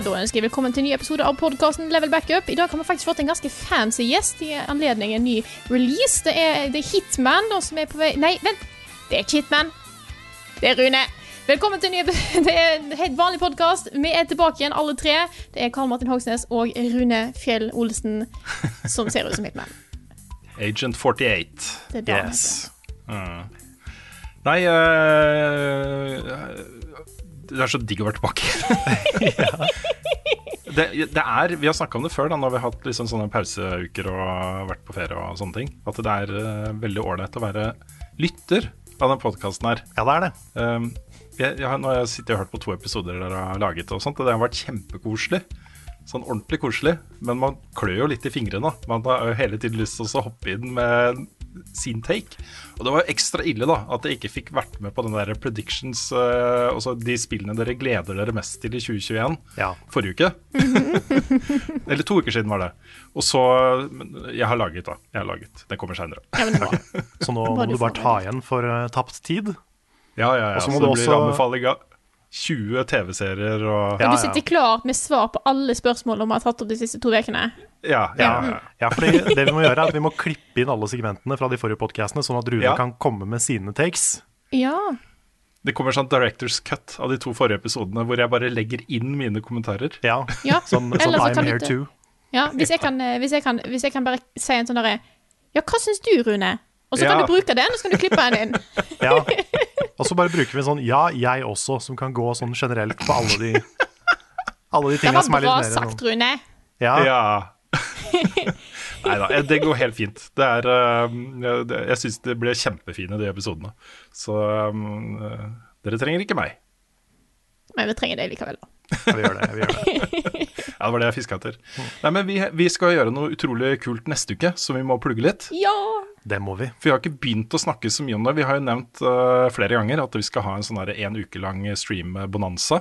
Ja, da ønsker jeg velkommen til en ny episode av podkasten Level Backup. I dag har vi faktisk fått en ganske fancy gjest i anledning en ny release. Det er, det er Hitman da, som er på vei Nei, vent! Det er ikke Hitman. Det er Rune. Velkommen til en ny Det er en helt vanlig podkast. Vi er tilbake igjen, alle tre. Det er Karl Martin Hogsnes og Rune Fjell Olsen som ser ut som Hitman. Agent 48. Det er det yes. Mm. Nei øh, Det er så digg å være tilbake. det, det er, Vi har snakka om det før, da, når vi har hatt liksom sånne pauseuker og vært på ferie. og sånne ting At det er uh, veldig ålreit å være lytter av den podkasten her. Ja, det er det. Um, jeg, jeg, nå har jeg sittet og hørt på to episoder dere har laget, og sånt, og det har vært kjempekoselig. Sånn ordentlig koselig. Men man klør jo litt i fingrene. Man har jo hele tiden lyst til å hoppe inn med sin take. Og det var jo ekstra ille da at jeg ikke fikk vært med på den der predictions, uh, altså de spillene dere gleder dere mest til i 2021, Ja. forrige uke. Eller to uker siden var det. Og så Jeg har laget, da. Jeg har laget. Den kommer seinere. Ja, er. Så nå må du bare ta igjen for uh, tapt tid. Ja, ja, ja. Og så Så må det du blir også- av 20 TV-serier og Ja, du sitter klar med svar på alle spørsmålene vi har tatt opp de siste to ukene. Ja, ja, ja. Ja, fordi det vi må gjøre er at vi må klippe inn alle segmentene fra de forrige podcastene, sånn at Rune Ja. kan komme med sine takes. Ja. Det kommer sånn director's cut av de to forrige episodene hvor jeg bare legger inn mine kommentarer. Ja, ja. sånn, sånn Eller så I'm kan here too. Ja, hvis jeg kan, eh, hvis jeg kan, hvis jeg kan bare si en sånn derre Ja, hva syns du, Rune? Og så kan Ja. du bruke den, og så kan du klippe den inn. Ja. Og så bare bruker vi en sånn ja, jeg også, som kan gå sånn generelt på alle de Alle de Det tingene var som er litt bra sagt, Rune. Ja, Ja. Nei da, det går helt fint. Det er um, jeg- det- Jeg syns det ble kjempefine, de episodene. Så um, uh, dere trenger ikke meg. Men vi trenger deg likevel, da. vi gjør det. Vi gjør det. Ja, det var det jeg fiska etter. Nei, men vi, vi skal gjøre noe utrolig kult neste uke, så vi må plugge litt. Ja! Det må vi. For vi har ikke begynt å snakke så mye om det. Vi har jo nevnt uh, flere ganger at vi skal ha en sånn en uke lang stream-bonanza.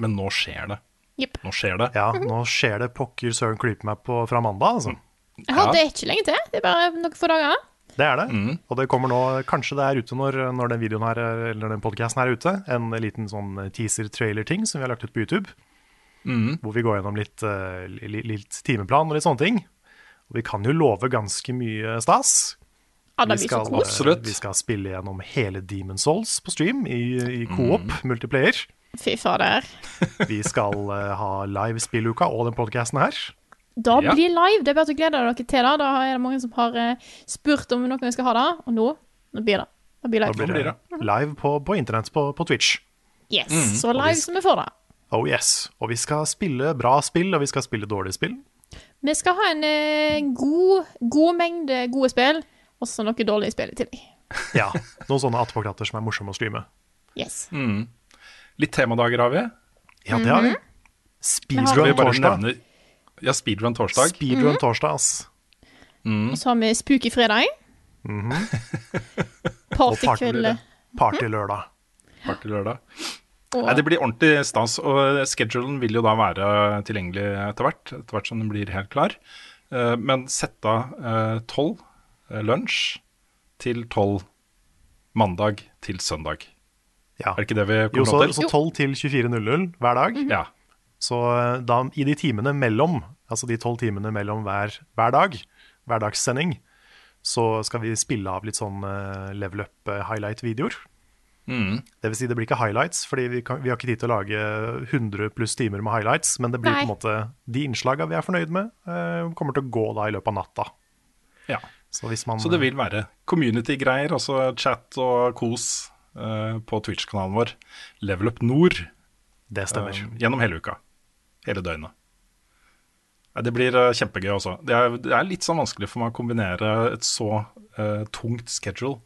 Men nå skjer det. Yep. Nå skjer det. Ja, nå skjer det pokker søren klype meg på fra mandag, altså. Ja, har det er ikke lenge til. Det er bare noen få dager. Det er det. Mm. Og det kommer nå, kanskje det er ute når, når den videoen her, eller den podcasten er ute, en liten sånn teaser-trailer-ting som vi har lagt ut på YouTube. Mm. Hvor vi går gjennom litt, eh, litt timeplan og litt sånne ting. Og vi kan jo love ganske mye stas. Ja, det Vi blir så skal, vi skal spille gjennom hele Demon Souls på stream i, i co-op, Mm. multiplayer. Fy fader. Vi skal eh, ha live spilluka og den podcasten her. Da Ja. blir live. Det er bare å glede dere til det. Da er det mange som har eh, spurt om noen vi skal ha det, og nå, nå blir det. Da blir live. Da blir det live på, på internett på, på Twitch. Yes, Mm. så live som vi får det. Oh yes. Og vi skal spille bra spill, og vi skal spille dårlige spill. Vi skal ha en eh, god, god mengde gode spill, og så noen dårlige spill i tillegg. Ja, Noen sånne attpåklatter som er morsomme å streame. Yes. Mm. Litt temadager har vi. Ja, det har vi. Vi Speedrun torsdag. Ja, speedrun torsdag. Speedrun torsdag, ass. Og så har vi Spooky fredag. Og Partykveld. Partylørdag. Party lørdag. Og Nei, det blir ordentlig stas. Og schedulen vil jo da være tilgjengelig etter hvert, etter hvert som den blir helt klar. Eh, Men sett av tolv lunsj til tolv mandag til søndag. Ja. Er det ikke det vi Jo, kommer så, opp til? så 12 til 24.00 hver dag. Ja. Så eh, da, i de timene mellom, altså de tolv timene mellom hver, hver dag, hverdagssending, så skal vi spille av litt sånn eh, level up eh, highlight-videoer. Mm. Det vil si, det blir ikke highlights, fordi vi, kan, vi har ikke tid til å lage 100 pluss timer med highlights, men det blir Nei. på en måte de innslagene vi er fornøyd med, eh, kommer til å gå da i løpet av natta. ja. Så hvis man Så det vil være community-greier, altså chat og kos eh, på Twitch-kanalen vår. Level Up Nord Det stemmer. eh, gjennom hele uka. Hele døgnet. Det blir eh, kjempegøy også. Det er, det er litt sånn vanskelig for meg å kombinere et så eh, tungt schedule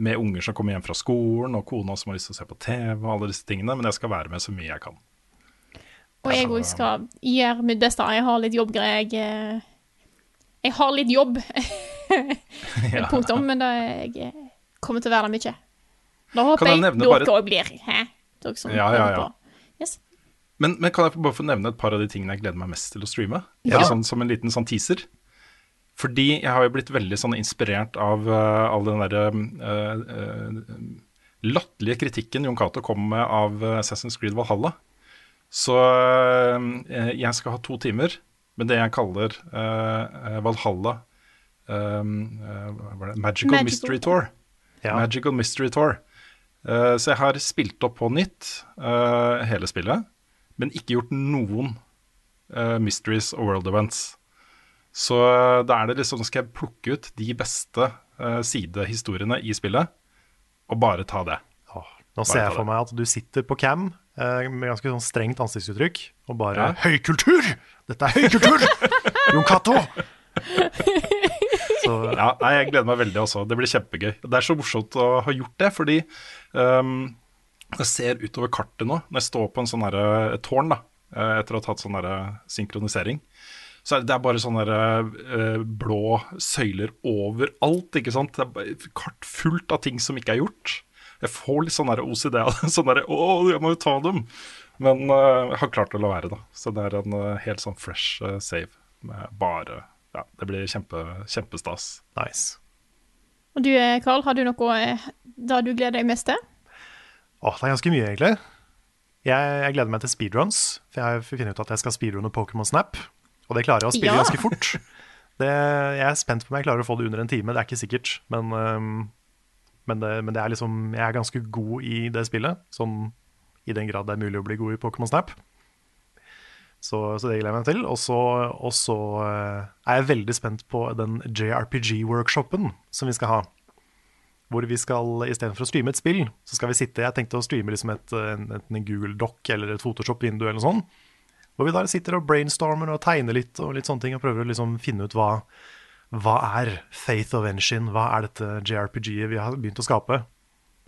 med unger som kommer hjem fra skolen, og kona som har lyst til å se på TV og alle disse tingene, men jeg skal være med så mye jeg kan. Og jeg òg skal gjøre mitt beste. Jeg har litt jobbgreier. Jeg, eh, jeg har litt jobb, Ja. punktum, men da jeg eh, kommer til å være der mye. Da håper jeg dere bare- blir. Hæ? Dere Ja, ja, ja. Yes. Men, men kan jeg bare få nevne et par av de tingene jeg gleder meg mest til å streame? Ja. Sånn, som en liten sånn teaser. Fordi jeg har jo blitt veldig sånn inspirert av, eh, av den derre uh, uh, latterlige kritikken Jon Cato kom med av Assassin's Creed Valhalla. Så uh, jeg skal ha to timer med det jeg kaller Valhalla? Magical, Magical. Mystery Tour. Ja. Magical Mystery Tour. Eh, så jeg har spilt opp på nytt eh, hele spillet, men ikke gjort noen mysteries og world events. Så eh, da er det liksom, skal jeg plukke ut de beste uh, sidehistoriene i spillet, og bare ta det. Åh, nå ser jeg for meg at du sitter på cam uh, med ganske sånn strengt ansiktsuttrykk og bare Ja. Høykultur! Dette er høykultur! Jon Cato! Så Ja, nei, jeg gleder meg veldig også. Det blir kjempegøy. Det er så morsomt å ha gjort det, fordi um, jeg ser utover kartet nå, når jeg står på en sånn et tårn, da, etter å ha tatt sånn synkronisering, så er det, det er bare sånne der, eh, blå søyler overalt, ikke sant. Det er kart fullt av ting som ikke er gjort. Jeg får litt sånn OCD av det. Sånn derre Å, jeg må jo ta dem! Men uh, jeg har klart å la være, da. Så det er en uh, helt sånn fresh save. Med bare Ja, det blir kjempe, kjempestas. nice. Og du, Carl, har du noe da du gleder deg mest til? Åh, det er ganske mye, egentlig. Jeg, jeg gleder meg til speedruns, for jeg finner ut at jeg skal speedrunne Pokémon Snap. Og det klarer jeg å spille Ja. ganske fort. Det, jeg er spent på om jeg klarer å få det under en time, det er ikke sikkert. Men, men, det, men det er liksom, jeg er ganske god i det spillet, sånn i den grad det er mulig å bli god i Pokémon Snap. Så, så det gleder jeg meg til. Og så, øh, er jeg veldig spent på den JRPG-workshopen som vi skal ha. Hvor vi skal, istedenfor å streame et spill, så skal vi sitte Jeg tenkte å streame liksom et, en, en Google Doc eller et Photoshop-vindu eller noe sånt. Hvor vi da sitter og brainstormer og tegner litt og litt sånne ting og prøver å liksom finne ut hva, hva er Faith of Engine? Hva er dette JRPG-et vi har begynt å skape?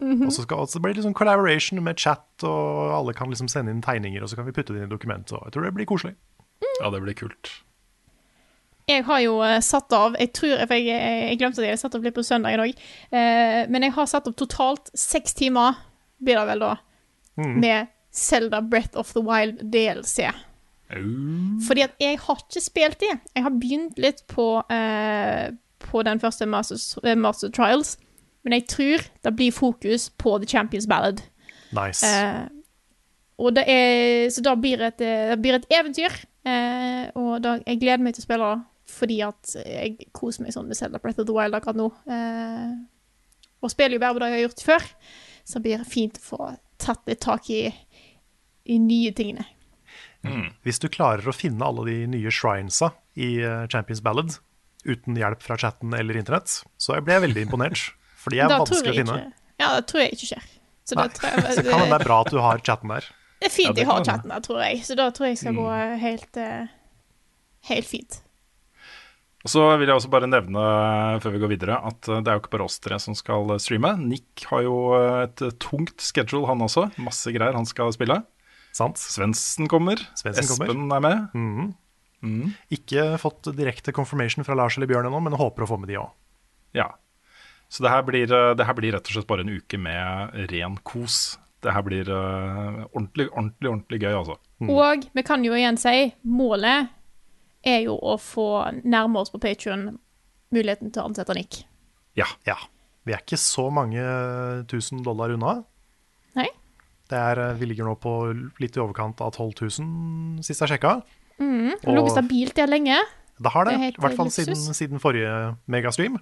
Og så, skal, og så blir det liksom collaboration med chat, og alle kan liksom sende inn tegninger, og så kan vi putte det inn i dokumentet. Jeg tror det blir koselig. Ja, det blir kult. Jeg har jo eh, satt av Jeg tror, for jeg, jeg glemte at jeg hadde satt opp litt på søndag i dag. Eh, men jeg har satt opp totalt seks timer, blir det vel da, med Zelda Breath of the Wild DLC. Fordi at jeg har ikke spilt det. Jeg har begynt litt på, eh, på den første Masters, eh, Master Trials, men jeg tror det blir fokus på The Champions Ballad. Nice. Eh, og det er, så da blir et, det blir et eventyr, eh, og da, jeg gleder meg til å spille det, fordi at jeg koser meg sånn med Zelda Breath of the Wild akkurat nå. Eh, og spiller jo bare på det jeg har gjort før, så det blir fint å få tatt litt tak i, i nye tingene. Hvis du klarer å finne alle de nye shrinesa i eh, Champions Ballad uten hjelp fra chatten eller internett, så ble jeg veldig imponert. For de er Da vanskelig å finne. Ja, det tror jeg ikke skjer. Så Nei. da tror jeg, Så kan det være bra at du har chatten der. Det er fint Ja, det jeg har chatten der, tror jeg. Så da tror jeg skal gå Mm. helt, eh, helt fint. Og Så vil jeg også bare nevne før vi går videre, at eh, det er jo ikke bare oss tre som skal eh, streame. Nick har jo eh, et eh, tungt schedule, han også. Masse greier han skal spille. Sant? Svendsen kommer. Svendsen kommer. Espen er med. Mhm. Ikke fått direkte confirmation fra Lars eller Bjørn ennå, men håper å få med de òg. Ja. Så det her, blir, eh, det her blir rett og slett bare en uke med ren kos. Det her blir uh, ordentlig, ordentlig, ordentlig gøy, altså. Og vi kan jo igjen si målet er jo å få nærme oss på Patrion muligheten til å ansette Nick. Ja. Ja. Vi er ikke så mange tusen dollar unna. Nei? Det er, eh, vi ligger nå på litt i overkant av 12 000 sist jeg sjekka. Det har ligget stabilt der lenge. Det har det, i hvert fall siden, siden forrige megastream.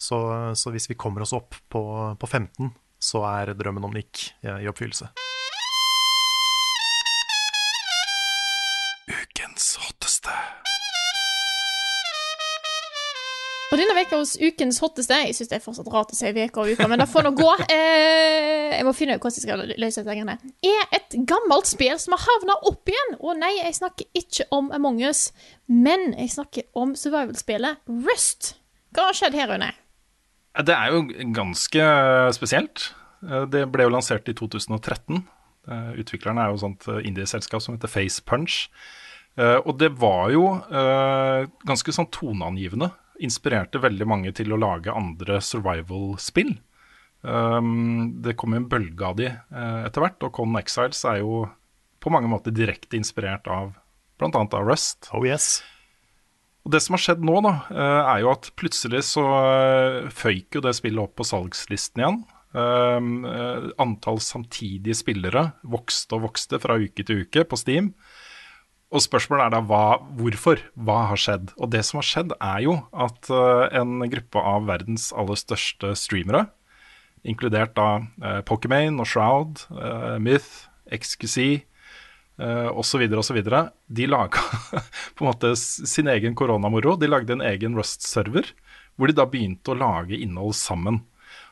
Så, så hvis vi kommer oss opp på, på 15, så er drømmen om Nick i, i oppfyllelse. Oss ukens hotteste. Jeg syns det er fortsatt rart å si uke og uke, men det får nå gå. Eh, jeg må finne ut hvordan jeg skal løse dette. greiene. Er et gammelt spill som har havna opp igjen. Og nei, jeg snakker ikke om Among us, men jeg snakker om survival-spillet Rust. Hva har skjedd her, Rune? Det er jo ganske spesielt. Eh, Det ble jo lansert i 2013. Eh, Utviklerne er jo et sånt indieselskap som heter Face Punch. Uh, Og det var jo uh, ganske sånn toneangivende. Inspirerte veldig mange til å lage andre survival-spill. Um, det kom jo en bølge av de uh, etter hvert, og Con Exiles er jo på mange måter direkte inspirert av bl.a. av Rust. Oh yes. Og det som har skjedd nå, da, uh, er jo at plutselig så uh, føyk jo det spillet opp på salgslisten igjen. Um, antall samtidige spillere vokste og vokste fra uke til uke på Steam. Og spørsmålet er da hva, hvorfor? Hva har skjedd? Og det som har skjedd, er jo at eh, en gruppe av verdens aller største streamere, inkludert da uh, Pokimane og Shroud, eh, Myth, XQC uh, osv., osv., de laga på en måte sin egen koronamoro. De lagde en egen Rust-server, hvor de da begynte å lage innhold sammen.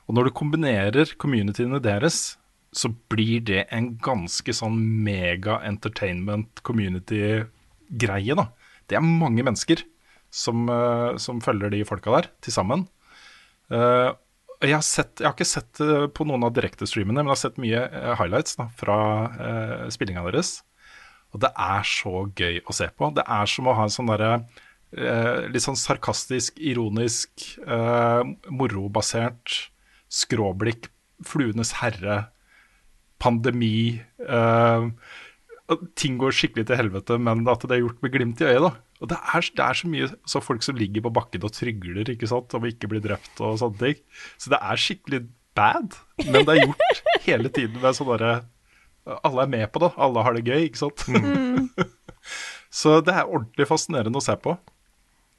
Og når du kombinerer communityene deres, så blir det en ganske sånn mega entertainment community-greie, da. Det er mange mennesker som, eh, som følger de folka der, til sammen. Uh, jeg, har sett, jeg har ikke sett det på noen av direktestreamene, men jeg har sett mye eh, highlights da, fra uh, spillinga deres. Og det er så gøy å se på. Det er som å ha en sånn derre uh, litt sånn sarkastisk, ironisk, uh, morobasert skråblikk, Fluenes herre, pandemi uh, Ting går skikkelig til helvete, men at det er gjort med glimt i øyet. da. Og det er, det er så mye så folk som ligger på bakken og trygler ikke sant, om ikke bli drept og sånne ting. Så det er skikkelig bad, men det er gjort hele tiden med sånn derre Alle er med på det, alle har det gøy, ikke sant. så det er ordentlig fascinerende å se på.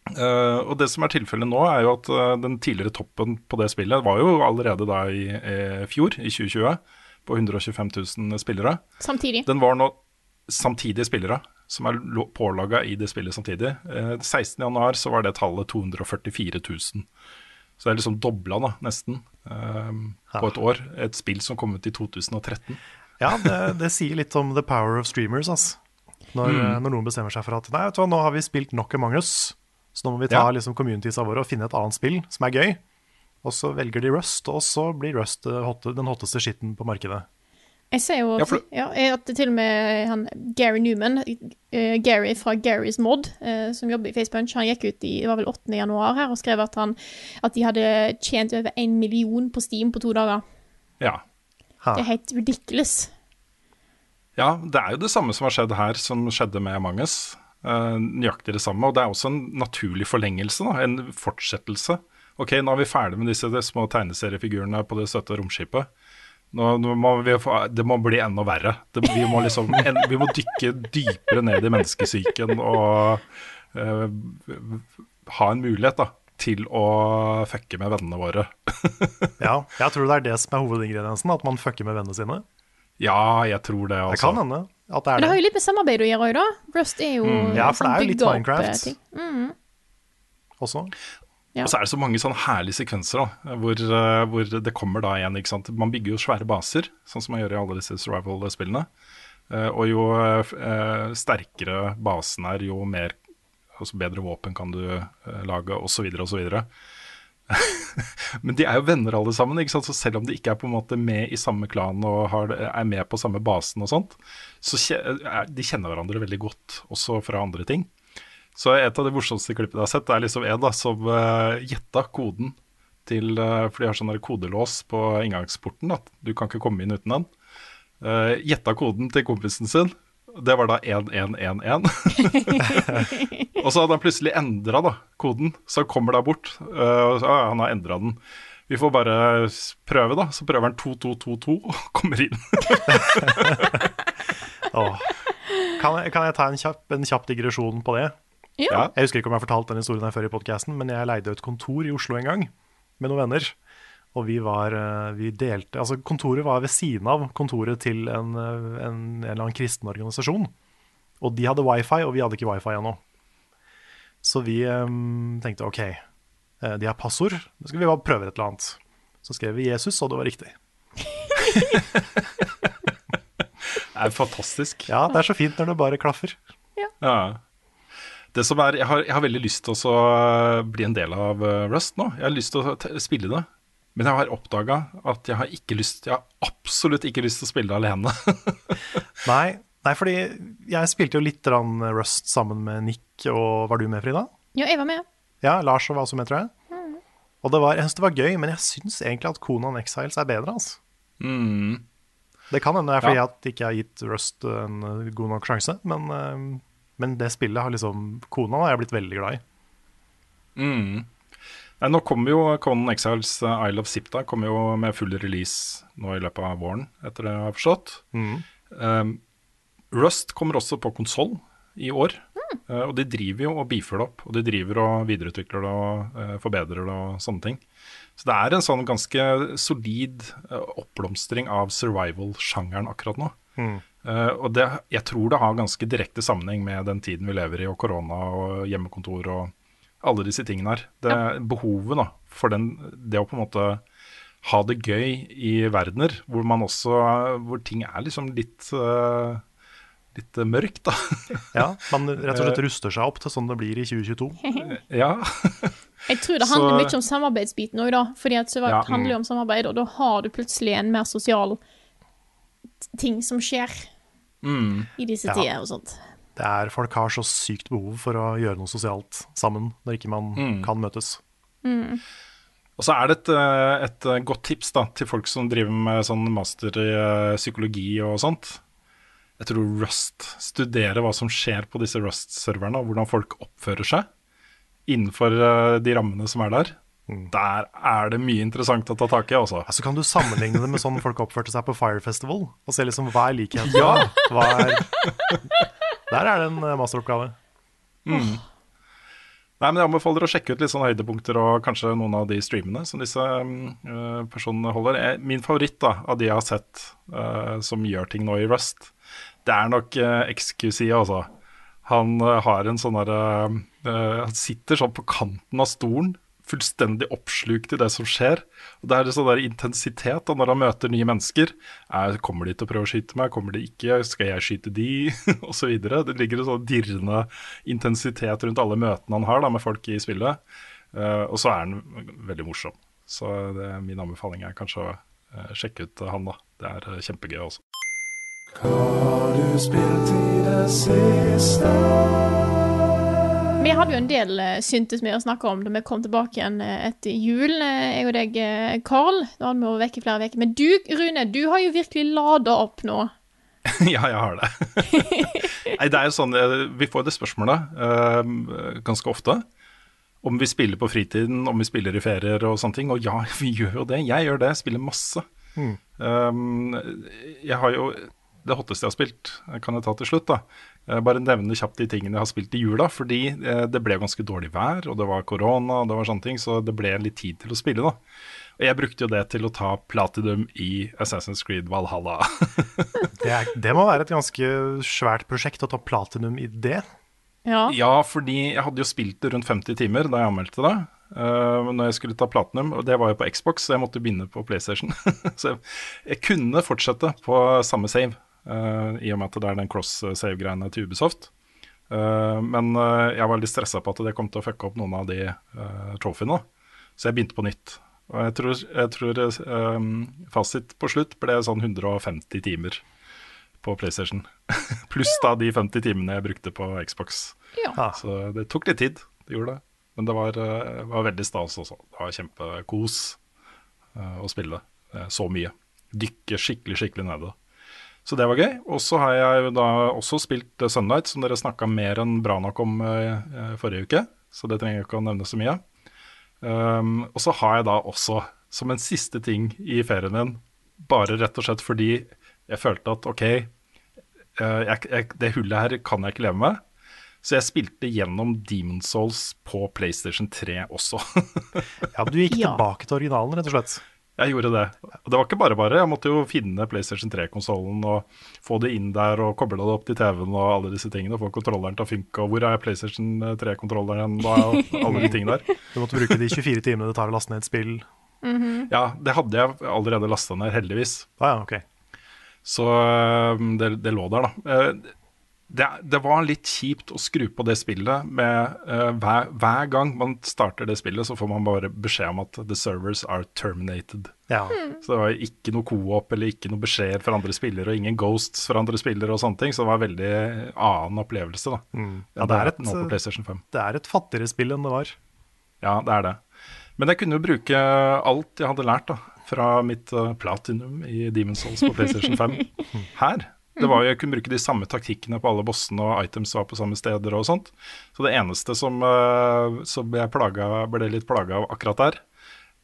Uh, og det som er tilfellet nå, er jo at uh, den tidligere toppen på det spillet var jo allerede da i i fjor, i 2020, på 125 000 spillere. Samtidig. Den var nå samtidige spillere som er pålaga i det spillet samtidig. Eh, 16.1 så var det tallet 244 000. Så det er liksom dobla, da, nesten, eh, på et år. Et spill som kom ut i 2013. Ja, det, det sier litt om the power of streamers, altså. Når, Mm. når noen bestemmer seg for at Nei, vet du hva, nå har vi spilt nok Among us, så nå må vi ta Ja. liksom communitiesa våre og finne et annet spill som er gøy. Og så velger de Rust, og så blir Rust den hotteste skitten på markedet. Jeg ser jo Ja, for- ja, at til og med han Gary Newman, uh, Gary fra Garys Mod, uh, som jobber i Facepunch, han gikk ut i det var vel 8. januar her og skrev at, han, at de hadde tjent over én million på Steam på to dager. Ja. Ha. Det er helt ridiculous. Ja, det er jo det samme som har skjedd her, som skjedde med Manges. us. Eh, nøyaktig det samme. Og det er også en naturlig forlengelse, da, en fortsettelse. Ok, nå er vi ferdig med disse de små tegneseriefigurene på det søte romskipet. Nå, nå må vi det må bli enda verre. Det, vi, må liksom, en, vi må dykke dypere ned i menneskesyken og eh, ha en mulighet da, til å fucke med vennene våre. Ja, jeg tror det er det som er hovedingrediensen, at man fucker med vennene sine. Ja, jeg tror det Det kan hende at det Men er det har det. jo litt med samarbeid å gjøre òg, da. Rust er jo Ja, for det er jo litt opp, eh, Minecraft. ting. Mm. Også. Ja. Og så er det så mange sånne herlige sekvenser da, hvor, eh, hvor det kommer da igjen. ikke sant? Man bygger jo svære baser, sånn som man gjør i alle disse survival-spillene. Eh, og jo eh, sterkere basen er, jo mer, altså bedre våpen kan du lage, osv., osv. Men de er jo venner alle sammen, ikke sant? så selv om de ikke er på en måte med i samme klan og har, er med på samme basen og sånt, så de kjenner hverandre veldig godt, også fra andre ting. Så et av de morsomste klippene jeg har sett, er liksom en da, som uh, gjetta koden til uh, For de har sånn kodelås på inngangsporten. At du kan ikke komme inn uten den. Uh, gjetta koden til kompisen sin. Det var da 1111. og så hadde han plutselig endra koden, så han kommer da bort. Uh, og så, ja, han har endra den. Vi får bare prøve, da. Så prøver han 2222 og kommer inn. Åh. Kan, jeg, kan jeg ta en kjapp, en kjapp digresjon på det? Ja. Jeg husker ikke om jeg har fortalt den historien her før i podcasten, men jeg leide et kontor i Oslo en gang med noen venner. Og vi var, eh, vi delte, altså Kontoret var ved siden av kontoret til en, eh, en, en eller annen kristen organisasjon. Og de hadde wifi, og vi hadde ikke wifi ennå. Så vi um, tenkte OK, De har passord. Da skal vi bare prøve et eller annet. Så skrev vi Jesus, og det var riktig. Det er fantastisk. Ja, det er så fint når det bare klaffer. Ja. Ja. Det som er, jeg, har, jeg har veldig lyst til å uh, bli en del av uh, Rust nå. Jeg har lyst til å spille det. Men jeg har oppdaga at jeg har ikke lyst Jeg har absolutt ikke lyst til å spille det alene. Nei, nei, fordi jeg spilte jo litt Rust sammen med Nick, og var du med, Frida? Ja, jeg var med. Ja, Lars var også med, tror jeg. Og det var, jeg synes det var gøy, men jeg syns egentlig at Conan Exiles er bedre. altså. Mm. Det kan hende det er fordi Ja. at ikke jeg har gitt Rust en uh, god nok sjanse, men, uh, men det spillet har liksom Kona har jeg blitt veldig glad i. Mm. Nei, nå kommer jo Conan Exiles uh, Isle of Sipta kommer jo med full release nå i løpet av våren, etter det jeg har forstått. Um, Rust kommer også på konsoll i år. Uh, og de driver jo og beefer det opp, og de driver og videreutvikler det og uh, forbedrer det og sånne ting. Så det er en sånn ganske solid uh, oppblomstring av survival-sjangeren akkurat nå. Uh, og det, jeg tror det har ganske direkte sammenheng med den tiden vi lever i, og korona og hjemmekontor og alle disse tingene her. Det Behovet da, for den, det å på en måte ha det gøy i verdener hvor man også Hvor ting er liksom litt uh, Litt mørkt, da. Ja, Man rett og slett ruster seg opp til sånn det blir i 2022. ja. Jeg tror det Så- handler mye om samarbeidsbiten òg, da. Fordi at Ja, handler jo om samarbeid, og da har du plutselig en mer sosial ting som skjer Mm. i disse Ja. tider og sånt. Det er, folk har så sykt behov for å gjøre noe sosialt sammen når ikke man Mm. kan møtes. Og så er det et, eh, et eh, godt tips da, til folk som driver med sånn master i eh, psykologi og sånt. Jeg tror Rust, studere hva som skjer på disse Rust-serverne, og hvordan folk oppfører seg innenfor de rammene som er der. Der er det mye interessant å ta tak i, altså. Så så kan du sammenligne det med sånn folk oppførte seg på Fire Festival, og se liksom hva er likheten. Hva er... Der er det en masteroppgave. Mm. Nei, men Jeg anbefaler å sjekke ut litt sånne høydepunkter og kanskje noen av de streamene som disse uh, personene holder. Min favoritt da, av de jeg har sett uh, som gjør ting nå i Rust, det er nok uh, XQC, altså. Han eh, har en sånn derre eh, Han sitter sånn på kanten av stolen, fullstendig oppslukt i det som skjer. Og Det er sånn der intensitet da, når han møter nye mennesker. Er, kommer de til å prøve å skyte meg? Kommer de ikke? Skal jeg skyte de? og så videre. Det ligger en sånn dirrende intensitet rundt alle møtene han har da, med folk i spillet. Uh, og så er han veldig morsom. Så det, min anbefaling er kanskje å uh, sjekke ut han, da. Det er eh, kjempegøy også. Vi hadde jo en del eh, syntes med å snakke om da vi kom tilbake igjen eh, etter jul, eh, jeg og deg, Karl. Da hadde vi vært vekk i flere uker. Men du, Rune, du har jo virkelig lada opp nå. ja, jeg har det. Nei, det er jo sånn, Vi får det spørsmålet eh, ganske ofte. Om vi spiller på fritiden, om vi spiller i ferier og sånne ting. Og ja, vi gjør jo det. Jeg gjør det. Jeg spiller masse. Um, jeg har jo Det hotteste jeg har spilt, kan jeg ta til slutt. da Eh, Bare nevne kjapt de tingene jeg har spilt i jula. Fordi eh, det ble ganske dårlig vær, og det var korona, og det var sånne ting, så det ble litt tid til å spille. da Og jeg brukte jo det til å ta platinum i Assassin's Creed Valhalla. Det, er, det må være et ganske svært prosjekt å ta platinum i det. Ja. Ja, fordi jeg hadde jo spilt det rundt 50 timer da jeg anmeldte det. Uh, når jeg skulle ta platinum, og det var jo på Xbox, så jeg måtte begynne på PlayStation. så jeg, jeg kunne fortsette på samme save, i og med at det er den cross-save-greiene til Ubisoft. Uh, men uh, jeg var litt stressa på at det kom til å fucke opp noen av de uh, trofeene, så jeg begynte på nytt. Og jeg tror, jeg tror fasit på slutt ble sånn 150 timer på PlayStation. Pluss da de 50 timene jeg brukte på Xbox. Ja. Ah. Så det tok litt tid, det gjorde det. Men det var, eh, var veldig stas også. Det var kjempekos eh, å spille eh, så mye. Dykke skikkelig, skikkelig nede. Så det var gøy. Og så har jeg jo da også spilt eh, Sunlight, som dere snakka mer enn bra nok om eh, eh, forrige uke. Så det trenger jeg ikke å nevne så mye. Um, og så har jeg da også, som en siste ting i ferien min, bare rett og slett fordi jeg følte at OK, eh, jeg, jeg, det hullet her kan jeg ikke leve med. Så jeg spilte gjennom Demon Souls på PlayStation 3 også. Ja, Du gikk Ja. tilbake til originalen, rett og slett. Jeg gjorde det. Og det var ikke bare bare. Jeg måtte jo finne PlayStation 3-konsollen og få det inn der og koble det opp til TV-en og alle disse tingene. Og Få kontrolleren til å funke. Og hvor er PlayStation 3-kontrolleren? Og alle de tingene der. Du måtte bruke de 24 timene det tar å laste ned et spill. Ja, det hadde jeg allerede lasta ned, heldigvis. Ah, ja, ok. Så det, det lå der, da. Eh, Det, det var litt kjipt å skru på det spillet med uh, hver, hver gang man starter det spillet, så får man bare beskjed om at the servers are terminated. Ja. Så det var ikke noe co-op eller ikke noe beskjed fra andre spillere, og ingen ghosts fra andre spillere og sånne ting. Så det var en veldig annen opplevelse, da. Ja, det er et- nå på PlayStation 5. Det er et fattigere spill enn det var. Ja, det er det. Men jeg kunne jo bruke alt jeg hadde lært da, fra mitt uh, platinum i Demon's Souls på PlayStation 5 her. Det var jo, Jeg kunne bruke de samme taktikkene på alle bossene, og items var på samme steder og sånt. Så det eneste som, eh, som jeg plaga, ble litt plaga av akkurat der,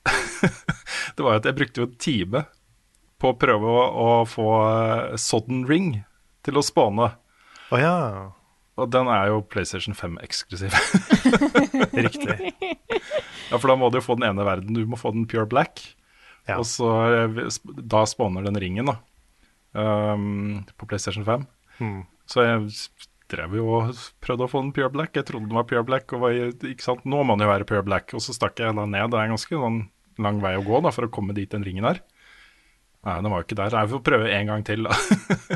det var at jeg brukte jo en time på å prøve å, å få eh, Sodden Ring til å spåne. Oh, ja, Og den er jo PlayStation 5 eksklusiv. riktig. Ja, for da må du jo få den ene verden. Du må få den pure black. Ja. Og så eh, da spawner den ringen, da. Um, på PlayStation 5. Mm. Så jeg drev jo og prøvde å få den pure black. Jeg trodde den var pure black, og var, ikke sant? nå må den jo være pure black. Og så stakk jeg da ned. Det er en ganske sånn lang vei å gå da, for å komme dit den ringen er. Nei, den var jo ikke der. Jeg får prøve en gang til, da.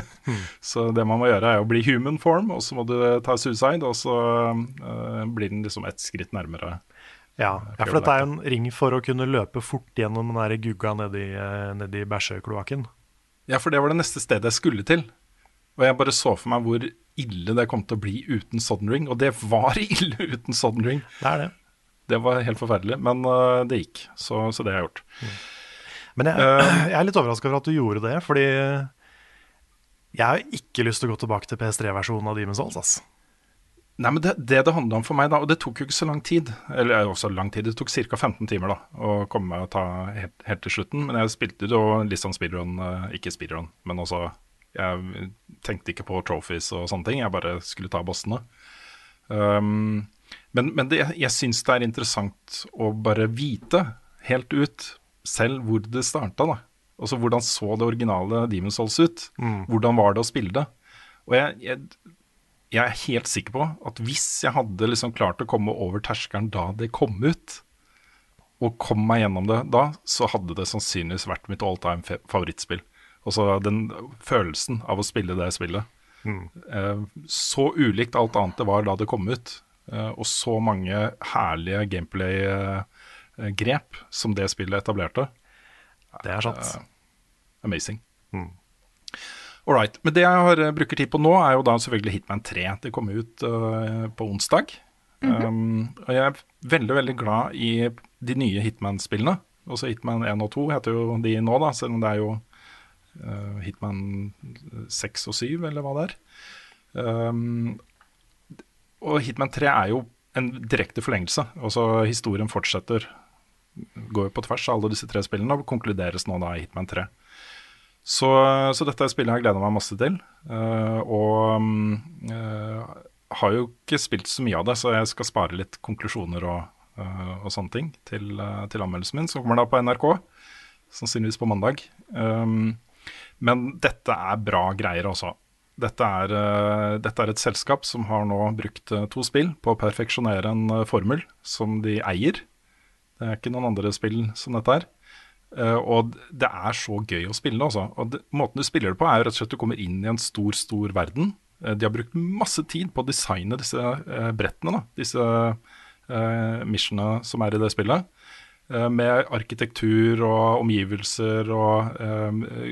Så det man må gjøre, er å bli human form, og så må du ta suicide, og så uh, blir den liksom ett skritt nærmere. Ja, ja, for dette er jo en ring for å kunne løpe fort gjennom den der gugga nedi, eh, nedi bæsjekloakken. Ja, for det var det neste stedet jeg skulle til. Og jeg bare så for meg hvor ille det kom til å bli uten Sodden Ring. Og det var ille uten Sodden Ring. Det er det. Det var helt forferdelig, men uh, det gikk. Så, så det har jeg gjort. Men jeg, jeg er litt overraska over at du gjorde det, fordi jeg har ikke lyst til å gå tilbake til PS3-versjonen av Demon's Souls. Ass. Nei, men det det, det handla om for meg, da, og det tok jo ikke så lang tid Eller også lang tid, det tok ca. 15 timer da å komme meg og ta helt, helt til slutten. Men jeg spilte jo litt sånn speedrun, eh, ikke speedrun, men også Jeg tenkte ikke på trophies og sånne ting, jeg bare skulle ta bossene. Um, men men det, jeg syns det er interessant å bare vite helt ut selv hvor det starta, da. Altså hvordan så det originale Demon's Souls ut? Hvordan var det å spille det? Og jeg, jeg jeg er helt sikker på at hvis jeg hadde liksom klart å komme over terskelen da det kom ut, og kom meg gjennom det da, så hadde det sannsynligvis vært mitt all time favorittspill. Altså den følelsen av å spille det spillet. Mm. så ulikt alt annet det var da det kom ut, eh, og så mange herlige gameplay-grep som det spillet etablerte. Det er sant. Amazing. All right. Men det jeg har, eh, bruker tid på nå, er jo da selvfølgelig Hitman 3. Det kommer ut uh, på onsdag. um, og jeg er veldig, veldig glad i de nye Hitman-spillene. Også Hitman 1 og 2 heter jo de nå, da, selv om det er jo uh, Hitman 6 og 7, eller hva det er. Um, og Hitman 3 er jo en direkte forlengelse. Altså historien fortsetter, går jo på tvers av alle disse tre spillene, og konkluderes nå da i Hitman 3. Så, så dette spillet jeg gleder meg masse til. Uh, og eh, har jo ikke spilt så mye av det, så jeg skal spare litt konklusjoner og, uh, og sånne ting til, til anmeldelsen min, som kommer da på NRK. Sannsynligvis på mandag. Um, men dette er bra greier, også. Dette dette er et selskap som har nå brukt to spill på å perfeksjonere en formel som de eier. Det er ikke noen andre spill som dette er. Eh, og det er så gøy å spille, altså. Og det, måten du spiller det på, er jo rett og slett du kommer inn i en stor, stor verden. Eh, de har brukt masse tid på å designe disse eh, brettene, da. Disse uh, missionene som er i det spillet. Med arkitektur og omgivelser og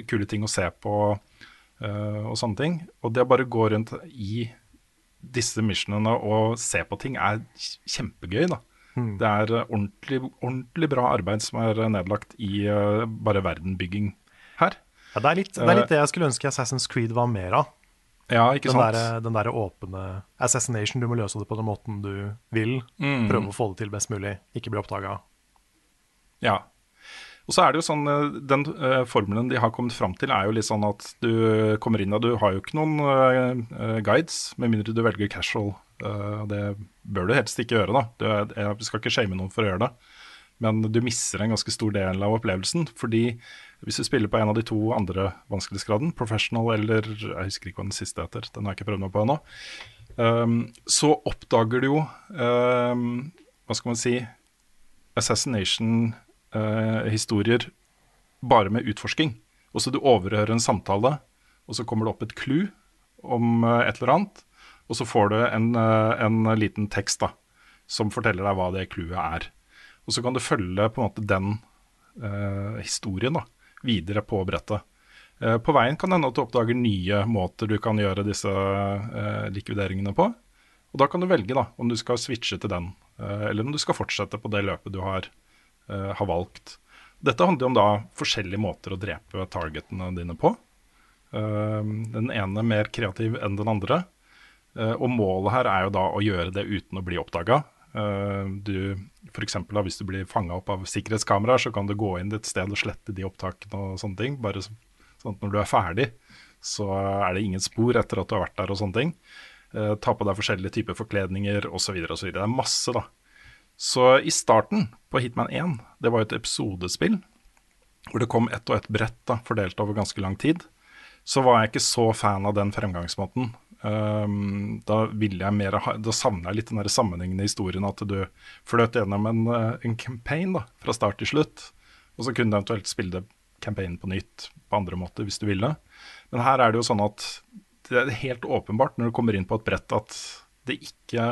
kule ting å se på og sånne ting. Og det å bare gå rundt i disse missionene og se på ting er kjempegøy, da. Det er eh, ordentlig, ordentlig bra arbeid som er eh, nedlagt i eh, bare verdenbygging her. Ja, det, er litt, det er litt det jeg skulle ønske Assassin's Creed var mer av. Ja, ikke Den sant? der, den der åpne assassination. Du må løse det på den måten du vil. Prøve å få det til best mulig, ikke bli oppdaga. Ja. Og så er det jo sånn, eh, Den uh, formelen de har kommet fram til, er jo litt sånn at du kommer inn og du har jo ikke noen eh, guides, med mindre du velger casual. Uh, det bør du helst ikke gjøre, da. Du, jeg skal ikke shame noen for å gjøre det. men du misser en ganske stor del av opplevelsen. Fordi hvis du spiller på en av de to andre vanskelighetsgraden, professional eller Jeg husker ikke hva den siste heter, den har jeg ikke prøvd meg på ennå. Um, så oppdager du jo um, Hva skal man si Assassination-historier uh, bare med utforsking. Og så du overhører en samtale, og så kommer det opp et clou om uh, et eller annet. Og så får du en, uh, en liten tekst da, som forteller deg hva det clouet er. Og så kan du følge på en måte den eh, historien da, videre på brettet. Eh, på veien kan det hende at du oppdager nye måter du kan gjøre disse eh, likvideringene på. Og da kan du velge da, om du skal switche til den, eller om du skal fortsette på det løpet du har, har valgt. Dette handler om da forskjellige måter å drepe targetene dine på. den ene mer kreativ enn den andre. og målet her er jo da å gjøre det uten å bli oppdaga. Du, da, hvis du blir fanga opp av sikkerhetskameraer, så kan du gå inn et sted og slette de opptakene og sånne ting. Bare sånn at når du er ferdig, så er det ingen spor etter at du har vært der og sånne ting. Ta på deg forskjellige typer forkledninger osv. osv. Det er masse, da. Så i starten på Hitman 1, det var jo et episodespill hvor det kom ett og ett brett da, fordelt over ganske lang tid, så var jeg ikke så fan av den fremgangsmåten. Um, da ville jeg mer da savner jeg litt den der sammenhengende historien. At du fløt gjennom en, eh, en campaign da, fra start til slutt. Og så kunne du eventuelt spille det campaignen på nytt på andre måter hvis du ville. Men her er det jo sånn at det er helt åpenbart når du kommer inn på et brett at det ikke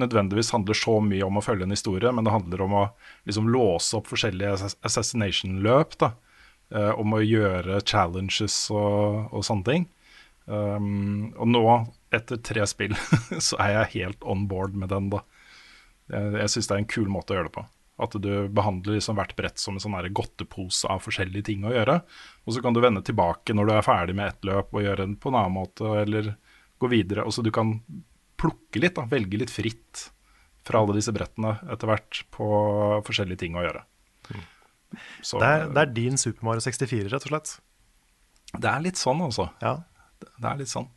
nødvendigvis handler så mye om å følge en historie, men det handler om å liksom låse opp forskjellige assassination-løp. da, uh, Om å gjøre challenges og, og sånne ting. Um, og nå, etter tre spill, så er jeg helt on board med den, da. Jeg, jeg syns det er en kul måte å gjøre det på. At du behandler liksom hvert brett som en sånn godtepose av forskjellige ting å gjøre. Og så kan du vende tilbake når du er ferdig med ett løp og gjøre den på en annen måte, eller gå videre. Og så du kan plukke litt, da, velge litt fritt fra alle disse brettene etter hvert på forskjellige ting å gjøre. Så, det, er, det er din Super Mario 64, rett og slett? Det er litt sånn, altså. Ja. Det er litt sånn.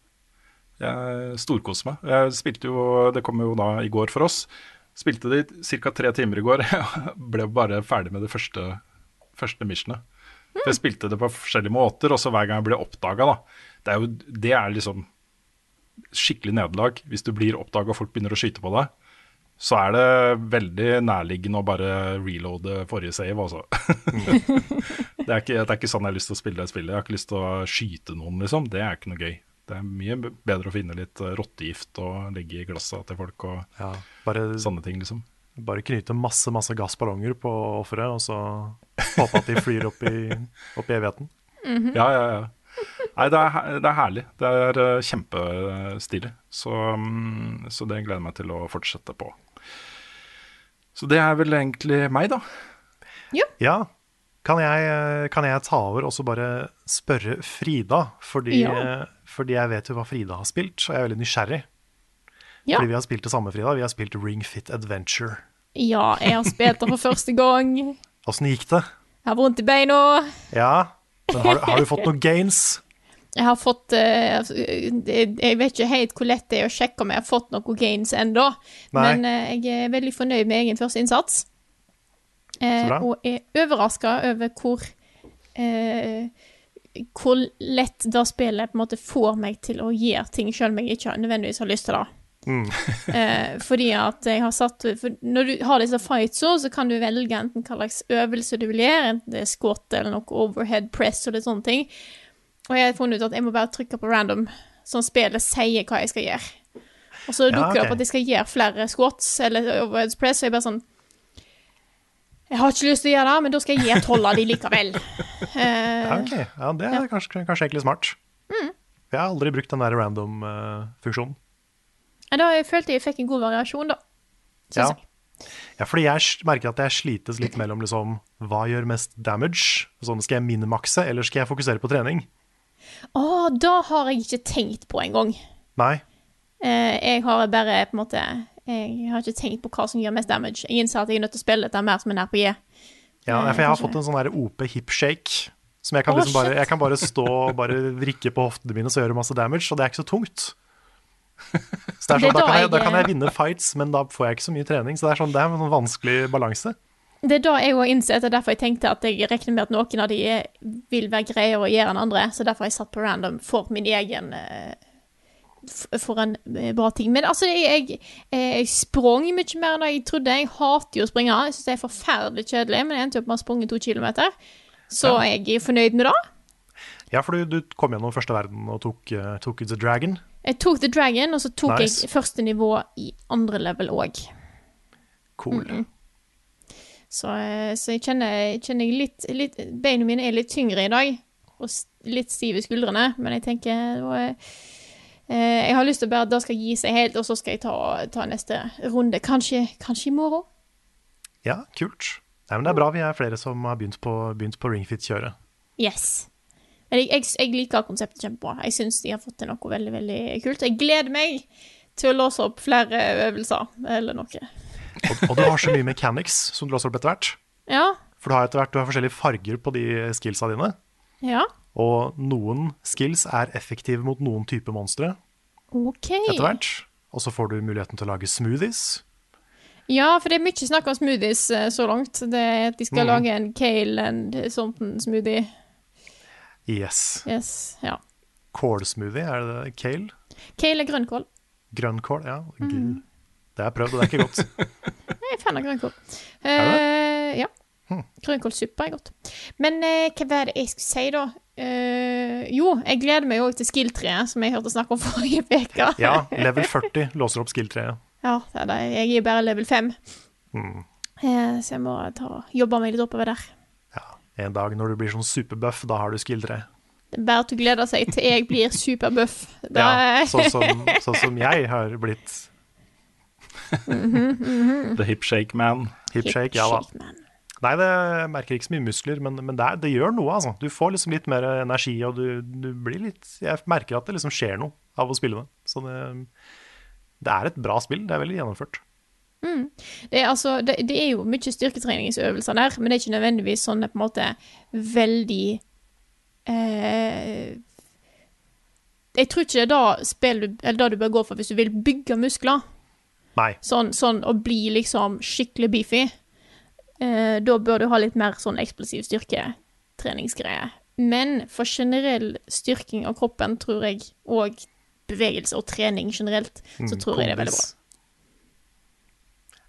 Jeg storkoser meg. Jeg spilte jo, Det kom jo da i går for oss. Spilte det i ca. tre timer i går. Jeg ble bare ferdig med det første, første missionet. For jeg spilte det på forskjellige måter, og så hver gang jeg ble oppdaga, det, er jo, det er liksom skikkelig nederlag. Hvis du blir oppdaga og folk begynner å skyte på deg, så er det veldig nærliggende å bare reloade forrige save, altså. det, er ikke, det, er ikke, sånn jeg har lyst til å spille det spillet. Jeg har ikke lyst til å skyte noen, liksom. Det er ikke noe gøy. Det er mye bedre å finne litt rottegift og legge i glassa til folk og ja, bare, sånne ting, liksom. Bare knyte masse masse gassballonger på offeret, og så håpe at de flyr opp i, opp i evigheten. Mm -hmm. Ja, ja, ja. Nei, det er, det er, herlig. Det er uh, kjempestilig. Så, um, så det gleder jeg meg til å fortsette på. Så det er vel egentlig meg, da. Ja. ja. Kan jeg, eh, kan jeg, ta over og så bare spørre Frida? Fordi, ja. Eh, fordi, jeg vet jo hva Frida har spilt, og jeg er veldig nysgjerrig. Ja. Fordi vi har spilt det samme, Frida. Vi har spilt Ring Fit Adventure. Ja, jeg har spilt det for første gang. Åssen gikk det? Jeg har vondt i beina. Ja, men har, har du fått noen gains? Jeg har fått uh, Jeg vet ikke helt hvor lett det er å sjekke om jeg har fått noen gains ennå, men uh, jeg er veldig fornøyd med egen første innsats. Uh, og er overraska over hvor Hvor lett det spillet på en måte får meg til å gjøre ting selv om jeg ikke nødvendigvis har lyst til det. Mm. eh, fordi at jeg har satt for Når du har disse fightsa, så kan du velge enten hva slags øvelse du vil gjøre, enten det er squat eller noe overhead press og litt sånne ting. Og jeg har funnet ut at jeg må bare trykke på random, sånn spillet sier hva jeg skal gjøre. Og så dukker det ja, okay. opp at jeg skal gjøre flere squats eller overhead press, og jeg bare sånn jeg har ikke lyst til å gjøre det, men da skal jeg gjøre tolv av de likevel. Uh, ja, ok. Ja, det er ja. Kanskje, kanskje, egentlig smart. Mm. Jeg har aldri brukt den der random-funksjonen. Uh, da jeg følte jeg fikk en god variasjon, da. Ja. ja. fordi jeg merker at jeg slites litt mellom liksom, hva gjør mest damage? Sånn, skal jeg minimakse, eller skal jeg fokusere på trening? Å, da har jeg ikke tenkt på engang. Nei. Eh, jeg har bare på en måte Jeg har ikke tenkt på hva som gjør mest damage. Jeg innser at jeg er nødt til å spille dette mer som en RPG. Ja, for jeg har fått en sånn der OP hip shake. Som jeg kan, liksom bare, jeg kan bare stå og bare vrikke på hoftene mine og gjøre masse damage, og det er ikke så tungt. Sånn, da, kan jeg, da, kan jeg, vinne fights, men da får jeg ikke så mye trening. Så det er, sånn, det er en sånn vanskelig balanse. Det er da jeg innsett, det er derfor jeg tenkte at jeg regner med at noen av de vil være greiere å gjøre enn andre, så derfor har jeg satt på random for min egen eh, For en eh, bra ting. Men altså, jeg, jeg, jeg sprang mye mer enn jeg trodde. Jeg hater jo å springe. Jeg syns det er forferdelig kjedelig, men jeg endte opp med å sprunge to kilometer. Så jeg er fornøyd med det. Ja, for du, du kom gjennom første verden og tok, eh, tok The Dragon. Jeg tok The Dragon, og så tok Nice. jeg første nivå i andre level òg. Cool. Så, eh, så jeg kjenner, jeg kjenner litt, litt Beina mine er litt tyngre i dag, og litt stive i skuldrene, men jeg tenker da, eh, Jeg har lyst til bare at det skal gi seg helt, og så skal jeg ta, ta neste runde. Kanskje, kanskje i morgen? Ja, kult. Nei, men Det er bra vi er flere som har begynt på, begynt på ringfit-kjøret. Yes. Jeg, jeg, jeg liker konseptet kjempebra. Jeg syns de har fått til noe veldig veldig kult. Jeg gleder meg til å låse opp flere øvelser, eller noe. Og, og du har så mye mechanics som du låser opp etter hvert. Ja. For du har etter hvert du har forskjellige farger på de skillsa dine. Ja. Og noen skills er effektive mot noen type monstre okay. etter hvert. Og så får du muligheten til å lage smoothies. Ja, for det er mye snakk om smoothies eh, så langt. Det de skal mm. lage en kale and something smoothie. Yes. Yes, ja. Kålsmoothie, er det det? Kale? Kale er grønnkål. Grønnkål? Ja. Mm. Det har jeg prøvd, og det er ikke godt. Jeg er fan av grønnkål. Er det? ja. ja. Grønnkålsuppe er godt. Men uh, hva var det jeg skulle si, da? Uh, jo, jeg gleder meg jo til skill-treet, som jeg hørte snakk om forrige uke. Ja, level 40 låser opp skill-treet. Ja, det er det. Jeg er bare level 5, Mm. Uh, så jeg må ta, jobbe meg litt oppover der. En dag når du blir sånn superbuff, da har du. Det er bare at du gleder seg til jeg blir superbuff. Da Ja, sånn som, sånn som jeg har blitt. Mhm, mhm. The hip shake man. Hip shake, ja da. Nei, det merker ikke så mye muskler, men, men det, er, det gjør noe, altså. Du får liksom litt mer energi, og du, du blir litt Jeg merker at det liksom skjer noe av å spille det. Så det, det er et bra spill. Det er veldig gjennomført. Mm. Det, er altså, det, det er jo mye styrketreningsøvelser der, men det er ikke nødvendigvis sånn på en måte veldig eh, Jeg tror ikke det er da, spill da du bør gå for hvis du vil bygge muskler. Nei. Sånn, sånn å bli liksom skikkelig beefy. Eh, da bør du ha litt mer sånn eksplosiv styrketreningsgreie. Men for generell styrking av kroppen, tror jeg, og bevegelse og trening generelt, så Mm, tror jeg det er veldig bra.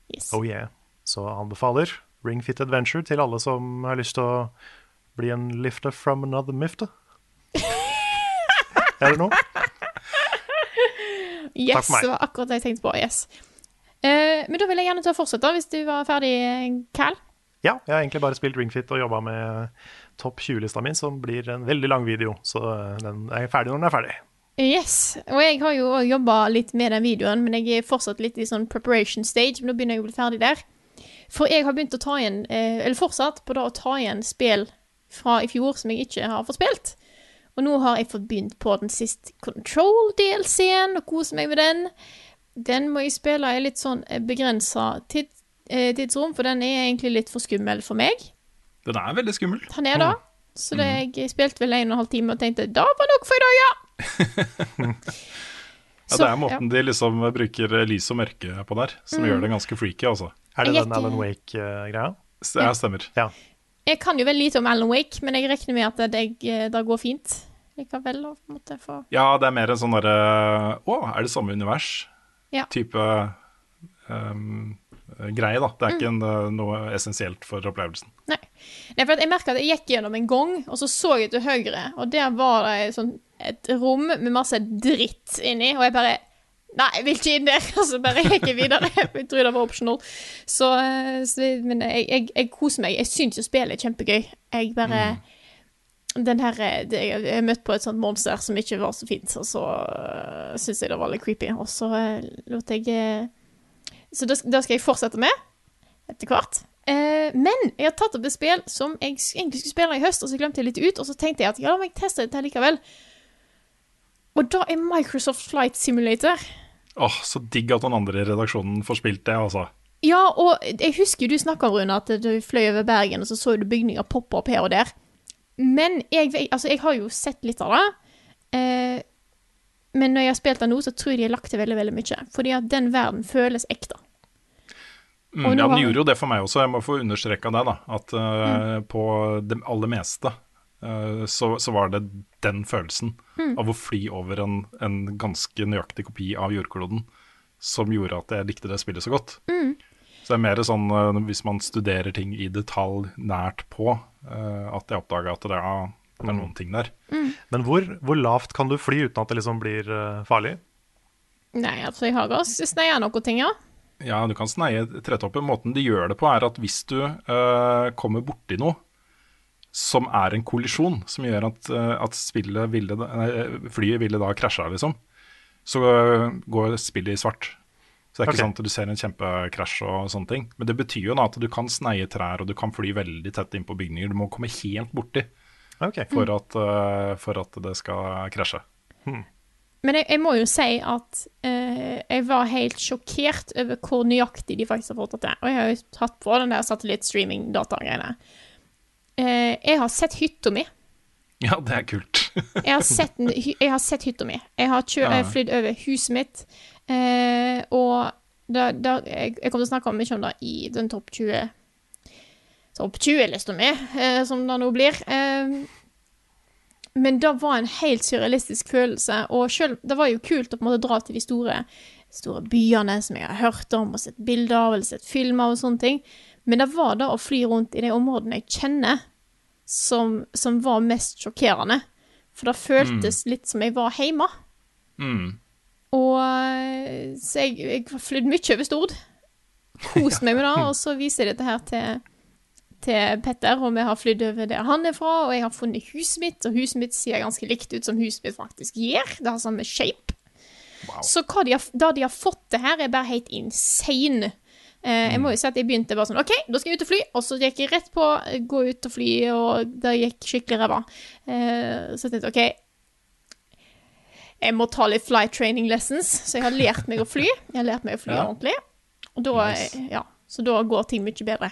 Kondis. Oh yeah. Så anbefaler Ring Fit Adventure til alle som har lyst til å bli en lifter from another mifter. er det noe? Yes, Takk for meg. det var akkurat det jeg tenkte på. Yes. Uh, men da vil jeg gjerne ta fortsette, hvis du var ferdig, Cal. Ja, jeg har egentlig bare spilt Ring Fit og jobba med topp 20-lista mi, som blir en veldig lang video. Så den er ferdig når den er ferdig. Yes, og jeg har jo jobba litt med den videoen, men jeg er fortsatt litt i sånn preparation stage, men nå begynner jeg å bli ferdig der. For jeg har begynt å ta igjen, eh, eller fortsatt på da å ta igjen spill fra i fjor som jeg ikke har fått spilt. Og nå har jeg fått begynt på den siste Control-DLC-en, og koser meg med den. Den må jeg spille i litt sånn begrensa tid, eh, tidsrom, for den er egentlig litt for skummel for meg. Den er veldig skummel. Han er da. Så det, jeg spilte vel en og en halv time og tenkte da var nok for i dag, ja! Ja, det er måten de liksom bruker lys og mørke på der, som Mm. gjør det ganske freaky, altså. Er det Jeg den Alan Wake-greia? Ja, stemmer. Ja. Jeg kan jo veldig lite om Alan Wake, men jeg regner med at det, det, går fint likevel. på en måte få... Ja, det er mer en sånn derre Å, er det samme univers? Ja. Type um, greie, da. Det er ikke en, uh, noe essensielt for opplevelsen. Nei. Nei, for jeg merka at jeg gikk gjennom en gang, og så så jeg til høyre, og der var det sånn et rom med masse dritt inni, og jeg bare Nei, jeg vil ikke inn der! Og så bare gikk jeg videre. Jeg tror det var optional. Så, eh, så Men jeg, jeg, jeg koser meg. Jeg syns jo spillet er kjempegøy. Jeg bare Den her eh, Jeg møtte på et sånt monster som ikke var så fint, og så uh, syns jeg det var litt creepy, og så eh, lot jeg eh, Så det, det skal jeg fortsette med etter hvert. Eh, men jeg har tatt opp et spill som jeg egentlig skulle spille i høst, og så glemte jeg litt ut, og så tenkte jeg at ja, la meg teste dette likevel. Og da er Microsoft Flight Simulator. Åh, så digg at noen andre i redaksjonen får spilt det, altså. Ja, og jeg husker du snakka om, Rune, at du fløy over Bergen, og så så du bygninger poppe opp her og der. Men jeg, altså, jeg har jo sett litt av det. Eh, men når jeg har spilt det nå, så tror jeg de har lagt til veldig veldig mye. Fordi at den verden føles ekte. Mm, ja, den gjorde jo det for meg også, jeg må få understreka det, da. At uh, Mm. på det aller meste uh, så, så var det den følelsen Mm. av å fly over en, en ganske nøyaktig kopi av jordkloden som gjorde at jeg likte det spillet så godt. Mm. Så det er mer sånn uh, hvis man studerer ting i detalj nært på, eh, at jeg oppdaga at det er, det er noen ting der. Men hvor, hvor lavt kan du fly uten at det liksom blir farlig? Nei, altså, jeg har ganske sneia noen ting, ja. Ja, du kan sneie tretoppen. Måten de gjør det på, er at hvis du uh, kommer borti noe som er en kollisjon, som gjør at, uh, at ville, nei, flyet ville da krasja, liksom, så uh, går spillet i svart. Så det er ikke Ok. sånn at du ser en kjempekrasj og sånne ting. Men det betyr jo da at du kan sneie trær, og du kan fly veldig tett innpå bygninger. Du må komme helt borti okay. for, at, uh, for at det skal krasje. Men jeg, jeg må jo si at eh, jeg var helt sjokkert over hvor nøyaktig de faktisk har fått det til. Og jeg har jo tatt på den der satellittstreaming-datagreiene. Eh, jeg har sett hytta mi. Ja, det er kult. Jeg har sett, jeg har sett hytta mi. Jeg har kjø- Ja. flydd over huset mitt. Eh, og da, da, jeg, jeg kommer til å snakke mye om det i den topp 20 Topp 20-lista mi, eh, som det nå blir. Eh, men det var en helt surrealistisk følelse. Og selv, det var jo kult å på en måte dra til de store, store byene som jeg har hørt om og sett bilder av eller sett filmer av og sånne ting. Men det var det å fly rundt i de områdene jeg kjenner, som, som var mest sjokkerende. For det føltes litt som jeg var hjemme. Mm. Og eh, så jeg, jeg har flydd mye over Stord. Kost meg med det, og så viser jeg dette her til, til Petter, og vi har flydd over der han er fra, og jeg har funnet huset mitt, og huset mitt ser ganske likt ut som huset mitt faktisk gjør. Det har samme shape. Så hva de har, det de har fått til her, er bare helt insane. Eh, jeg må jo si at jeg begynte bare sånn OK, da skal jeg ut og fly. Og så gikk jeg rett på eh, gå ut og fly, og det gikk skikkelig ræva. Eh, så jeg tenkte OK, jeg må ta litt flight training lessons, så jeg har lært meg å fly. Jeg har lært meg å fly Ja. ordentlig. Og da, Nice. ja, så da går ting mye bedre.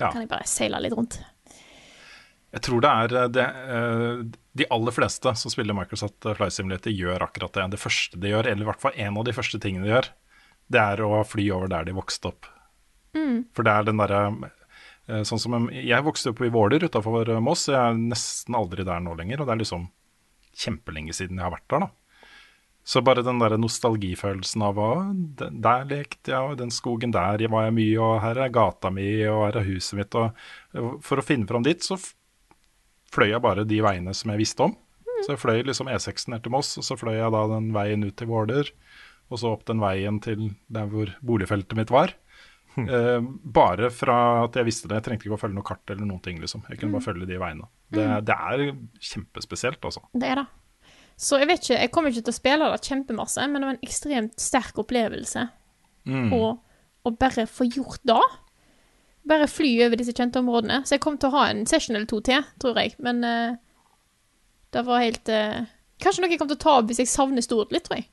Ja. Kan jeg bare seile litt rundt. Jeg tror det er eh, det, eh, De aller fleste som spiller Microsoft Flight Simulator, gjør akkurat det. Det første de gjør, eller i hvert fall en av de første tingene de gjør, det er å fly over der de vokste opp. For det er den derre eh, Sånn som Jeg vokste opp i Våler utafor Moss, jeg er nesten aldri der nå lenger. Og det er liksom kjempelenge siden jeg har vært der, da. Så bare den der nostalgifølelsen av å Der lekte jeg, og den skogen der var jeg mye, og her er gata mi, og her er huset mitt. Og for å finne fram dit, så fløy jeg bare de veiene som jeg visste om. Så jeg fløy liksom E6 ned til Moss, og så fløy jeg da den veien ut til Våler. Og så opp den veien til der hvor boligfeltet mitt var. Eh, bare fra at jeg visste det. Jeg trengte ikke å følge noe kart eller noen ting. liksom. Jeg kunne bare følge de veiene. Det, det er kjempespesielt, altså. Det er det. Så jeg vet ikke, jeg kommer ikke til å spille det kjempemasse, men det var en ekstremt sterk opplevelse å, å bare få gjort det. Bare fly over disse kjente områdene. Så jeg kom til å ha en session eller to til, tror jeg. Men uh, det var helt uh, Kanskje noe jeg kommer til å ta opp hvis jeg savner stort litt, tror jeg.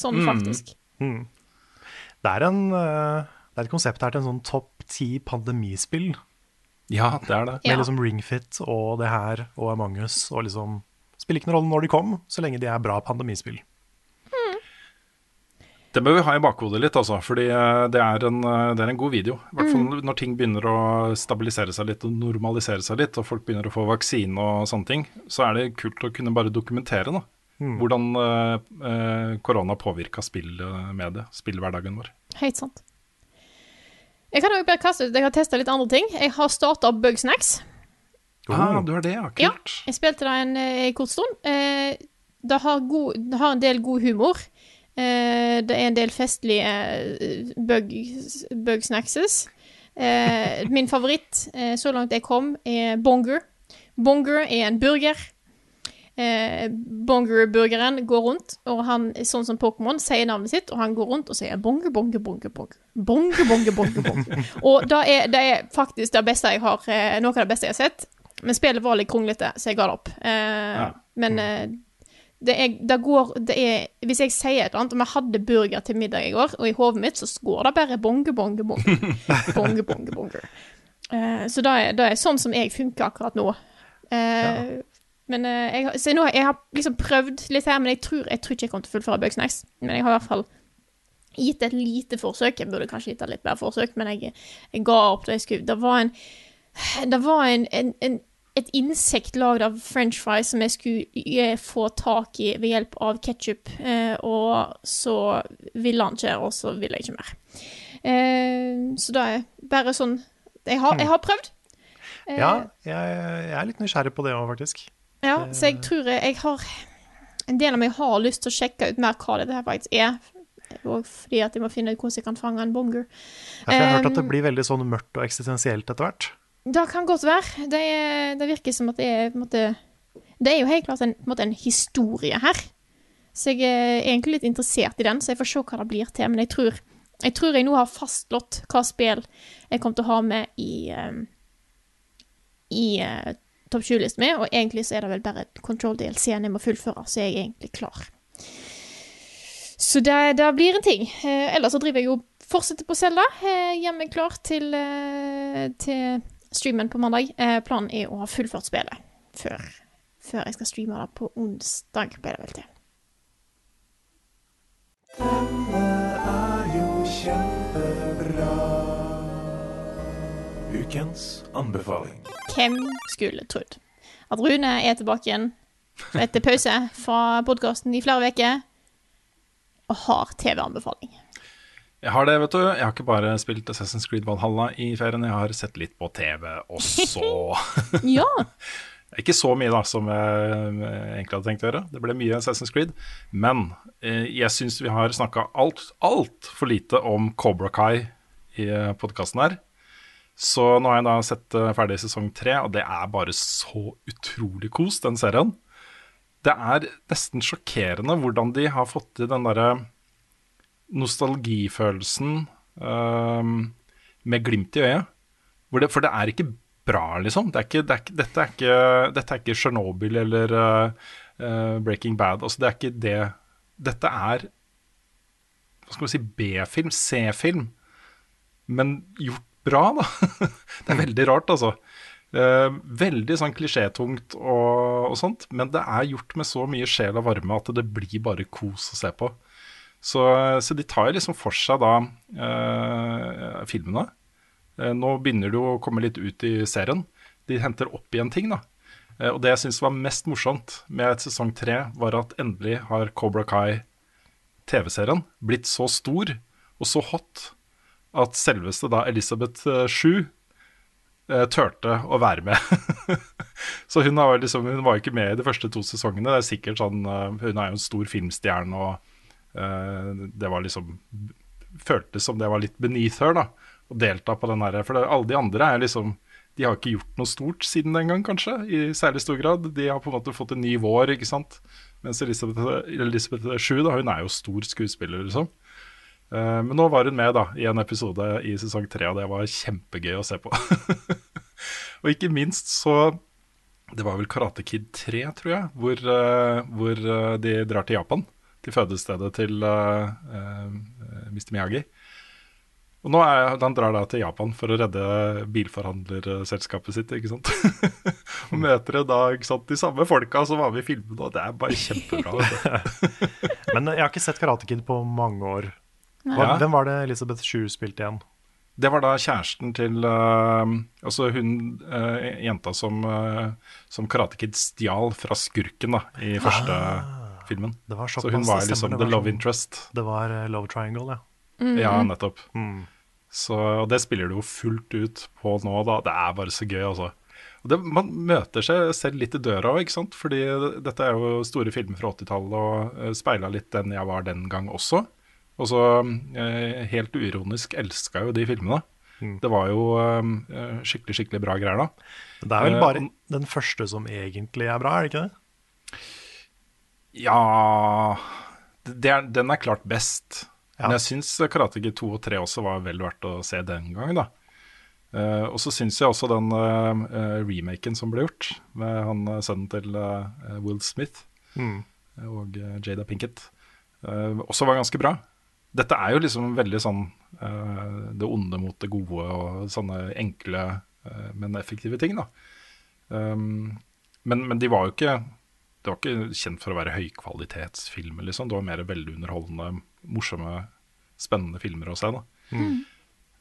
Sånn faktisk. Det er, en, uh, det er et konsept her til en sånn topp ti pandemispill. Ja, det er det. Ja. Med liksom Ringfit og det her og Among us. Og liksom Spiller ikke noen rolle når de kom, så lenge de er bra pandemispill. Det bør vi ha i bakhodet litt, altså. Fordi eh, det er en, eh, det er en god video. I hvert fall når ting begynner å stabilisere seg litt og normalisere seg litt, og folk begynner å få vaksine og sånne ting, så er det kult å kunne bare dokumentere da. hvordan eh, korona påvirka spillmediet, spillhverdagen vår. Helt sant. Jeg kan også bare kaste ut Jeg har testa litt andre ting. Jeg har starta Bugsnacks. Ah, du har det, ja. Ja, jeg spilte det en, eh, en kort stund. Eh, det, har god, det har en del god humor. Eh, det er en del festlige eh, bug. Eh, min favoritt eh, så langt jeg kom, er Bonger. Bonger er en burger. Eh, Bonger-burgeren går rundt, og han, sånn som Pokémon, sier navnet sitt, og han går rundt og sier bonger, bonger, bonger, bonger. Bonge, bonge, bonge, bonge. og det er, det er faktisk det beste jeg har, eh, noe av det beste jeg har sett. Men spillet var litt kronglete, så jeg ga det opp. Eh, Men mm. det, er, det går det er, Hvis jeg sier et eller annet, Om jeg hadde burger til middag i går, og i hodet mitt så går det bare bonge, bonge, bonge. bonge, bonge, bonge. Eh, så det er, det er sånn som jeg funker akkurat nå. Eh, Men eh, jeg, så nå, jeg har liksom prøvd litt her, men jeg tror, jeg tror ikke jeg kommer til å fullføre Bugsnacks. Men jeg har i hvert fall gitt et lite forsøk. Jeg burde kanskje gitt et litt bedre forsøk, men jeg, jeg ga opp da jeg skulle Det var en Det var en, en, en et insekt lagd av french fries som jeg skulle eh, få tak i ved hjelp av ketsjup, eh, og så ville han ikke, og så ville jeg ikke mer. Eh, så da er bare sånn Jeg har, jeg har prøvd. Ja, jeg, jeg er litt nysgjerrig på det òg, faktisk. ja, så jeg tror jeg, jeg har En del av meg har lyst til å sjekke ut mer hva dette her faktisk er. Og fordi at jeg må finne ut hvordan jeg kan fange en bonger. Ja, jeg har hørt at det blir veldig sånn mørkt og eksistensielt etter hvert. Det kan godt være. Det, det virker som at det er måte Det er jo helt klart en, en, en historie her. Så jeg er egentlig litt interessert i den, så jeg får se hva det blir til. Men jeg tror jeg, tror jeg nå har fastslått hva spill jeg kommer til å ha med i um, I uh, topp 20-listen min, og egentlig så er det vel bare Control DLC-en jeg må fullføre, så jeg er egentlig klar. Så det, det blir en ting. Eh, ellers så driver jeg jo fortsetter på Selda. hjemme gjør klar til, eh, til streamen på mandag. Eh, planen er å ha fullført spillet før, før jeg skal streame det på onsdag, ble det vel til. Ukens anbefaling. Hvem skulle trodd at Rune er tilbake igjen etter pause fra podkasten i flere uker og har TV-anbefaling? Jeg har det, vet du. Jeg har ikke bare spilt Assassin's Creed Valhalla i ferien, jeg har sett litt på TV også. Ja. Ikke så mye da som jeg eh, egentlig hadde tenkt å gjøre. Det ble mye Assassin's Creed. Men eh, jeg syns vi har snakka altfor alt for lite om Cobra Kai i podkasten her. Så nå har jeg da sett eh, ferdig sesong tre, og det er bare så utrolig kos, den serien. Det er nesten sjokkerende hvordan de har fått til den derre nostalgifølelsen eh, med glimt i øyet. Det, for det er ikke bra, liksom. Det er ikke, det er dette, er ikke, dette er ikke Tsjernobyl eller eh, Breaking Bad. Altså, det er ikke det Dette er Hva skal vi si B-film, C-film, men gjort bra, da. det er veldig rart, altså. Uh, veldig sånn klisjétungt og, og sånt, men det er gjort med så mye sjel og varme at det blir bare kos å se på. Så, så de tar jo liksom for seg da eh, filmene. Eh, nå begynner det jo å komme litt ut i serien. De henter opp igjen ting, da. Eh, og det jeg syns var mest morsomt med et sesong tre, var at endelig har Cobra Kai, TV-serien, blitt så stor og så hot at selveste da Elisabeth eh, Shue eh, turte å være med. så hun, har liksom, hun var ikke med i de første to sesongene. Det er sikkert sånn, eh, Hun er jo en stor filmstjerne, og det var liksom Føltes som det var litt beneath her, da. Å delta på den her. For det, alle de andre er liksom De har ikke gjort noe stort siden den gang, kanskje, i særlig stor grad. De har på en måte fått en ny vår, ikke sant. Mens Elisabeth, Elisabeth Shue, da, hun er jo stor skuespiller, liksom. Eh, men nå var hun med da i en episode i sesong tre, og det var kjempegøy å se på. og ikke minst så Det var vel Karate Kid 3, tror jeg, hvor, eh, hvor eh, de drar til Japan. Til fødestedet til uh, Mr. Miyagi. Og nå er, Han drar da til Japan for å redde bilforhandlerselskapet sitt, ikke sant. og møter da ikke sant, de samme folka som var med i filmene, og det er bare kjempebra. Men jeg har ikke sett Karate Kid på mange år. Hva. Hvem var det Elisabeth Shue spilte igjen? Det var da kjæresten til uh, Altså hun uh, jenta som, uh, som Karate Kid stjal fra skurken da i første filmen. Det var Så hun var liksom the love sånn- interest. Det var eh, Love Triangle, ja. Ja, nettopp. Så, og det spiller du jo fullt ut på nå, da. Det er bare så gøy, altså. Det, man møter seg selv litt i døra òg, ikke sant. Fordi dette er jo store filmer fra 80-tallet og uh, speila litt den jeg var den gang også. Og så eh, helt uironisk elska jo de filmene. Det var jo eh, skikkelig, skikkelig bra greier, da. Det er vel Eh, bare den første som egentlig er bra, er det ikke det? Ja er, Den er klart best. Ja. Men jeg syns Karate Kid 2 og 3 også var vel verdt å se den gang, da. Uh, og så syns jeg også den uh, remaken som ble gjort, med han sønnen til uh, Will Smith Mm. og Jada Pinkett, også var ganske bra. Dette er jo liksom veldig sånn det onde mot det gode og sånne enkle, men effektive ting, da. Um, men, men de var jo ikke Det var ikke kjent for å være høykvalitetsfilmer, liksom. Det var mer veldig underholdende, morsomme spennende filmer å se. da.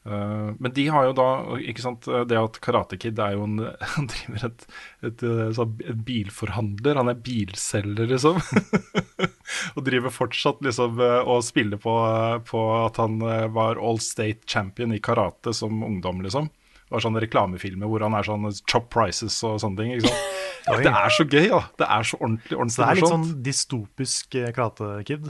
Eh, men de har jo da ikke sant, Det at Karate Kid er jo en Han driver et, et, et, et bilforhandler. Han er bilselger, liksom. og driver fortsatt liksom eh, og spiller på, på at han eh, var all state champion i karate som ungdom, liksom. Det var sånne reklamefilmer hvor han er sånn chop prices og sånne ting. ikke sant? Det er så gøy, da. Det er så ordentlig, ordentlig det er litt sånn dystopisk eh, Karate-kid.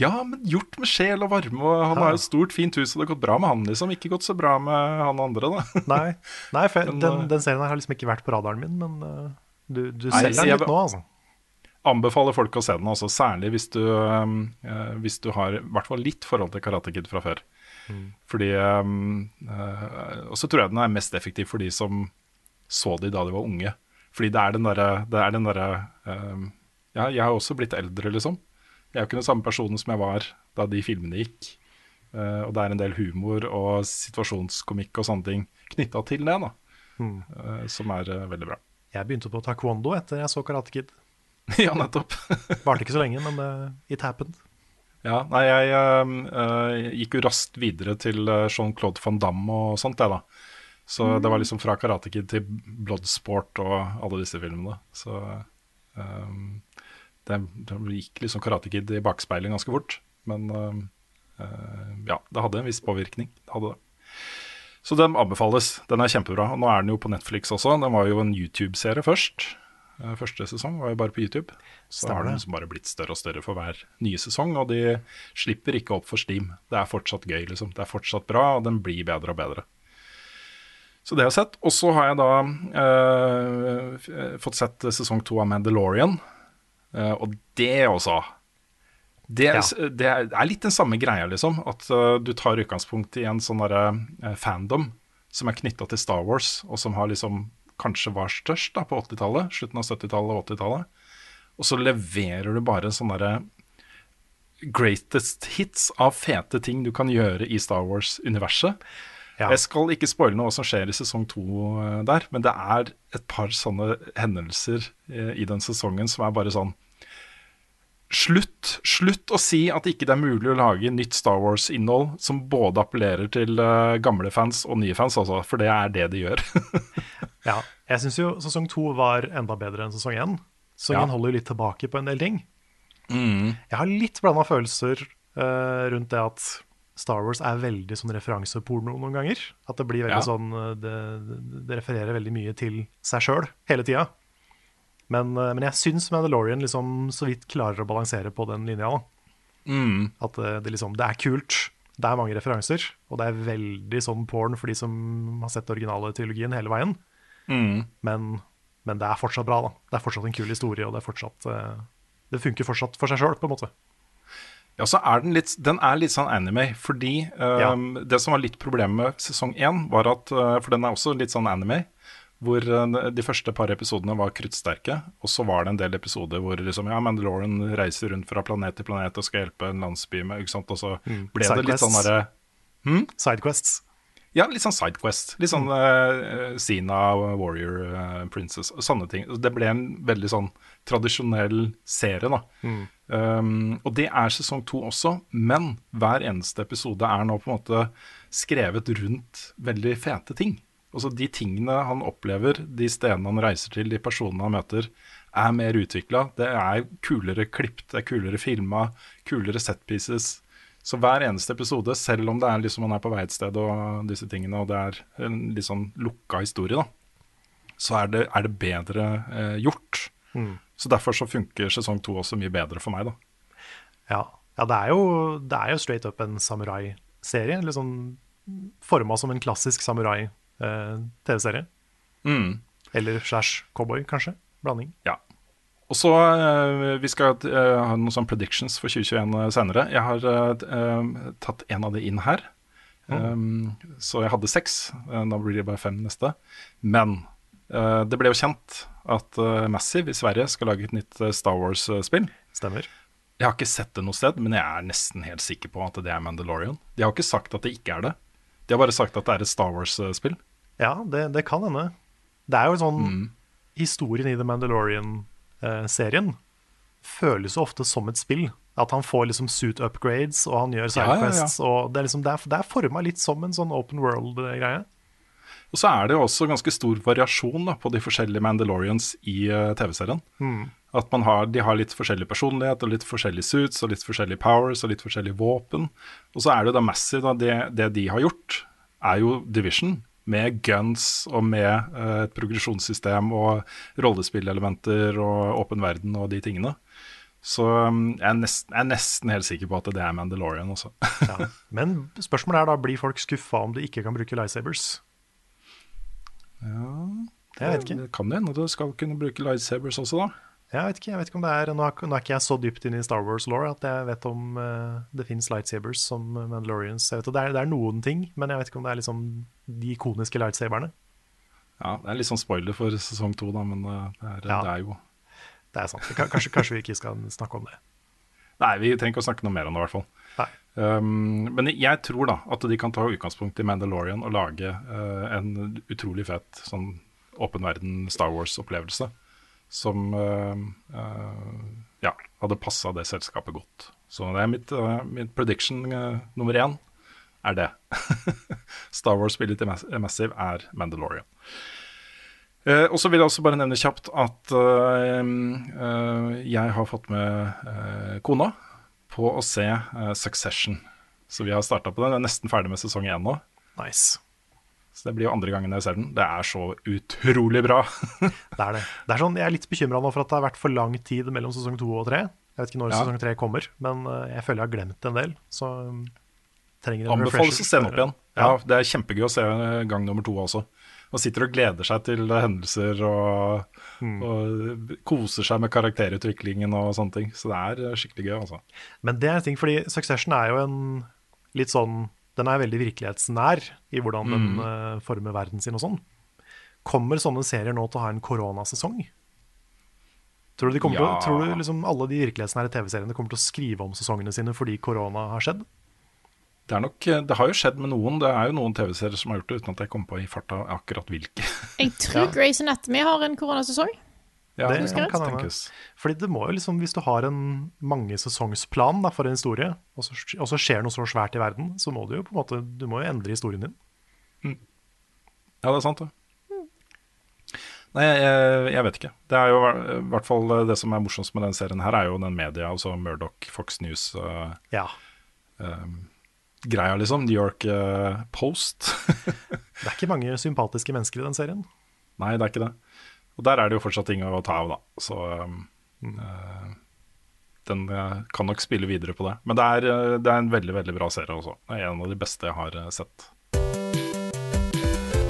Ja, men gjort med sjel og varme. Og han har jo stort, fint hus, og det har gått bra med han, liksom. Ikke gått så bra med han andre, da. Nei, Nei for jeg- Men, den, eh, den serien har liksom ikke vært på radaren min, men uh, du, du Nei, selger den den jeg- litt nå, altså. Anbefaler folk å se den, også, særlig hvis du, um, eh, hvis du har i hvert fall litt forhold til Karate Kid fra før. Fordi um, eh, Og så tror jeg den er mest effektiv for de som så de da de var unge. Fordi det er den derre der, er um, Ja, jeg har også blitt eldre, liksom. Jeg er jo ikke den samme personen som jeg var da de filmene gikk. Uh, og det er en del humor og situasjonskomikk og sånne ting knytta til det, da. eh, som er uh, veldig bra. Jeg begynte på taekwondo etter jeg så Karate Kid. ja, nettopp. Varte ikke så lenge, men uh, it happened. Ja, nei, jeg eh, eh, gikk jo raskt videre til uh, Jean-Claude van Damme og sånt, jeg, da. Så det var liksom fra Karate Kid til Bloodsport og alle disse filmene. Så eh, det, det gikk liksom Karate Kid i bakspeilet ganske fort. Men eh, eh, ja, det hadde en viss påvirkning. Det hadde det. Så den anbefales. Den er kjempebra. Og nå er den jo på Netflix også. Den var jo en YouTube-serie først. Eh, Første sesong var jo bare på YouTube. Så Stemmer har den det. liksom bare blitt større og større for hver nye sesong. Og de slipper ikke opp for Steam. Det er fortsatt gøy, liksom. Det er fortsatt bra, og den blir bedre og bedre. Så det har jeg sett. Og så har jeg da eh, fått sett sesong to av Mandalorian. Eh, og det også det, Ja. det er litt den samme greia, liksom. At uh, du tar utgangspunkt i en sånn derre uh, fandom som er knytta til Star Wars, og som har liksom kanskje var størst da på 80-tallet, slutten av 70-tallet og 80-tallet. Og så leverer du bare sånne sånn derre greatest hits av fete ting du kan gjøre i Star Wars-universet. Ja. Jeg skal ikke spoile noe som skjer i sesong to eh, der, men det er et par sånne hendelser eh, i den sesongen som er bare sånn Slutt, slutt å si at ikke det er mulig å lage nytt Star Wars-innhold som både appellerer til uh, gamle fans og nye fans, altså, for det er det de gjør. Ja, jeg syns jo sesong to var enda bedre enn sesong én. Sesong Ja. holder jo litt tilbake på en del ting. Mm. Jeg har litt blanda følelser uh, rundt det at Star Wars er veldig sånn referanseporno noen ganger. At det blir veldig Ja. sånn eh, det- det refererer veldig mye til seg sjøl hele tida. Men, eh, men jeg syns Mandalorian liksom så vidt klarer å balansere på den linja. Mm. At det, det liksom, det er kult, det er mange referanser, og det er veldig sånn porn for de som har sett originale trilogien hele veien. Mm. Men, men det er fortsatt bra. da. Det er fortsatt en kul historie, og det fortsatt eh, Det funker fortsatt for seg sjøl, på en måte. Ja, så er den litt Den er litt sånn anime, fordi eh, det som var litt problemet med sesong én, var at eh, For den er også litt sånn anime, hvor eh, de første par episodene var kruttsterke, og så var det en del episoder hvor liksom, ja, Mandalorian reiser rundt fra planet til planet og skal hjelpe en landsby med ikke sant, Og så ble det litt sånn Sidequests. hmm? Sidequests. Ja, litt sånn Sidequest. Litt sånn uh, Sina, Warrior, uh, Princess, sånne ting. Det ble en veldig sånn tradisjonell serie, da. Um, og det er sesong to også, men hver eneste episode er nå på en måte skrevet rundt veldig fete ting. Altså De tingene han opplever, de stedene han reiser til, de personene han møter, er mer utvikla. Det er kulere klipt, det er kulere filma, kulere set pieces. Så hver eneste episode, selv om det er liksom man er på vei et sted og disse tingene, og det er en litt sånn lukka historie, da, så er det, er det bedre eh, gjort. Så derfor så funker sesong to også mye bedre for meg, da. Ja, ja det, er jo, det er jo straight up en samurai-serie. Litt sånn forma som en klassisk samurai-TV-serie. Mm. Eller slash cowboy, kanskje. Blanding. Ja. Og så eh, Vi skal eh, ha noen sånne predictions for 2021 senere. Jeg har eh, eh, tatt en av de inn her. Um, så jeg hadde seks. Eh, da blir det bare fem neste. Men uh, det ble jo kjent at uh, Massive i Sverige skal lage et nytt eh, Star Wars-spill. Stemmer. Jeg har ikke sett det noe sted, men jeg er nesten helt sikker på at det er Mandalorian. De har ikke sagt at det ikke er det. De har bare sagt at det er et Star Wars-spill. Ja, det, det kan hende. Det er jo sånn Historien i The Mandalorian-serien føles jo ofte som et spill. At han får liksom suit upgrades, og han gjør Ja, ja, ja. sidequests. og Det er, liksom, det er, det er forma litt som en sånn open world-greie. Og så er det jo også ganske stor variasjon da, på de forskjellige Mandalorians i uh, TV-serien. At man har, De har litt forskjellig personlighet, og litt forskjellige suits, og litt forskjellige powers og litt forskjellige våpen. Og så er det jo da Massive, da, det, det de har gjort, er jo Division. Med guns og med uh, et progresjonssystem og rollespillelementer og åpen verden og de tingene. Så um, jeg, er nesten, jeg er nesten helt sikker på at det er Mandalorian også. Ja. Men spørsmålet er da, blir folk skuffa om du ikke kan bruke lightsabers? Jeg vet ikke. Det kan jo hende du skal kunne bruke lightsabers også, da. Jeg vet ikke, jeg vet ikke om det er Nå er, nå er ikke jeg så dypt inn i Star Wars-law at jeg vet om uh, det fins lightsabers som Mandalorians. Jeg vet, det, er, det er noen ting, men jeg vet ikke om det er liksom de ikoniske lightsaberne. Ja, Det er litt sånn spoiler for sesong to, da, men uh, det, er, Ja. det er jo Det er sant. Kanskje, kanskje vi ikke skal snakke om det. Nei, vi trenger ikke å snakke noe mer om det, i hvert fall. Um, men jeg tror da at de kan ta utgangspunkt i Mandalorian og lage uh, en utrolig fet sånn åpen verden Star Wars-opplevelse. Som uh, uh, ja, hadde passa det selskapet godt. Så det er mitt, mitt prediction nummer én er det. Star Wars-spillet til Mass- Massive er Mandalorian. Eh, og så vil jeg også bare nevne kjapt at eh, eh, jeg har fått med kona på å se uh, Succession. Så vi har starta på den. Jeg er nesten ferdig med sesong én nå. Nice. Så det blir jo andre gangen jeg ser den. Det er så utrolig bra. Det er det. det er sånn, jeg er litt bekymra nå for at det har vært for lang tid mellom sesong to og tre. Jeg vet ikke når Ja. sesong tre kommer, men eh, jeg føler jeg har glemt en del. Så um, trenger en Anbefales å se den opp igjen. Ja, Det er kjempegøy å se eh, gang nummer to også. Og sitter og gleder seg til hendelser og, og koser seg med karakterutviklingen og sånne ting. Så det er eh, skikkelig gøy, altså. Men det er en ting, fordi Succession er jo en litt sånn Den er veldig virkelighetsnær i hvordan den eh, former verden sin og sånn. Kommer sånne serier nå til å ha en koronasesong? Tror du, de Ja. til, tror du liksom alle de virkelighetsnære TV-seriene kommer til å skrive om sesongene sine fordi korona har skjedd? Det, er nok, eh, det har jo skjedd med noen. Det er jo noen TV-serier som har gjort det uten at jeg kom på i farta akkurat hvilke. Jeg tror Grey's Anatomy har en koronasesong. Ja, Det det, kan tenkes. Fordi det må jo liksom, Hvis du har en mangesesongsplan da, for en historie, og så, og så skjer noe så svært i verden, så må du jo på en måte Du må jo endre historien din. Ja, det er sant, det. Nei, jeg, jeg vet ikke. Det er jo i hvert fall det som er morsomst med den serien her, er jo den media, altså Murdoch, Fox News uh, Ja. Greia, liksom. New York uh, Post. Det er ikke mange sympatiske mennesker i den serien. Nei, det er ikke det. Og der er det jo fortsatt ting å ta av, da. Så um, eh, den eh, kan nok spille videre på det. Men det er, eh, det er en veldig, veldig bra serie også. Det er en av de beste jeg har sett.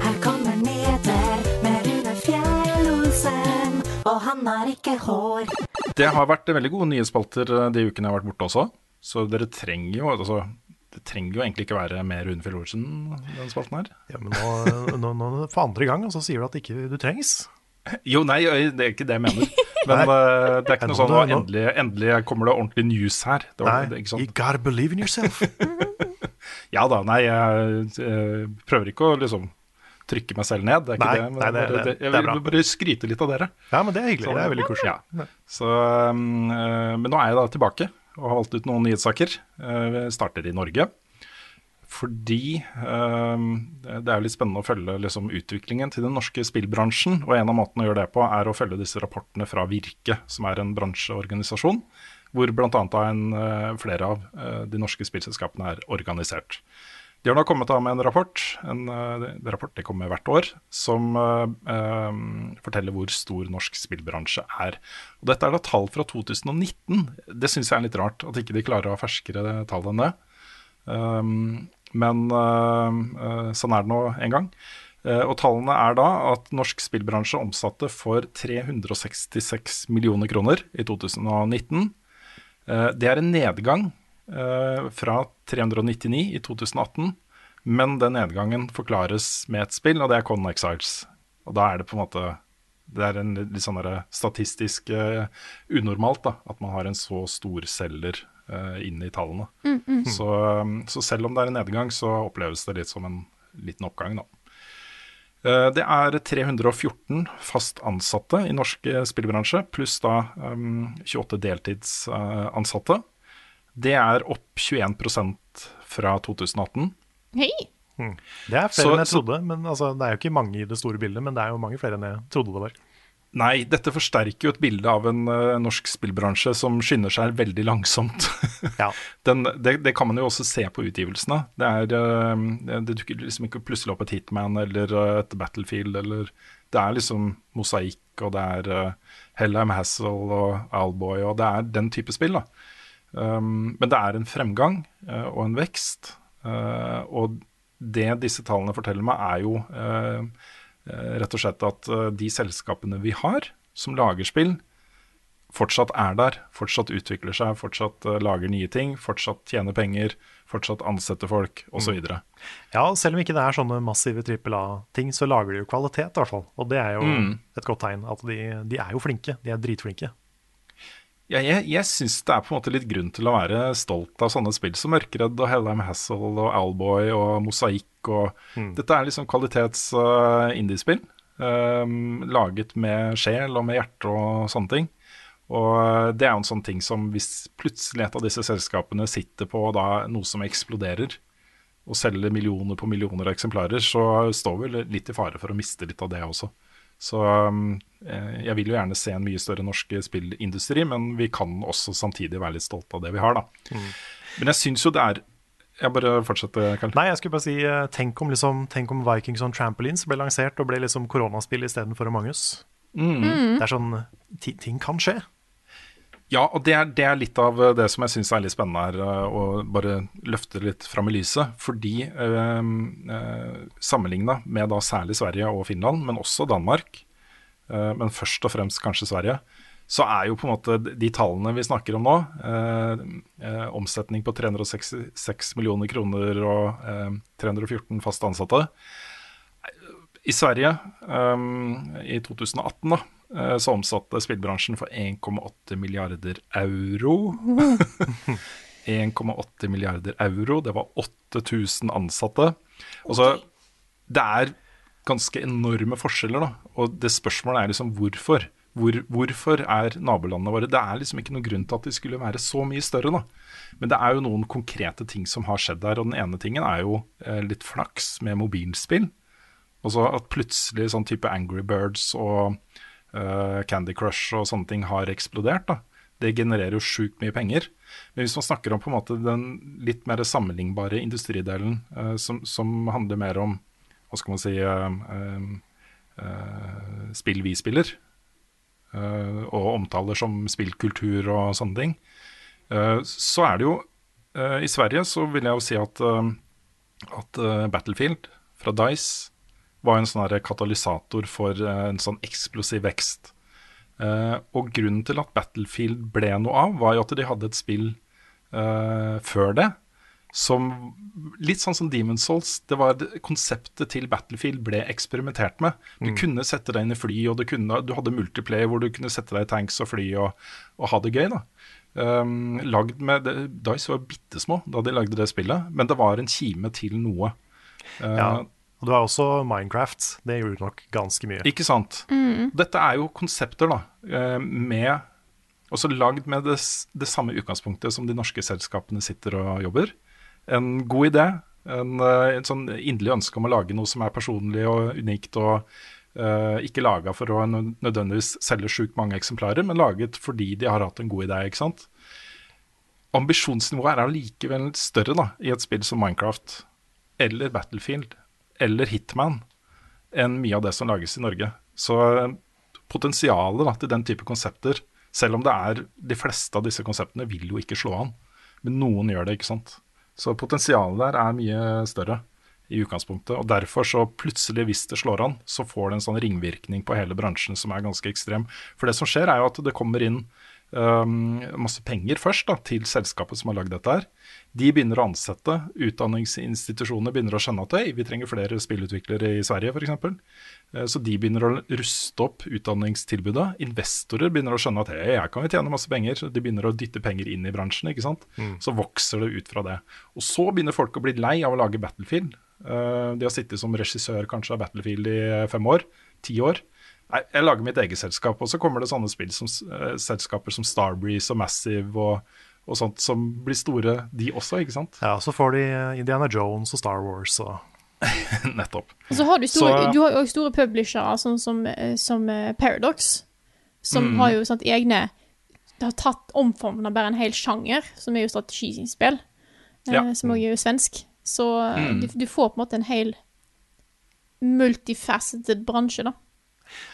Her kommer nyheter med Rune Fjell-Olsen, og han har ikke hår. Det har vært veldig gode nyhetsspalter de ukene jeg har vært borte også. Så dere trenger jo altså, Det trenger jo egentlig ikke være mer Rune Fjell Olsen, den spalten her. Ja, men nå, nå, nå for andre gang, og så sier du at ikke du trengs. Jo, nei, det er ikke det jeg mener. Men Nei. eh, det er ikke noe sånn at endelig, endelig kommer det ordentlig news her. Det var, Nei, det, you gotta believe in yourself. Ja da, nei, jeg jeg, prøver ikke å liksom trykke meg selv ned. Det er ikke Nei, det. Men nei, det- det- det, jeg vil bare skryte litt av dere. Ja, men det er hyggelig. Det er veldig koselig. Ja. Så, um, eh, men nå er jeg da tilbake og har valgt ut noen nyhetssaker. Eh, Vi starter i Norge. Fordi um, det er litt spennende å følge liksom, utviklingen til den norske spillbransjen. Og en av måtene å gjøre det på er å følge disse rapportene fra Virke, som er en bransjeorganisasjon. Hvor bl.a. Eh, flere av eh, de norske spillselskapene er organisert. De har kommet av med en rapport, en en rapport de kommer hvert år, som eh, eh, forteller hvor stor norsk spillbransje er. Og dette er da tall fra 2019. Det syns jeg er litt rart, at ikke de klarer å ha ferskere tall enn det. Um, men eh, eh, sånn er det nå en gang. Uh, og tallene er da at norsk spillbransje omsatte for 366 millioner kroner i 2019. Uh, det er en nedgang eh, fra 399 i 2018, men den nedgangen forklares med et spill, og det er Con Exiles. Og da er det på en måte Det er en litt sånn statistisk uh, unormalt da, at man har en så stor selger uh, inn i tallene. Så, um, så selv om det er en nedgang, så oppleves det litt som en liten oppgang, da. Uh, Det er 314 fast ansatte i norsk eh, spillbransje, pluss da um, 28 deltidsansatte. Det er opp 21% fra 2018. Hei! Det er flere Så- enn jeg trodde. men altså, Det er jo ikke mange i det store bildet, men det er jo mange flere enn jeg trodde det var. Nei, dette forsterker jo et bilde av en uh, norsk spillbransje som skynder seg veldig langsomt. Ja. Den, det, det kan man jo også se på utgivelsene. Det, er, uh, det dukker liksom ikke plutselig opp et Hitman eller uh, et Battlefield. Eller, det er liksom mosaikk, og det er uh, Hellheim Hassel og Alboy, og det er den type spill. da. Um, men det er en fremgang uh, og en vekst. Uh, og det disse tallene forteller meg, er jo eh, rett og slett at de selskapene vi har som lager spill, fortsatt er der, fortsatt utvikler seg, fortsatt lager nye ting, fortsatt tjener penger, fortsatt ansetter folk osv. Mm. Ja, selv om ikke det er sånne massive trippel A-ting, så lager de jo kvalitet, i hvert fall. Og det er jo Mm. et godt tegn. At de, de er jo flinke. De er dritflinke. Ja, jeg jeg syns det er på en måte litt grunn til å være stolt av sånne spill som Mørkeredd og Hellheim Hassel og Owlboy og Mosaikk og Dette er liksom kvalitets uh, indiespill. um, laget med sjel og med hjerte og sånne ting. Og uh, det er jo en sånn ting som hvis plutselig et av disse selskapene sitter på da noe som eksploderer, og selger millioner på millioner av eksemplarer, så står vi litt i fare for å miste litt av det også. Så um, eh, jeg vil jo gjerne se en mye større norsk spillindustri, men vi kan også samtidig være litt stolte av det vi har, da. Men jeg syns jo det er Jeg bare fortsetter, Karl. Nei, jeg skulle bare si eh, tenk om, liksom, tenk om Vikings on Trampolines ble lansert og ble liksom koronaspill istedenfor Among us. Mm. Det er sånn Ting kan skje. Ja, og det er, det er litt av det som jeg syns er litt spennende her, eh, å bare løfte litt fram i lyset. Fordi eh, eh, sammenligna med da særlig Sverige og Finland, men også Danmark, eh, men først og fremst kanskje Sverige, så er jo på en måte de tallene vi snakker om nå, eh, eh, omsetning på 366 millioner kroner og eh, 314 fast ansatte, i Sverige um, i 2018 da, eh, så omsatte spillbransjen for 1,8 milliarder euro. 1,8 milliarder euro, det var 8000 ansatte. Altså, det er ganske enorme forskjeller, da. Og det spørsmålet er liksom hvorfor. Hvor, hvorfor er nabolandene våre Det er liksom ikke noen grunn til at de skulle være så mye større, da. Men det er jo noen konkrete ting som har skjedd der, og den ene tingen er jo eh, litt flaks med mobilspill. Altså at plutselig sånn type Angry Birds og eh, Candy Crush og sånne ting har eksplodert. da. Det genererer jo sjukt mye penger. Men hvis man snakker om på en måte den litt mer sammenlignbare industridelen, uh, som, som handler mer om hva skal man si uh, spill vi spiller, og omtaler som spillkultur og sånne ting, så er det jo I Sverige så vil jeg jo si at, at Battlefield fra Dice var en sånn katalysator for eh, en sånn eksplosiv vekst. Uh, og grunnen til at Battlefield ble noe av, var jo at de hadde et spill uh, før det som Litt sånn som Demon's Souls. Det var det, Konseptet til Battlefield ble eksperimentert med. Du Mm. kunne sette deg inn i fly, og du, kunne, du hadde multiplayer hvor du kunne sette deg i tanks og fly og, og ha det gøy. da. Um, lagd med, det, Dice var bitte små da de lagde det spillet, men det var en kime til noe. Uh, Ja. Og du har også Minecraft. Det gjorde nok ganske mye. Ikke sant? Dette er jo konsepter da, eh, med Også lagd med det, det samme utgangspunktet som de norske selskapene sitter og jobber. En god idé, en, eh, en sånn inderlig ønske om å lage noe som er personlig og unikt, og uh, ikke laga for å nødvendigvis selge sjukt mange eksemplarer, men laget fordi de har hatt en god idé. ikke sant? Ambisjonsnivået er allikevel større da, i et spill som Minecraft eller Battlefield eller Hitman enn mye av det som lages i Norge. Så eh, potensialet da, til den type konsepter, selv om det er de fleste av disse konseptene, vil jo ikke slå an. Men noen gjør det, ikke sant. Så potensialet der er mye større i utgangspunktet. Og derfor så plutselig, hvis det slår an, så får det en sånn ringvirkning på hele bransjen som er ganske ekstrem. For det som skjer, er jo at det kommer inn um, masse penger først da, til selskapet som har lagd dette her. De begynner å ansette. Utdanningsinstitusjoner begynner å skjønne at hey, vi trenger flere spillutviklere i Sverige f.eks. Så de begynner å ruste opp utdanningstilbudet. Investorer begynner å skjønne at hey, her kan vi tjene masse penger. De begynner å dytte penger inn i bransjen. ikke sant? Mm. Så vokser det ut fra det. Og så begynner folk å bli lei av å lage Battlefield. Eh, de har sittet som regissør kanskje av Battlefield i eh, fem år. Ti år. Nei, jeg lager mitt eget selskap, og så kommer det sånne spill som, uh, selskaper som Starbreeze og Massive og, og sånt som blir store, de også, ikke sant? Ja, så får de eh, Indiana Jones og Star Wars og Nettopp. Og så har du store, Så- du har også store publishere, sånn som, eh, som eh, Paradox, som Mm. har jo sant, egne Det har tatt av bare en hel sjanger, som er jo strategispill, eh, Ja. som også er jo svensk. Så eh, Mm. du, du får på en måte en hel multifaceted bransje, da.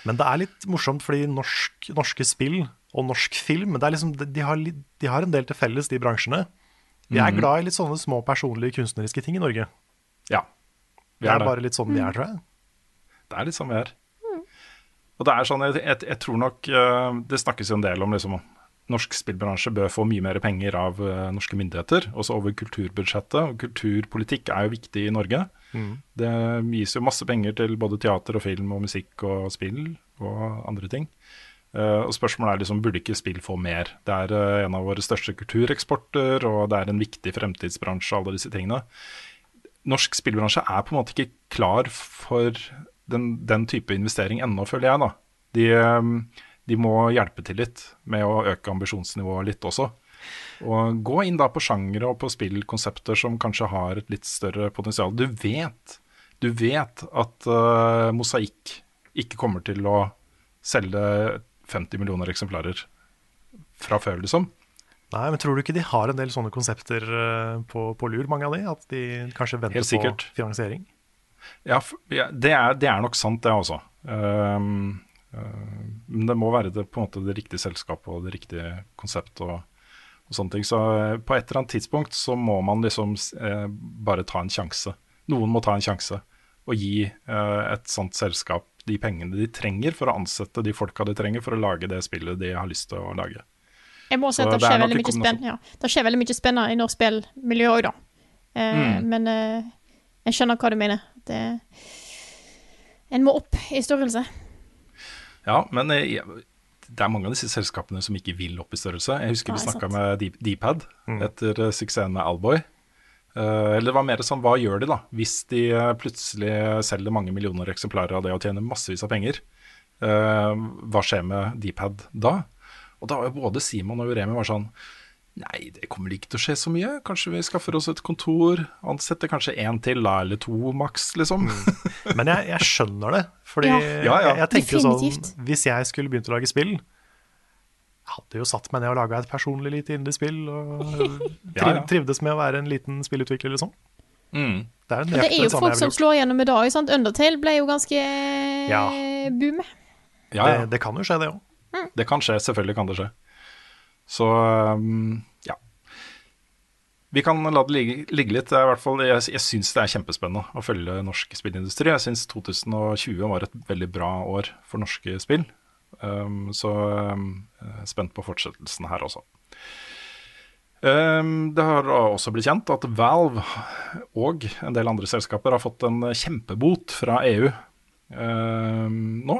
Men det er litt morsomt, fordi norsk, norske spill og norsk film det er liksom, de, har, de har en del til felles, de bransjene. Vi er mm. glad i litt sånne små personlige kunstneriske ting i Norge. Ja. Det er bare litt sånn vi er, tror jeg. Det er litt sånn vi er. Og det er sånn, jeg, jeg, jeg tror nok uh, Det snakkes jo en del om liksom norsk spillbransje bør få mye mer penger av eh, norske myndigheter, også over kulturbudsjettet. Og kulturpolitikk er jo viktig i Norge. Mm. Det gis jo masse penger til både teater og film og musikk og spill og andre ting. Uh, og spørsmålet er liksom, burde ikke spill få mer? Det er uh, en av våre største kultureksporter, og det er en viktig fremtidsbransje, alle disse tingene. Norsk spillbransje er på en måte ikke klar for den, den type investering ennå, føler jeg. da. De, eh, de må hjelpe til litt med å øke ambisjonsnivået litt også. Og gå inn da på sjangere og på spillkonsepter som kanskje har et litt større potensial. Du vet, du vet at uh, Mosaikk ikke kommer til å selge 50 millioner eksemplarer fra før, liksom. Nei, men tror du ikke de har en del sånne konsepter eh, på, på lur, mange av de? At de kanskje venter på finansiering? Ja, det, er, det er nok sant, det også. Um, uh, men det må være det, på en måte det riktige selskapet og det riktige konseptet og, og sånne ting. Så eh, på et eller annet tidspunkt så må man liksom eh, bare ta en sjanse. Noen må ta en sjanse og gi eh, et sånt selskap de pengene de trenger for å ansette de folka de trenger for å lage det spillet de har lyst til å lage. Jeg må si at det det er skjer veldig mye spenn, ja. Det skjer veldig mye spennende i norsk spillmiljø òg, da. Eh, Mm. Men eh, jeg skjønner hva du mener. Det, en må opp i størrelse. Ja, men eh, det er mange av disse selskapene som ikke vil opp i størrelse. Jeg husker vi snakka med Deep- Dpad etter eh, suksessen med Alboy. Eh, eller det var mer sånn, hva gjør de da, hvis de plutselig selger mange millioner eksemplarer av det og tjener massevis av penger? Hva skjer med Dpad da? Og da var jo både Simon og Uremi var sånn Nei, det kommer ikke til å skje så mye. Kanskje vi skaffer oss et kontor, ansetter kanskje én til, da, eller to maks, liksom. Men jeg, jeg skjønner det. Fordi Ja. Ja, ja. Jeg, jeg tenker jo Definitivt. sånn Hvis jeg skulle begynt å lage spill Jeg hadde jo satt meg ned og laga et personlig lite indie-spill, Og Ja, triv, ja. trivdes med å være en liten spillutvikler, liksom. Mm. Det er, det er jo folk som slår gjennom i dag. Sant? Undertale ble jo ganske Ja. boom. Ja, ja. Det, det kan jo skje, det òg. Det kan skje, selvfølgelig kan det skje. Så um, ja. Vi kan la det ligge, ligge litt. Det fall, jeg jeg syns det er kjempespennende å følge norsk spillindustri. Jeg syns 2020 var et veldig bra år for norske spill. Um, så um, er spent på fortsettelsen her også. Um, det har også blitt kjent at Valve og en del andre selskaper har fått en kjempebot fra EU um, nå.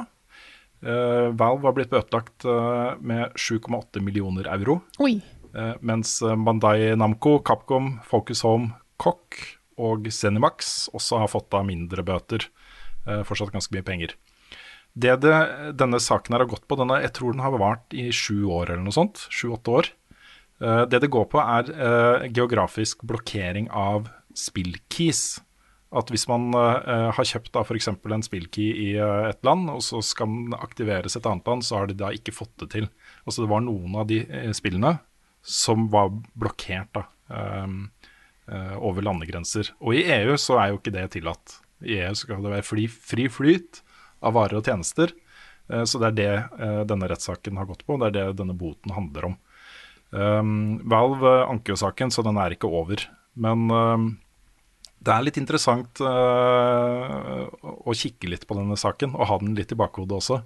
Eh, Valve har blitt bøtelagt eh, med 7,8 millioner euro. Oi. eh, mens Bandai Namco, Capcom, Focus Home, Kokk og Zenimax også har fått da mindre bøter. fortsatt ganske mye penger. Det, det denne saken her har gått på, denne, jeg tror den har vart i sju år eller noe sånt. Sju-åtte år. Det det går på, er geografisk blokkering av spillkeys. At hvis man eh, har kjøpt da f.eks. en spillkey i eh, et land, og så skal den aktiveres et annet land, så har de da ikke fått det til. Altså Det var noen av de eh, spillene som var blokkert da, ehm, eh, over landegrenser. Og i EU så er jo ikke det tillatt. I EU skal det være fri, fri flyt av varer og tjenester. Så det er det denne rettssaken har gått på, det er det denne boten handler om. Um, Valve anker jo saken, så den er ikke over. Men um, det er litt interessant uh, å kikke litt på denne saken, og ha den litt i bakhodet også.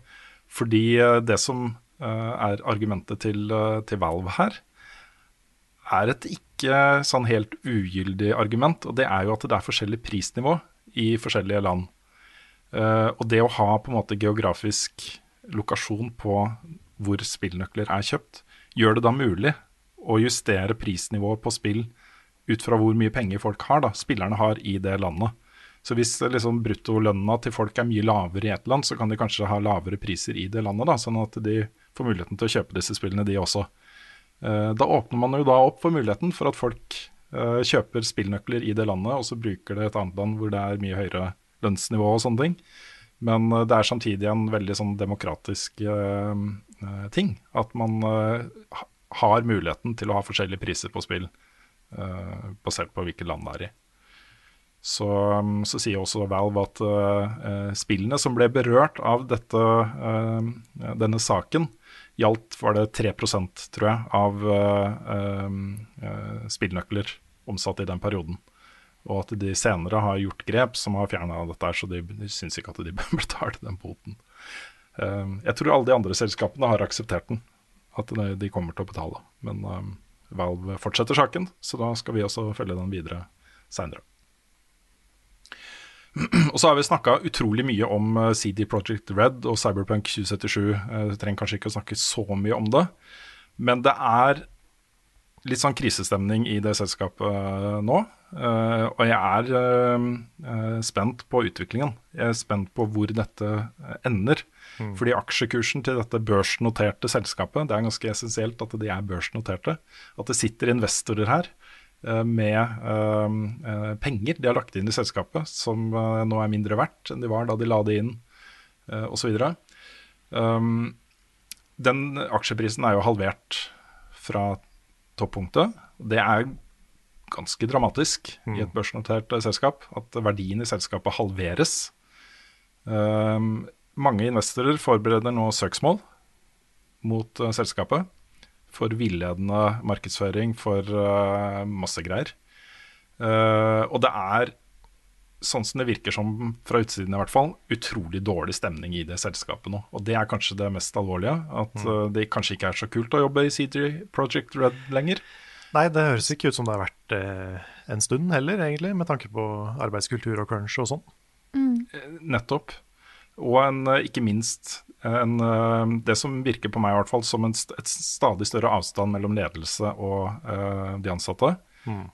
Fordi uh, det som uh, er argumentet til, til Valve her, er et ikke sånn helt ugyldig argument. Og det er jo at det er forskjellig prisnivå i forskjellige land. Og det å ha på en måte geografisk lokasjon på hvor spillnøkler er kjøpt, gjør det da mulig å justere prisnivået på spill ut fra hvor mye penger folk har, da, spillerne har i det landet. Så hvis eh, liksom bruttolønna til folk er mye lavere i et land, så kan de kanskje ha lavere priser i det landet, da, sånn at de får muligheten til å kjøpe disse spillene, de også. Eh, Da åpner man jo da opp for muligheten for at folk eh, kjøper spillnøkler i det landet, og så bruker det et annet land hvor det er mye høyere lønnsnivå og sånne ting. Men det er samtidig en veldig sånn demokratisk ting. At man har muligheten til å ha forskjellige priser på spill, basert på hvilket land det er i. Så, um, så sier også Valve at uh, eh, spillene som ble berørt av dette, uh, denne saken, gjaldt var det 3% tror jeg, av uh, eh, eh, spillnøkler omsatt i den perioden. Og at de senere har gjort grep som har fjerna dette, så de, de syns ikke at de bør betale den boten. Eh, jeg tror alle de andre selskapene har akseptert den, at de, de kommer til å betale. Men eh, Valve fortsetter saken, så da skal vi også følge den videre seinere. Og så har vi snakka utrolig mye om eh, CD Project Red og Cyberpunk 2077. Jeg Vi trenger kanskje ikke å snakke så mye om det, men det er litt sånn krisestemning i det selskapet eh, nå. Eh, og jeg er eh, spent på utviklingen. Jeg er spent på hvor dette ender. ender. Fordi aksjekursen til dette børsnoterte selskapet, det er ganske essensielt at de er børsnoterte. At det sitter investorer her med penger de har lagt inn i selskapet, som nå er mindre verdt enn de var da de la det inn, uh, osv. Um, den aksjeprisen er jo halvert fra toppunktet. Det er ganske dramatisk i et børsnotert eh, selskap at verdien i selskapet halveres. Um, mange investorer forbereder nå søksmål mot uh, selskapet for villedende markedsføring, for uh, masse greier. Uh, og det er, sånn som det virker som fra utsiden i hvert fall, utrolig dårlig stemning i det selskapet nå. Og det er kanskje det mest alvorlige. At mm. det kanskje ikke er så kult å jobbe i CG Project Red lenger. Nei, det høres ikke ut som det har vært eh, en stund heller, egentlig, med tanke på arbeidskultur og crunch og sånn. Nettopp. Og en, eh, ikke minst en, eh, det som virker på meg i hvert fall som en, st et stadig større avstand mellom ledelse og eh, de ansatte.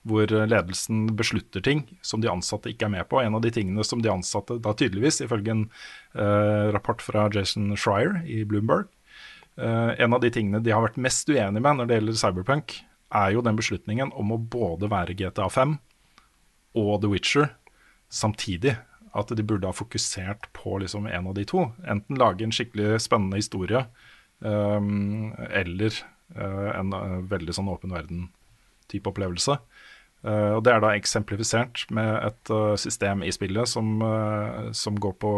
Hvor ledelsen beslutter ting som de ansatte ikke er med på. En av de tingene som de ansatte da tydeligvis, ifølge en eh, rapport fra Jason Schreier i Bloomberg, eh, en av de tingene de har vært mest uenige med når det gjelder Cyberpunk, er jo den beslutningen om å både være GTA 5 og The Witcher samtidig. At de burde ha fokusert på liksom en av de to. Enten lage en skikkelig spennende historie, um, eller uh, en uh, veldig sånn åpen verden-type opplevelse. Uh, og Det er da eksemplifisert med et uh, system i spillet som, uh, som går på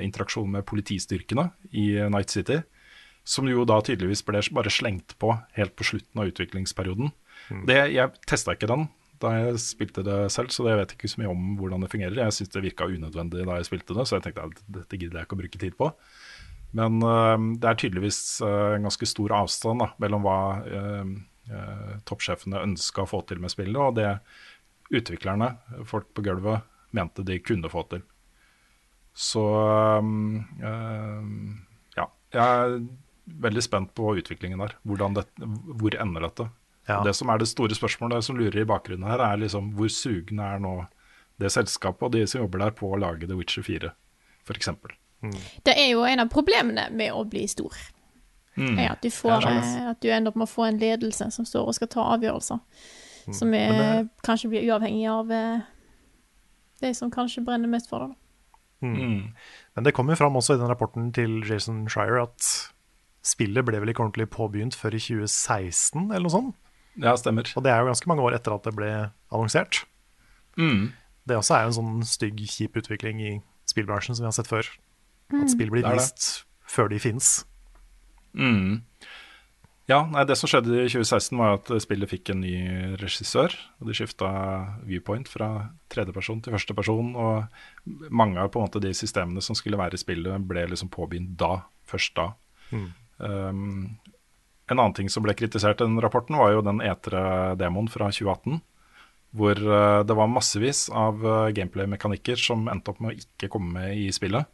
interaksjon med politistyrkene i Night City. Som jo da tydeligvis ble bare slengt på helt på slutten av utviklingsperioden. Det, jeg testa ikke den da jeg spilte det selv, så jeg vet ikke så mye om hvordan det fungerer. Jeg syns det virka unødvendig da jeg spilte det, så jeg tenkte at dette gidder jeg ikke å bruke tid på. Men det er tydeligvis en ganske stor avstand da, mellom hva øh, toppsjefene ønska å få til med spillet, og det utviklerne, folk på gulvet, mente de kunne få til. Så øhm, øhm, ja, jeg er veldig spent på utviklingen der. Det, hvor ender dette? Ja. Det som er det store spørsmålet som lurer i bakgrunnen her, er liksom hvor sugne er nå det selskapet og de som jobber der på å lage The Witcher 4, f.eks. Det er jo en av problemene med å bli stor. Er at du, får, eh, at du ender opp med å få en ledelse som står og skal ta avgjørelser. Som er, det... kanskje blir uavhengig av eh, de som kanskje brenner mest for det. Mm. Men det kom jo fram også i den rapporten til Jason Schreier at spillet ble vel ikke ordentlig påbegynt før i 2016, eller noe sånt. Ja, stemmer. Og det er jo ganske mange år etter at det ble annonsert. Det også er jo en sånn stygg, kjip utvikling i spillbransjen som vi har sett før. At spill blir vist før de fins. Mm. Ja, nei, Det som skjedde i 2016, var at spillet fikk en ny regissør. og De skifta viewpoint fra tredjeperson til førsteperson. Og mange av på en måte de systemene som skulle være i spillet, ble liksom påbegynt da. Først da. Um, en annen ting som ble kritisert i den rapporten, var jo den etere-demoen fra 2018. Hvor eh, det var massevis av eh, gameplay-mekanikker som endte opp med å ikke komme med i spillet.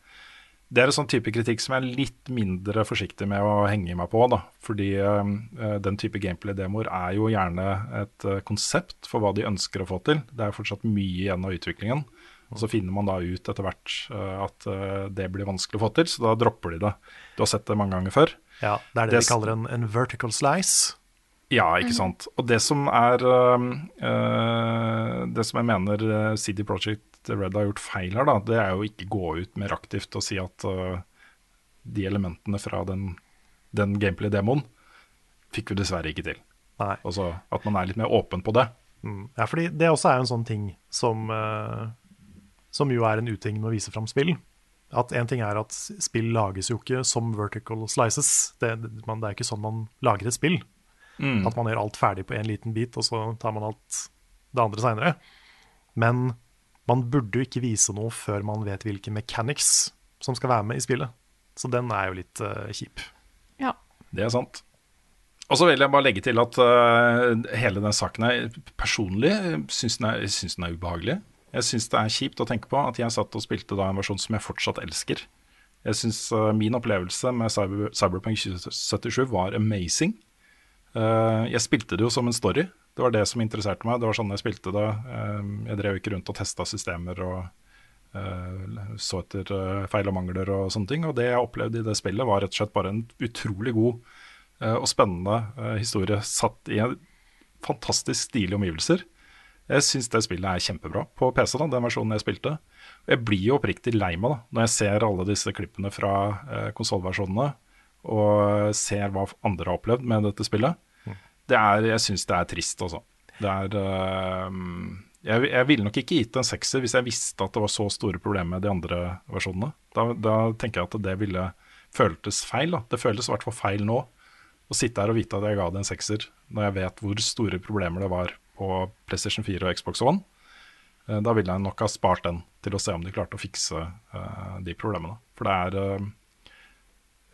Det er en sånn type kritikk som jeg er litt mindre forsiktig med å henge meg på. da, Fordi uh, den type gameplay-demoer er jo gjerne et uh, konsept for hva de ønsker å få til. Det er fortsatt mye igjen av utviklingen. Og så finner man da ut etter hvert uh, at det blir vanskelig å få til, så da dropper de det. Du har sett det mange ganger før. Ja, Det er det, Det de kaller en, en vertical slice. Ja, ikke sant. Og det som er øh, Det som jeg mener CD CD Projekt Red har gjort feil her, da, det er jo ikke gå ut mer aktivt og si at uh, de elementene fra den, den gameplay-demoen fikk vi dessverre ikke til. Nei. Altså at man er litt mer åpen på det. Mm. Ja, fordi det også er jo en sånn ting som, uh, som jo er en uting med å vise fram spill. At en ting er at spill lages jo ikke som vertical slices. Det, man, det er ikke sånn man lager et spill. At man gjør alt ferdig på én liten bit, og så tar man alt det andre seinere. Men man burde jo ikke vise noe før man vet hvilke mechanics som skal være med i spillet. Så den er jo litt uh, kjip. Ja. Det er sant. Og så vil jeg bare legge til at uh, hele den saken her personlig syns den, er- jeg syns den er ubehagelig. Jeg syns det er kjipt å tenke på at jeg satt og spilte da en versjon som jeg fortsatt elsker. Jeg syns uh, min opplevelse med Cyber, Cyberpunk 2077 var amazing. Eh, jeg spilte det jo som en story. Det var det som interesserte meg. Det var sånn jeg spilte det. Eh, jeg drev ikke rundt og testa systemer og eh, så etter eh, feil og mangler og sånne ting. Og det jeg opplevde i det spillet, var rett og slett bare en utrolig god eh, og spennende historie satt i en fantastisk stilige omgivelser. Jeg syns det spillet er kjempebra på PC, da, den versjonen jeg spilte. Jeg blir jo oppriktig lei meg da, når jeg ser alle disse klippene fra eh, konsollversjonene og ser hva andre har opplevd med dette spillet. Det er, jeg syns det er trist, altså. Det er uh, jeg, jeg ville nok ikke gitt en sekser hvis jeg visste at det var så store problemer med de andre versjonene. Da, da tenker jeg at det ville føltes feil. Da. Det føles i hvert fall feil nå å sitte her og vite at jeg ga det en sekser, når jeg vet hvor store problemer det var på PlayStation 4 og Xbox One. Eh, Da ville jeg nok ha spart den til å se om de klarte å fikse uh, de problemene. For det er eh,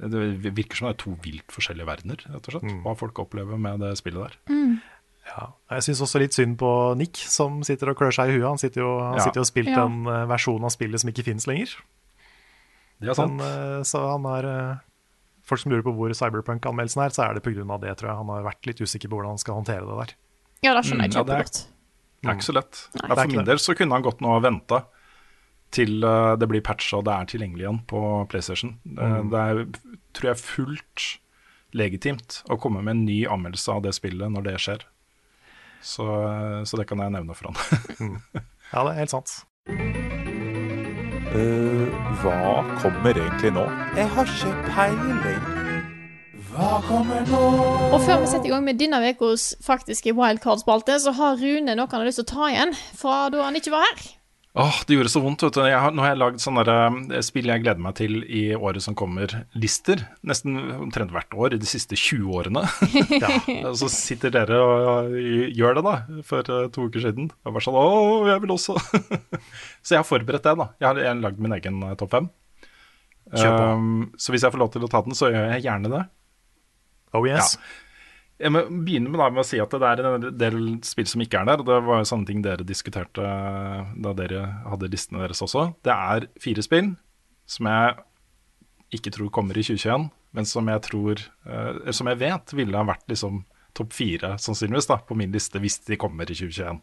Det virker som det er to vilt forskjellige verdener, rett og slett. Hva folk opplever med det spillet der. Ja. Jeg syns også litt synd på Nick, som sitter og klør seg i huet. Han sitter jo han Ja. sitter jo og spilt Ja. en eh, versjon av spillet som ikke finnes lenger. Det er sant. Men, eh, så han er eh, Folk som lurer på hvor Cyberpunk-anmeldelsen er, så er det pga. det, tror jeg. Han har vært litt usikker på hvordan han skal håndtere det der. Ja, det skjønner jeg Mm, ja, det er- kjempegodt. Det er ikke så lett. Ja, er for min del så kunne han godt nå ha venta til eh, det blir patcha og det er tilgjengelig igjen på PlayStation. Eh, Det er, tror jeg, fullt legitimt å komme med en ny anmeldelse av det spillet når det skjer. Så, eh, så det kan jeg nevne for han. Ja, det er helt sant. hva kommer egentlig nå? Jeg har ikke peiling. Hva kommer nå? Og før vi setter i gang med denne ukas faktiske wildcard-spalte, så har Rune noe han har lyst til å ta igjen fra da han ikke var her. Åh, Det gjorde så vondt. vet du. Jeg har, nå har jeg lagd sånne der, eh, spill jeg gleder meg til i året som kommer-lister. Nesten omtrent hvert år i de siste 20 årene. Og så sitter dere og gjør det, da, for eh, to uker siden. Og bare sånn Å, jeg vil også. så jeg har forberedt det, da. Jeg har, har lagd min egen eh, topp fem. Um, så hvis jeg får lov til å ta den, så gjør jeg gjerne det. Oh yes. Jeg må begynne med, da, med å si at det er en del spill som ikke er der. og Det var jo sånne ting dere diskuterte eh, da dere hadde listene deres også. Det er fire spill som jeg ikke tror kommer i 2021, men som jeg tror eh, Som jeg vet ville ha vært liksom topp fire, sannsynligvis, da, på min liste hvis de kommer i 2021.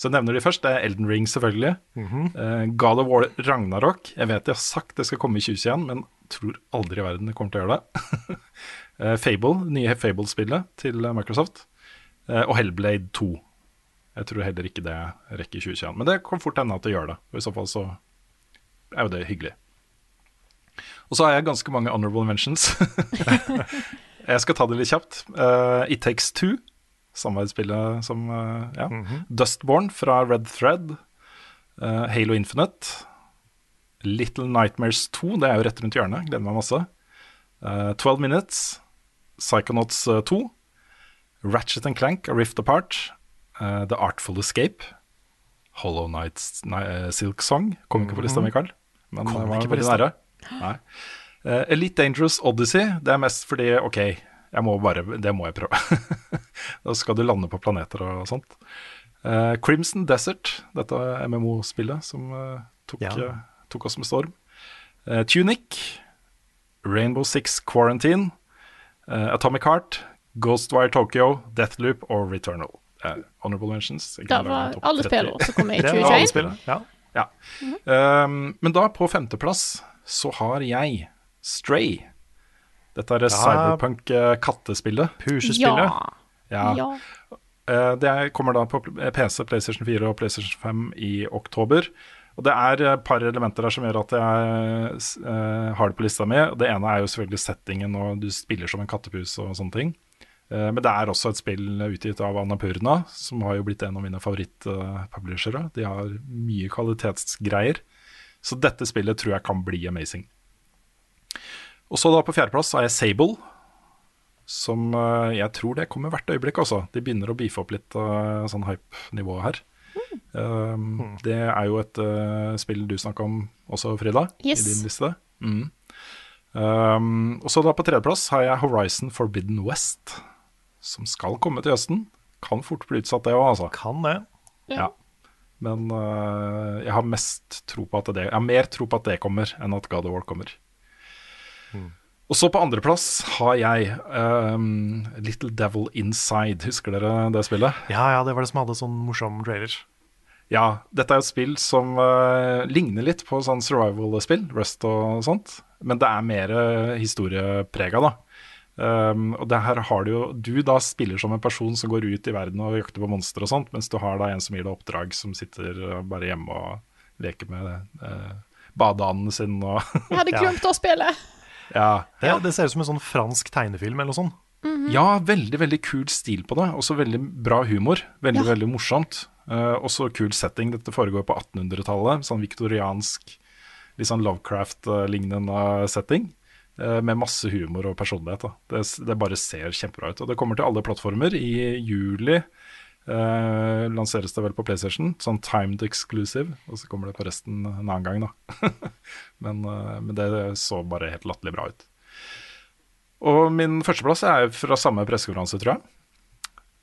Så jeg nevner de først. Det er Elden Ring, selvfølgelig. Eh, God of War Ragnarok. Jeg vet de har sagt det skal komme i 2021, men tror aldri i verden det kommer til å gjøre det. Eh, Fable, nye Fable-spillet til eh, Microsoft. Eh, og Hellblade 2. Jeg tror heller ikke det rekker i 2021. Men det kan fort hende at det gjør det. Og I så fall så er jo det hyggelig. Og så har jeg ganske mange honorable mentions. jeg skal ta det litt kjapt. Uh, It Takes Two, samarbeidsspillet som uh, ja. Dustborn fra Red Thread. Uh, Halo Infinite. Little Nightmares 2, det er jo rett rundt hjørnet. Gleder meg masse. Twelve 12 Minutes. Psychonauts eh, 2. Ratchet and Clank, A Rift Apart. uh, The Artful Escape. Hollow Nights nei, eh, Silk Song. Kom ikke på lista, Mikael. Men Kom var ikke på lista. Nei. Uh, Elite Dangerous Odyssey, det er mest fordi OK, må bare, det må jeg prøve. da skal du lande på planeter og sånt. Uh, Crimson Desert, dette MMO-spillet som uh, tok, Ja. eh, tok oss med storm. Eh, Tunic, Rainbow Six Quarantine, eh, Atomic Heart, Ghostwire Tokyo, Deathloop og Returnal. Eh, honorable mentions. Da Det var alle 30. spillene som kom i Det var alle 2021. ja. Ja. Ja. Um, men da, på femteplass, så har jeg Stray. Dette er Ja. cyberpunk-kattespillet. Pusespillet. Ja. Ja. Eh, Det er- kommer da på PC, PlayStation 4 og PlayStation 5 i oktober. Og Det er et par elementer der som gjør at jeg eh, har det på lista mi. Det ene er jo selvfølgelig settingen, og du spiller som en kattepus og sånne ting. Eh, men det er også et spill utgitt av Annapurna, som har jo blitt en av mine favorittpublishere. De har mye kvalitetsgreier. Så dette spillet tror jeg kan bli amazing. Og så da på fjerdeplass har jeg Sable, som eh, jeg tror det kommer hvert øyeblikk, altså. De begynner å beefe opp litt uh, sånn hype-nivå her. Um, Det er jo et uh, spill du snakka om også, Frida, Yes. i din liste. Mm. Um, og så da på tredjeplass har jeg Horizon Forbidden West, som skal komme til høsten. Kan fort bli utsatt, det òg, altså. Kan det. Ja. Men uh, jeg har mest tro på at det Jeg har mer tro på at det kommer, enn at God of War kommer. Og så på andreplass har jeg um, Little Devil Inside. Husker dere det spillet? Ja, ja, det var det som hadde sånn morsom trailer. Ja, dette er et spill som uh, ligner litt på sånn survival-spill, Rust og sånt, men det er mer uh, historieprega, da. Um, og det her har du jo Du da spiller som en person som går ut i verden og jakter på monstre og sånt, mens du har da en som gir deg oppdrag, som sitter uh, bare hjemme og leker med uh, badeanden sin og Jeg hadde Ja. glemt å spille. Ja. Det, det ser ut som en sånn fransk tegnefilm eller noe sånt. Ja, veldig veldig kul stil på det. Også veldig bra humor. Veldig veldig morsomt. Uh, også kul setting. Dette foregår på 1800-tallet. Sånn viktoriansk, litt sånn Lovecraft-lignende setting. Uh, med masse humor og personlighet. Det, det bare ser kjempebra ut. Og det kommer til alle plattformer. I juli uh, lanseres det vel på PlayStation. Sånn timed exclusive. Og så kommer det på resten en annen gang, da. men, men det så bare helt latterlig bra ut. Og min førsteplass er fra samme pressekonferanse, tror jeg.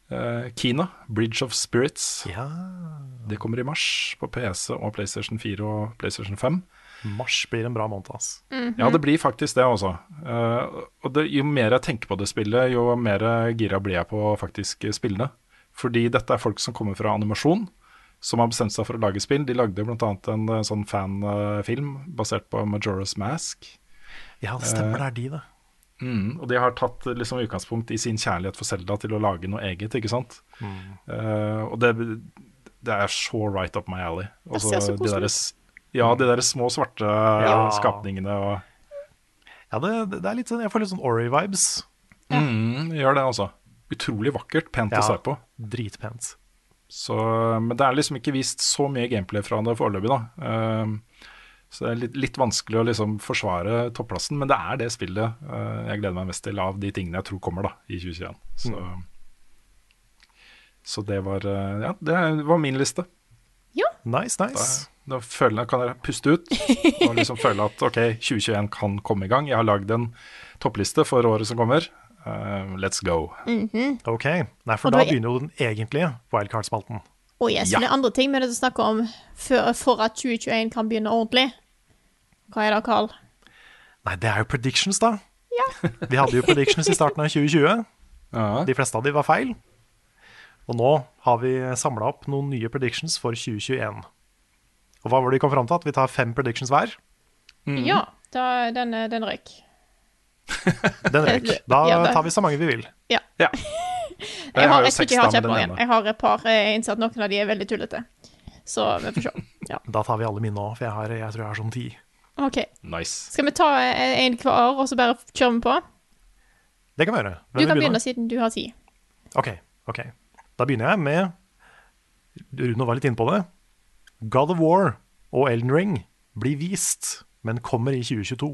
Uh, Kina, Bridge of Spirits. Ja. Det kommer i mars på PC og PlayStation 4 og PlayStation 5. Mars blir en bra måned, ass. Ja, det blir faktisk det også. Uh, og det, jo mer jeg tenker på det spillet, jo mer gira blir jeg på faktisk spillene. Fordi dette er folk som kommer fra animasjon, som har bestemt seg for å lage spill. De lagde bl.a. en en sånn fanfilm basert på Majora's Mask. Ja, det stemmer, det er de, det. Mm, og de har tatt liksom, utgangspunkt i sin kjærlighet for Selda til å lage noe eget, ikke sant. Eh, og det, det er så right up my alley. Det ser så koselig ut. ja, de der små svarte skapningene og Ja, det, det er litt sånn, Jeg får litt sånn Ori-vibes. mm, Gjør det, altså. Utrolig vakkert, pent Ja. å se på. Dritpent. Så, men det er liksom ikke vist så mye gameplay fra det foreløpig, da. Eh, så det er litt, litt vanskelig å liksom forsvare topplassen, men det er det spillet uh, jeg gleder meg mest til av de tingene jeg tror kommer da i 2021. Så, så det var uh, Ja, det var min liste. Ja. Nice, nice. da føler jeg, kan jeg puste ut og liksom føle at ok, 2021 kan komme i gang. Jeg har lagd en toppliste for året som kommer. Uh, let's go. Ok. Nei, for Og da da er- begynner jo den egentlige wildcard-spalten. Og yes, Ja. det er andre ting vi er nødt til å snakke om for, for at 2021 kan begynne ordentlig. Hva er det, Karl? Nei, det er jo predictions, da. Vi hadde jo predictions i starten av 2020. Ja. De fleste av de var feil. Og nå har vi samla opp noen nye predictions for 2021. Og hva var det vi kom fram til? At vi tar fem predictions hver? Ja, da, den, eh, den røyk. Den røyk. Da tar vi så mange vi vil. Ja. Ja. Jeg, har, jo jeg seks damer jeg har ene. Jeg har et par. Jeg har innsett noen av de er veldig tullete. Så vi får se. Ja. Da tar vi alle mine òg, for jeg, har, jeg tror jeg har sånn ti. OK. Nice. Skal vi ta eh, en hver, og så bare kjører vi på? Det kan vi gjøre. Hvem Du kan begynne siden du har tid. Ok, ok. Da begynner jeg med Rune var litt inne på det. God of War og Elden Ring blir vist, men kommer i 2022.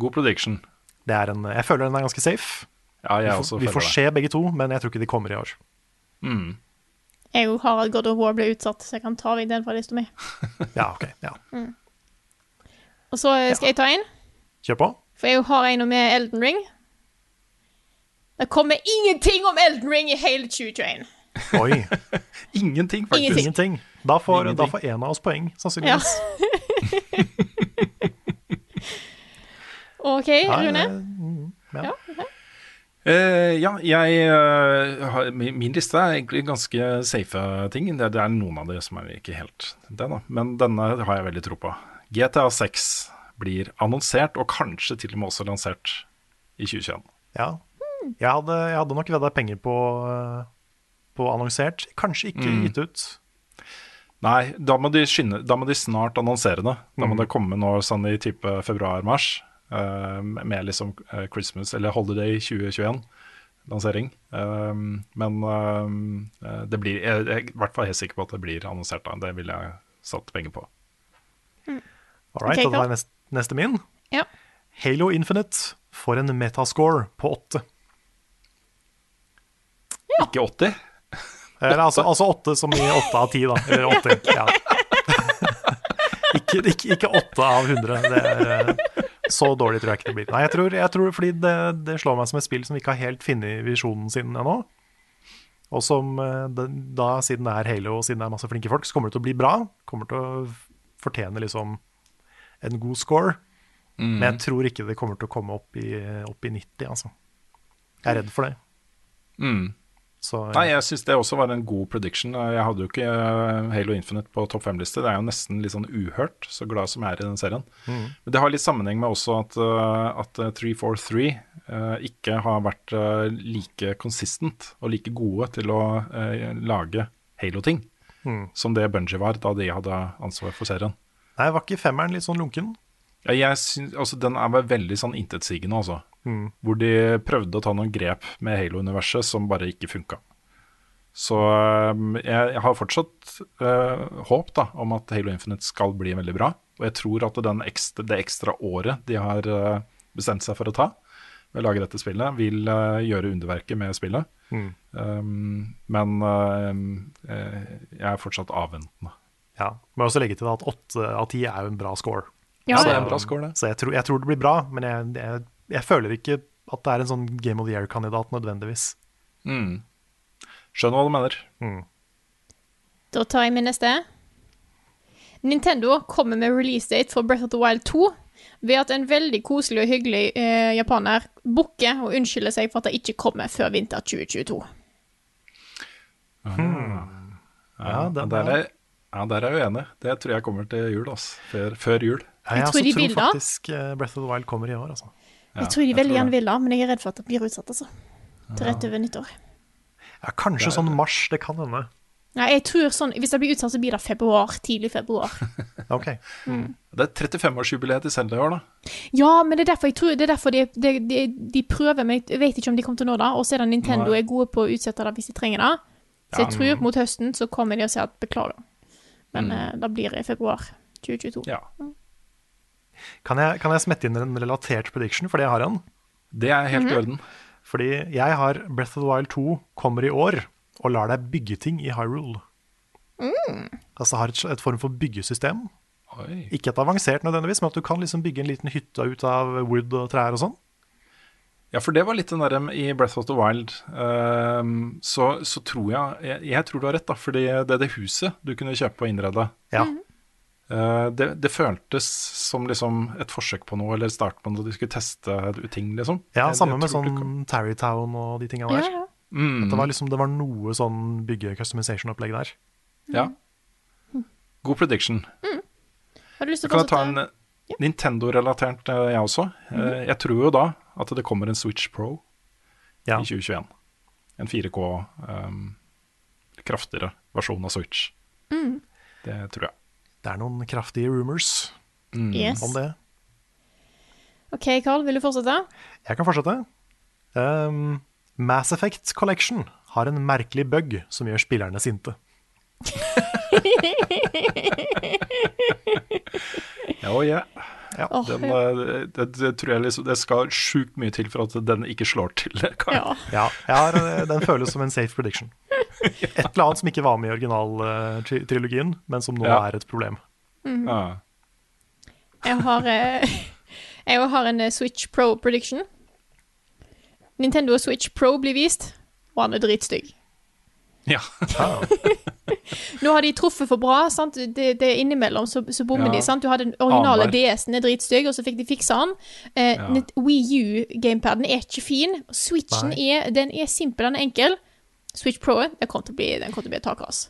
God prediction. Det er en, jeg føler den er ganske safe. Ja, jeg Vi får, vi føler får se begge to, men jeg tror ikke de kommer i år. Jeg har at God of War ble utsatt, så jeg kan ta vekk den fra lista mi. Ja, ok. Ja. Og så eh, skal jeg ta en, Kjør på. for jeg har en med Elden Ring. Det kommer ingenting om Elden Ring i hele 2021. Oi, Ingenting, faktisk. Ingenting. ingenting. Da får, da får en av oss poeng, Ja. OK, Rune. eh, mm, ja. Ja. Uh, ja, jeg uh, har, min min liste er egentlig ganske safe ting. Det, det er noen av dem som er ikke helt det, da. Men denne har jeg veldig tro på. GTA 6 blir annonsert, og kanskje til og med også lansert i 2021. Ja. Jeg hadde, jeg hadde nok vedda penger på, eh, på annonsert, kanskje ikke Mm. gitt ut. Nei, da må de, skynde, da må de snart annonsere det. Da må Mm. det komme nå sånn i type februar-mars, Uh, med liksom eh, Christmas eller Holiday 2021-lansering. men uh, det blir, jeg jeg er i hvert fall helt sikker på at det blir annonsert da. Det ville jeg satt penger på. All right, okay, da er neste, neste min. Ja. Halo Infinite får en metascore på 8. Ikke 80? Eller altså, altså 8 som i 8 av 10, da. Eller 80. Ja. ikke, ikke, ikke 8 av 100. Det er, så dårlig tror jeg ikke det blir. Nei, jeg tror, jeg tror fordi det, det slår meg som et spill som ikke har helt funnet visjonen sin ennå. Og som eh, da, siden det er Halo og siden det er masse flinke folk, så kommer det til å bli bra. Kommer til å fortjene liksom en god score. Mm. Men jeg tror ikke det kommer til å komme opp i, opp i 90, altså. Jeg er redd for det. Mm. Så, Nei, jeg syns det også var en god prediction. Jeg hadde jo ikke eh, Halo Infinite på topp fem-liste. Det er jo nesten litt sånn uhørt, så glad som jeg er i den serien. Mm. Men det har litt sammenheng med også at, eh, at eh, 343 eh, ikke har vært eh, like consistent og like gode til å eh, lage Halo-ting mm. som det Bungie var da de hadde ansvar for serien. Nei, var ikke femmeren litt sånn lunken? Ja, jeg synes, altså, den er veldig sånn intetsigende, altså. Mm. Hvor de prøvde å ta noen grep med Halo-universet som bare ikke funka. Så um, jeg, har fortsatt uh, håp da, om at Halo Infinite skal bli veldig bra. Og jeg tror at den ekstra, det ekstra året de har uh, bestemt seg for å ta ved å lage dette spillet, vil uh, gjøre underverket med spillet. Mm. Um, men uh, jeg er fortsatt avventende. Ja. Må også legge til at åtte av ti er jo en bra score. Ja, så, det er en bra score, det. Så jeg tror, jeg tror det blir bra, men jeg, jeg, jeg føler ikke at det er en sånn Game of the Year-kandidat nødvendigvis. Mm. Skjønner hva du mener. Mm. Da tar jeg min neste. Nintendo kommer med release date for Breath of the Wild 2 ved at en veldig koselig og hyggelig eh, japaner bukker og unnskylder seg for at det ikke kommer før vinter 2022. Ja, den der er- er, ja, der er jeg uenig. Det tror jeg kommer til jul. Altså. Før, før jul. Ja, Jeg jeg tror de tror vil da. faktisk eh, Breath of the Wild kommer i år, altså. Ja, jeg tror de veldig gjerne vil da, men jeg er redd for at det blir utsatt, altså. Til rett over nyttår. Ja, kanskje sånn mars, det kan hende. Nei, jeg tror sånn, Hvis det blir utsatt, så blir det februar. Tidlig februar. Ok. Det er 35-årsjubileet til Zelda i år, da. Ja, men det er derfor jeg tror Det er derfor de, de, de, de prøver, men jeg vet ikke om de kommer til å nå det. Og så er det Nintendo Nei. er gode på å utsette det hvis de trenger det. Så Ja. jeg tror mot høsten så kommer de og sier at beklager. Men Mm. blir det blir i februar 2022. Ja. Kan jeg, kan jeg smette inn en relatert prediction, fordi jeg har en? Det er helt i orden. Fordi jeg har Breath of the Wild 2 kommer i år og lar deg bygge ting i Hyrule. Altså har et, et form for byggesystem. Oi. Ikke et avansert nødvendigvis, men at du kan liksom bygge en liten hytte ut av wood og trær og sånn. Ja, for det var litt den derre i Breath of the Wild. Ehm, så, så tror jeg, jeg Jeg tror du har rett, da. Fordi det er det huset du kunne kjøpe og innrede. Ja. Uh, det, det føltes som liksom et forsøk på noe, eller start på noe. Du skulle teste ting, liksom. Ja, samme med sånn Tarrytown og de tinga der. ja. Mm. At det, var liksom, det var noe sånn bygge-customization-opplegg der. Ja. God prediction. Har du lyst til å kan jeg ta en ja. Nintendo-relatert, eh, jeg også. Eh, Jeg tror jo da at det kommer en Switch Pro Ja. i 2021. En 4K um, kraftigere versjon av Switch. Mm. Det tror jeg. Det er noen kraftige rumors Mm. Yes. om det. OK, Carl, vil du fortsette? Jeg kan fortsette. Um, Mass Effect Collection har en merkelig bug som gjør spillerne sinte. Ja, og ja. Ja. Oh, Den, eh, det, det tror jeg liksom Det skal sjukt mye til for at den ikke slår til. Ja. ja. Ja, eh, den føles som en safe prediction. Et eller annet som ikke var med i originaltrilogien, men som nå Ja. er et problem. Ja. Jeg har, eh, jeg har en eh, Switch Pro prediction. Nintendo Switch Pro blir vist, og han er dritstygg. Ja. Nå har de truffet for bra, sant? Det, det er innimellom så, så bommer Ja. de, sant? Du hadde den originale. DS-en er dritstygg, og så fikk de fiksa den. Eh, Ja. Wii U-gamepaden er ikke fin. Switchen er, den er simpel, den er enkel. Switch Pro, den kommer til å bli, den til å bli et takras.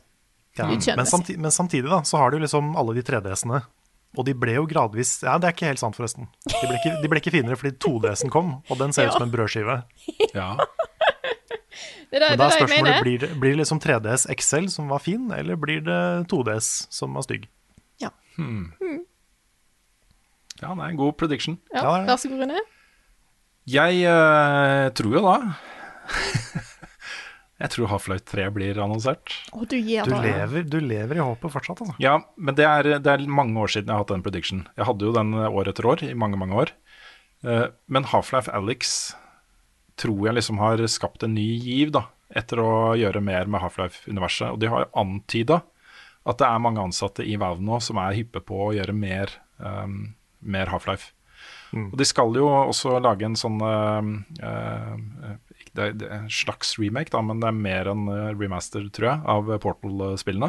Ja, men, samtid, men samtidig da, så har du liksom alle de 3DS-ene. Og de ble jo gradvis Ja, det er ikke helt sant, forresten. De ble ikke, de ble ikke finere fordi 2DS-en kom, og den ser ut som en brødskive. Ja. Det er Men da er spørsmålet blir det, blir det liksom 3DS XL som var fin, eller blir det 2DS som var stygg? Hmm. ja, det er en god prediction. Ja, Ja. Vær så god, Rune. Jeg uh, tror jo da Jeg tror Half-Life 3 blir annonsert. Oh, du gir Du lever, du lever i håpet fortsatt, altså. Ja, men det er, det er mange år siden jeg har hatt den prediction. Jeg hadde jo den år etter år i mange, mange år. Uh, Men Half-Life Alex tror jeg liksom har skapt en ny giv da, etter å gjøre mer med Half-Life-universet. Og de har antyda at det er mange ansatte i Valve nå som er hyppe på å gjøre mer, um, mer Half-Life. Og de skal jo også lage en sånn uh, uh, det, er- det er en slags remake, da, men det er mer enn eh, remaster, tror jeg, av Portal-spillene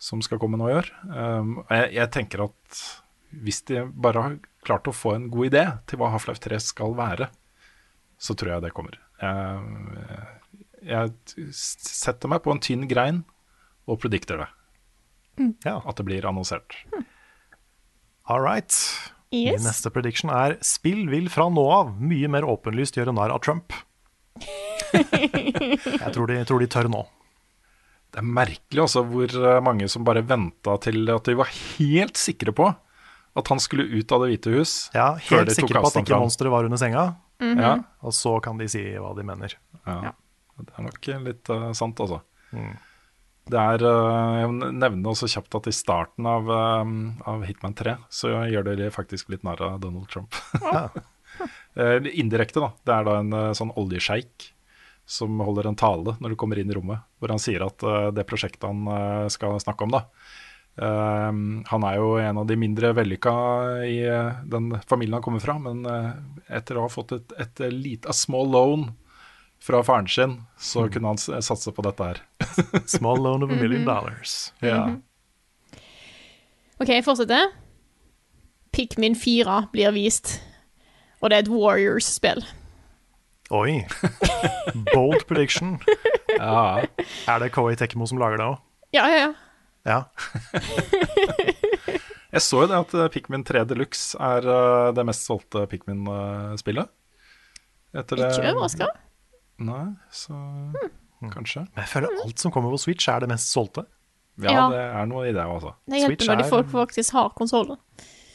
som skal komme nå i år. Um, jeg, jeg tenker at hvis de bare har klart å få en god idé til hva Half-Life 3 skal være, så tror jeg det kommer. Jeg, jeg setter meg på en tynn grein og predikter det. Ja. At det blir annonsert. All right. Yes. Min neste prediction er spill vil fra nå av mye mer åpenlyst gjøre narr av Trump. Jeg tror de, tror de tør nå. Det er merkelig også hvor eh, mange som bare venta til at de var helt sikre på at han skulle ut av Det hvite hus. Ja, før Helt de tok på at ikke monsteret var under senga, Ja, og så kan de si hva de mener. ja. Det er nok litt uh, sant, altså. Mm. Det er uh, Jeg nevner også kjapt at i starten av, um, av Hitman 3 så gjør de faktisk litt narr av Donald Trump. Ja. Eh, Indirekte, da. Det er da en sånn oljesjeik som holder en tale når du kommer inn i rommet, hvor han sier at det prosjektet han skal snakke om, da Han er jo en av de mindre vellykka i eh, den familien han kommer fra, men eh, etter å ha fått et, et lite a small loan fra faren sin, så kunne han satse på dette her. Small loan of a million dollars. Ja. OK, jeg fortsetter. Pikmin 4 blir vist, og det er et Warriors-spill. Oi. Bold prediction. ja. Er det Koei Tekmo som lager det òg? Ja, ja, ja. Ja. Jeg så jo det at eh, Pikmin 3 Deluxe er eh, det mest solgte Pikmin-spillet. Etter det Ikke overraska. Nei, så kanskje. Men jeg føler alt som kommer på Switch, er det mest solgte. Ja, Ja. det er noe i det, altså. Det hjelper Switch når de folk faktisk har konsollen.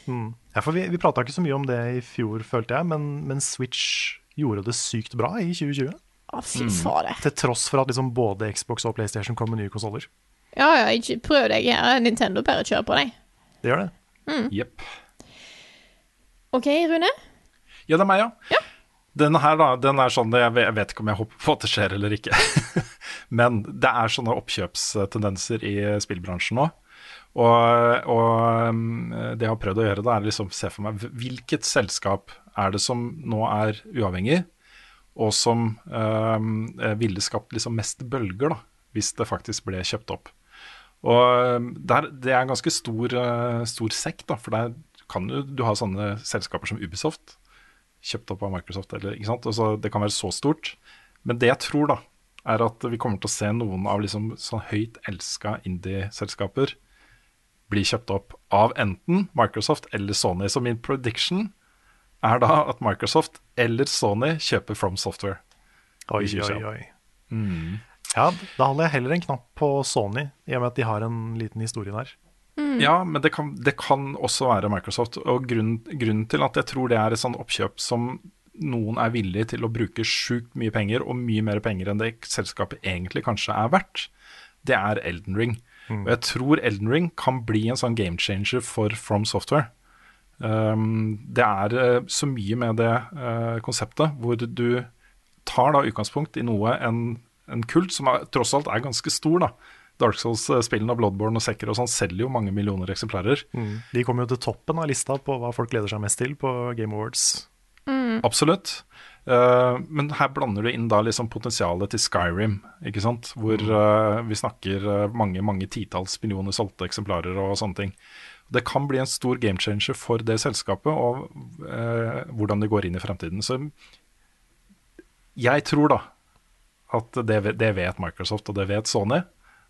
Ja, for vi vi prata ikke så mye om det i fjor, følte jeg, men, men Switch gjorde det sykt bra i 2020. Å, fy fader. Til tross for at liksom både Xbox og PlayStation kom med nye konsoller. Ja, ja, ikke prøv deg her. Nintendo bare kjører på deg. Det gjør det. Jepp. OK, Rune? Ja, det er meg, ja. ja. Denne her, da, den er sånn Jeg vet, ikke om jeg håper på at det skjer eller ikke. Men det er sånne oppkjøpstendenser i spillbransjen nå. Og, og um, det jeg har prøvd å gjøre, da, er liksom se for meg hvilket selskap er det som nå er uavhengig, og som øh, ville skapt liksom mest bølger, da, hvis det faktisk ble kjøpt opp. Og um, der, Det er en ganske stor, uh, stor sekk, da, for der kan du, du ha sånne selskaper som Ubisoft, kjøpt opp av Microsoft, eller, ikke sant? Altså, det kan være så stort. Men det jeg tror, da, er at vi kommer til å se noen av liksom sånn høyt elska indie-selskaper bli kjøpt opp av enten Microsoft eller Sony. Så min prediction er da at Microsoft eller Sony kjøper From Software. Oi, oi, oi, oi. Ja, da holder jeg heller en knapp på Sony, i og med at de har en liten historie der. Ja, men det kan, det kan også være Microsoft. Og grunnen, grunnen til at jeg tror det er et sånt oppkjøp som noen er villig til å bruke sjukt mye penger, og mye mer penger enn det selskapet egentlig kanskje er verdt, det er Elden Ring. Og jeg tror Elden Ring kan bli en sånn game changer for From Software. Um, det er eh, så mye med det uh, konseptet hvor du tar da utgangspunkt i noe, en, en kult som er, tross alt er ganske stor. da. Dark Souls-spillene og Bloodborne og Sekker og sånn selger jo mange millioner eksemplarer. De kommer jo til toppen av lista på hva folk gleder seg mest til på Game Awards. Absolutt. Uh, men her blander du inn da liksom potensialet til Skyrim, ikke sant? Hvor uh, vi snakker eh, mange mange titalls millioner solgte eksemplarer og sånne ting. Det kan bli en stor game changer for det selskapet og uh, hvordan det går inn i fremtiden. Så jeg tror da at det, det vet Microsoft og det vet Sony.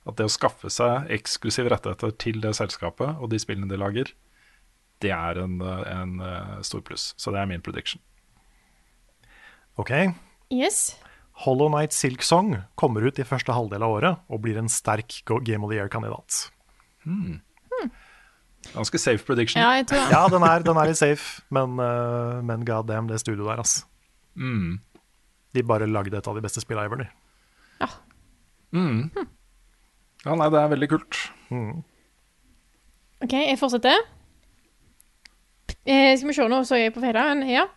At det å skaffe seg eksklusive rettigheter til det selskapet og de spillene de lager, det er en, eh, en eh, stor pluss. Så det er min prediction. Ok. Yes. Hollow Night Silk Song kommer ut i første halvdel av året og blir en sterk Game of the Year-kandidat. Hmm. Ganske safe prediction. Ja, jeg tror Ja, den er, den er litt safe, men, uh, men god damn, det studioet der, altså. Mm. De bare lagde et av de beste spillene ever, de. Mm. Ja, nei, det er veldig kult. OK, jeg fortsetter. Eh, skal vi se, nå så jeg på feil men Ja.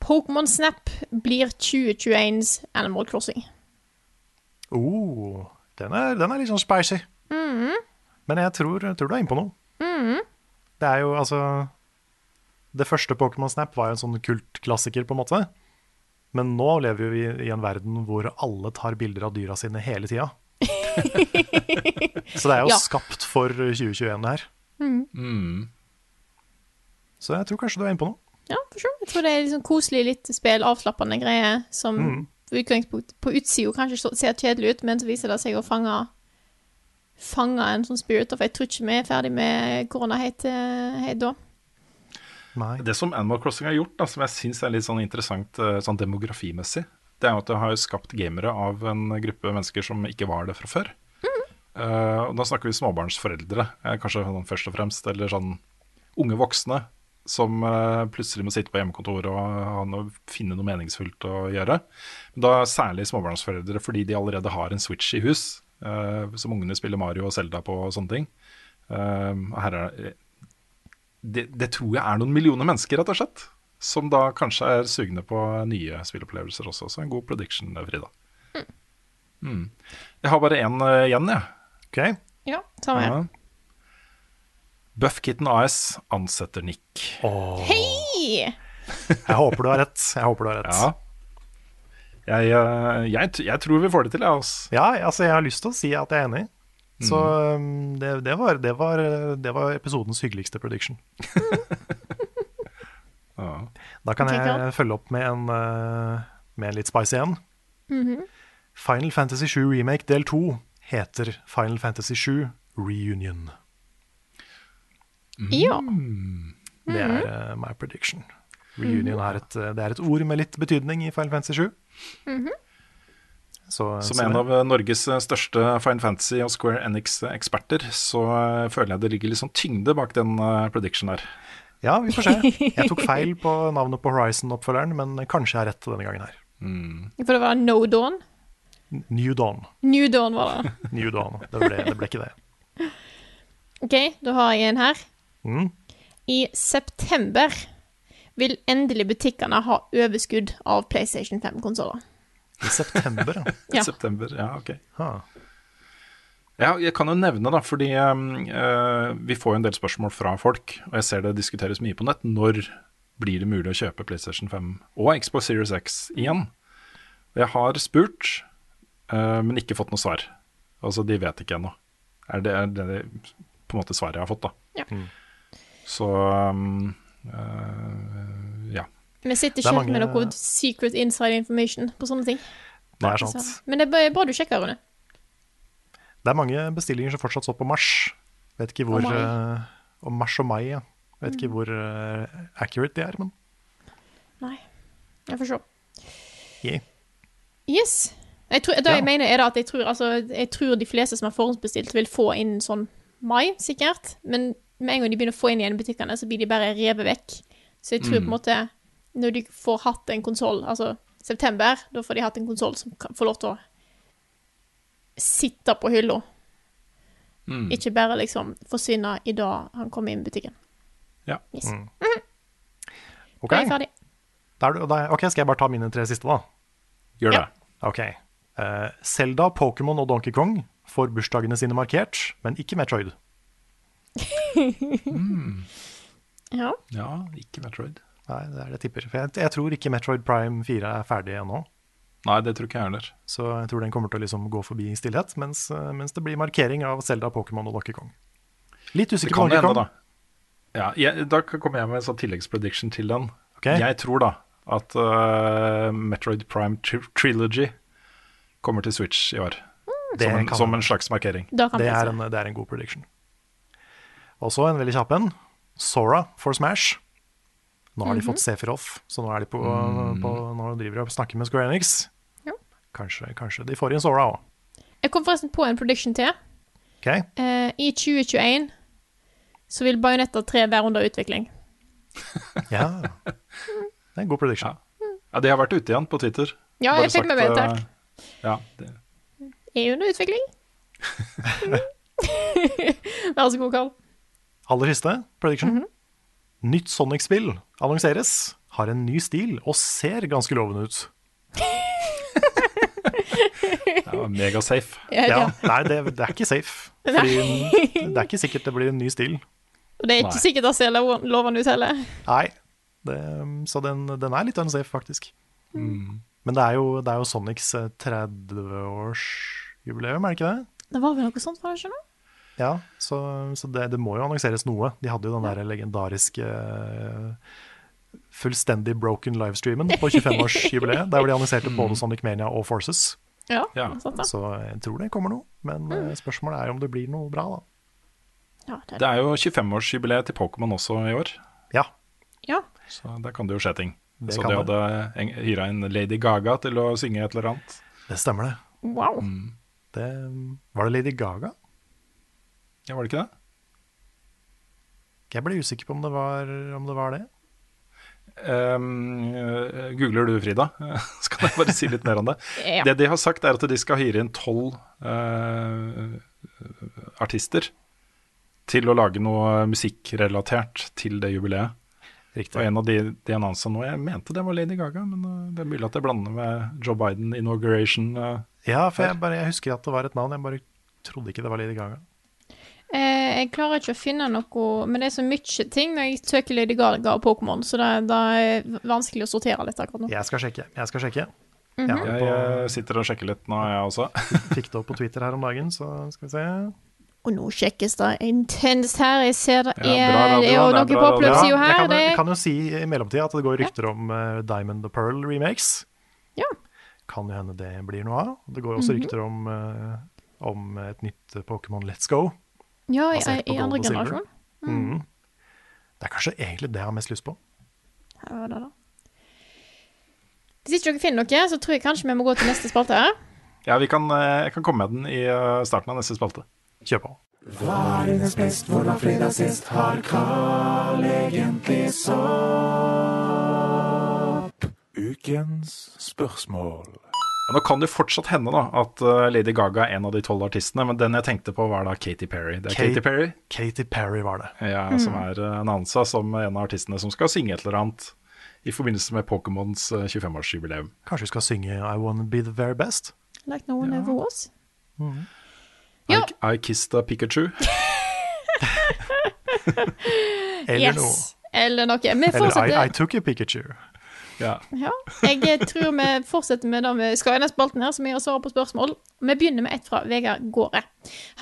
Pokémon Snap blir 2021s Animal Crossing. Oh, den er, den er litt sånn spicy. Men jeg tror, jeg tror du er inne på noe. Det er jo altså Det første Pokémon Snap var jo en sånn kultklassiker, på en måte. Men nå lever vi i en verden hvor alle tar bilder av dyra sine hele tida. Så det er jo Ja. skapt for 2021, det her. Mm. Så jeg tror kanskje du er inne på noe. Ja, for sure. Jeg tror det er sånn koselig, litt spill, avslappende greier som på utgangspunkt på utsida kanskje ser kjedelig ut, men så viser det seg å fange Fange en sånn spirit, for jeg tror ikke vi er ferdig med korona helt, eh, helt da. Nei. Det som Animal Crossing har gjort, da, som jeg syns er litt sånn interessant eh, sånn demografimessig, det er jo at det har skapt gamere av en gruppe mennesker som ikke var det fra før. Eh, og da snakker vi småbarnsforeldre, eh, kanskje sånn først og fremst, eller sånn unge voksne som plutselig må sitte på hjemmekontoret og ha noe, finne noe meningsfullt å gjøre. Da særlig småbarnsforeldre fordi de allerede har en Switch i hus, uh, som ungene spiller Mario og Zelda på og sånne ting. Uh, her er det, det tror jeg er noen millioner mennesker, rett og slett. Som da kanskje er sugne på nye spillopplevelser også. Så en god prediction, Frida. Mm. Jeg har bare én uh, igjen, jeg. Ok, Ja, samme her. Ja. Buffkitten AS ansetter Nick. Hei! Jeg håper du har rett. Jeg håper du har rett. Ja. Jeg, eh, jeg, jeg tror vi får det til, jeg, altså. Ja, altså jeg har lyst til å si at jeg er enig. Så um, det, det, var, det, var, det var episodens hyggeligste prediction. Da kan jeg følge opp med en, uh, med en litt spicy en. Final Fantasy 7 Remake del 2 heter Final Fantasy 7 Reunion. Ja. Det er uh, my prediction. Reunion er et, uh, det er et ord med litt betydning i Final Fantasy 7. Så, Som en av eh, Norges eh, største Fine Fantasy og Square Enix-eksperter, så eh, føler jeg det ligger litt sånn tyngde bak den prediction der. Ja, vi får se. Jeg tok feil på navnet på Horizon-oppfølgeren, men kanskje jeg har rett denne gangen her. For det var No Dawn. New Dawn. New Dawn var det. New Dawn. Det ble, det ble ikke det. OK, da har jeg en her. Mm. I september vil endelig butikkene ha overskudd av PlayStation 5-konsoller. I september, ja. Ja. September, ja, ok. Ha. Ja, jeg kan jo nevne, da, fordi eh, vi får jo en del spørsmål fra folk, og jeg ser det diskuteres mye på nett. Når blir det mulig å kjøpe PlayStation 5 og Xbox Series X igjen? Jeg har spurt, uh, men ikke fått noe svar. Altså, de vet ikke ennå. Er det, er det på en måte svaret jeg har fått, da. Ja. Så um, uh, ja. Vi sitter er ikke mange- med noe secret inside information på sånne ting. Det er sant. Men det er bra du sjekker, Rune. Det er mange bestillinger som fortsatt står på mars. Vet ikke hvor Og mai. eh, Og mars og mai, ja. Vet ikke hvor eh, accurate de er, men Nei, jeg får se. yeah. Yes. Jeg tror, det Ja. jeg mener er at jeg tror, altså, jeg tror de fleste som har forhåndsbestilt, vil få inn sånn mai, sikkert. Men med en gang de begynner å få inn igjen i butikkene, så blir de bare revet vekk. Så jeg tror på en måte, når de får hatt en konsoll, altså september, da får de hatt en konsoll som får lov til å sitte på hylla. Mm. Ikke bare liksom forsvinne i dag han kommer inn i butikken. Ja. Yes. Ok, Da er jeg ferdig. da er du, da, ok, skal jeg bare ta mine tre siste, da? Gjør Ja. det. Ok. Eh, Zelda, Pokémon og Donkey Kong får bursdagene sine markert, men ikke Metroid. Ja. Ja, ikke Metroid. Nei, det er det jeg tipper. For jeg, jeg tror ikke Metroid Prime 4 er ferdig ennå. Nei, det tror ikke jeg heller. Så jeg tror den kommer til å liksom gå forbi i stillhet, mens, eh, mens det blir markering av Zelda, Pokémon og Donkey Kong. Litt usikker på kan Donkey Kong. da. Ja, jeg, da kommer jeg med en sånn tilleggsprediction til den. Okay. Jeg tror da at uh, Metroid Prime tri Trilogy kommer til Switch i år. Mm. Som en, som en slags markering. Det er, en, det er en god prediction. Også en veldig kjapp en. Sora for Smash. Nå har de fått Sefirov, så nå, er de på, på, nå driver de og snakker med Square Enix. Ja. Kanskje, kanskje de får inn Sora òg. Jeg kom forresten på en prediction til. Okay. Eh, I 2021 så vil Bayonetta 3 være under utvikling. Ja. Det er en god prediction. Ja, De har vært ute igjen på Twitter. Ja, Bare jeg fikk med meg det, takk. Ja, det, Er under utvikling. Vær så god, Karl. Aller siste prediction. Nytt Sonic-spill annonseres, har en ny stil og ser ganske lovende ut. det var megasafe. Ja, Ja, ja. nei, det, det er ikke safe. Fordi det er ikke sikkert det blir en ny stil. Og det er ikke Nei. sikkert det ser lov- lovende ut heller. Nei, det, så den, den er litt unsafe, faktisk. Men det er jo, det er jo Sonics eh, 30-årsjubileum, er det ikke det? Det var vel noe sånt, var det ikke noe? Ja, så, så det, det må jo annonseres noe. De hadde jo den der legendariske eh, fullstendig broken livestreamen på 25-årsjubileet, der hvor de annonserte både Sonic Mania og Forces. Ja, Ja. sant da. Så jeg tror det kommer noe, men eh, spørsmålet er om det blir noe bra, da. Ja, det Det er jo 25-årsjubileet til Pokémon også i år, Ja, ja. så der kan det jo skje ting. Det så de det. hadde en- hyra inn Lady Gaga til å synge et eller annet. det stemmer det. Wow. det. Var det Lady Gaga? Ja, var det ikke det? Jeg ble usikker på om det var, om det, var det. Ehm, øh, googler du, Frida? Så kan jeg bare si litt mer om det. Ja. Det de har sagt, er at de skal hyre inn tolv øh, artister til å lage noe musikkrelatert til det jubileet. Riktig. Og en av de de annonsene nå, jeg mente det var Lady Gaga, men øh, det er mulig at jeg blander med Joe Biden inauguration. Uh, Ja, for jeg, bare, jeg husker at det var et navn, jeg bare trodde ikke det var Lady Gaga. Eh, jeg klarer ikke å finne noe Men det er så mye ting når jeg søker Lady Gaga og Pokémon, så det, det er vanskelig å sortere litt akkurat nå. Jeg skal sjekke. Jeg skal sjekke. Mhm. Jeg Jeg øh, sitter og sjekker litt nå, jeg også. fikk det opp på Twitter her om dagen, så skal vi se. Og nå sjekkes det intenst her. Jeg ser det Ja, er, bra er er noe på oppløpssida jeg her. kan, Det jeg kan jo si i mellomtida at det går rykter om uh, Diamond the Pearl remakes. Ja. Kan jo hende det blir noe av. Det går også også -hmm. rykter om, uh, om et nytt eh, Pokémon Let's Go. Ja, i, i, i andre generasjon. Mm. Mm. Mhm. Det er kanskje egentlig det jeg har mest lyst på. Ja, det da. Hvis ikke dere finner noe, så tror jeg kanskje vi må gå til neste spalte her. Ja, vi kan, øh, jeg kan komme med den i øh, starten av neste spalte. Kjør på. Ukens spørsmål. Ja, nå kan det fortsatt hende da at øh, Lady Gaga er en av de tolv artistene, men den jeg tenkte på var da Katy Perry. Det er Kate- Katy Perry Katy Perry var det. ja, som er uh, annonsa som en av artistene som skal synge et eller annet i forbindelse med Pokémons øh, 25-årsjubileum. Kanskje vi skal synge I Wanna Be The Very Best? Like no one ever was. I, I Kissed a Pikachu. Eller noe. Eller noe. Eller I. I Took a Pikachu. Ja. Ja, jeg eh, tror vi fortsetter med det vi skal i den spalten her, som er å svare på spørsmål. Vi begynner med et fra Vegard Gåre.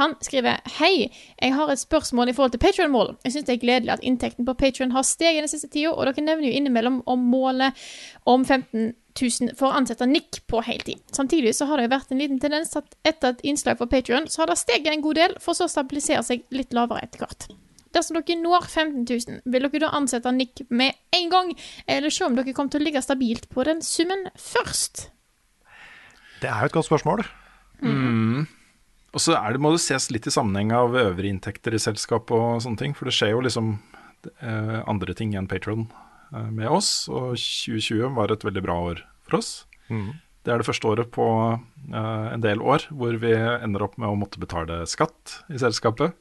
Han skriver Hei, jeg har et spørsmål i forhold til Patreon-mål. Jeg syns det er gledelig at inntekten på Patreon har steget den siste tida, og dere nevner jo innimellom om målet om 15 000 for å ansette Nick på heltid. Samtidig så har det jo vært en liten tendens at etter et innslag for Patreon, så har det steget en god del, for så å stabilisere seg litt lavere etter hvert. Dersom dere når 15 000, vil dere da ansette Nick med en gang, eller se om dere kommer til å ligge stabilt på den summen først? Det er jo et godt spørsmål. Og så er det, må det ses litt i sammenheng av øvrige inntekter i selskap og sånne ting, for det skjer jo liksom eh, andre ting enn Patron eh, med oss, og 2020 var et veldig bra år for oss. Det er det første året på eh, en del år hvor vi ender opp med å måtte betale skatt i selskapet.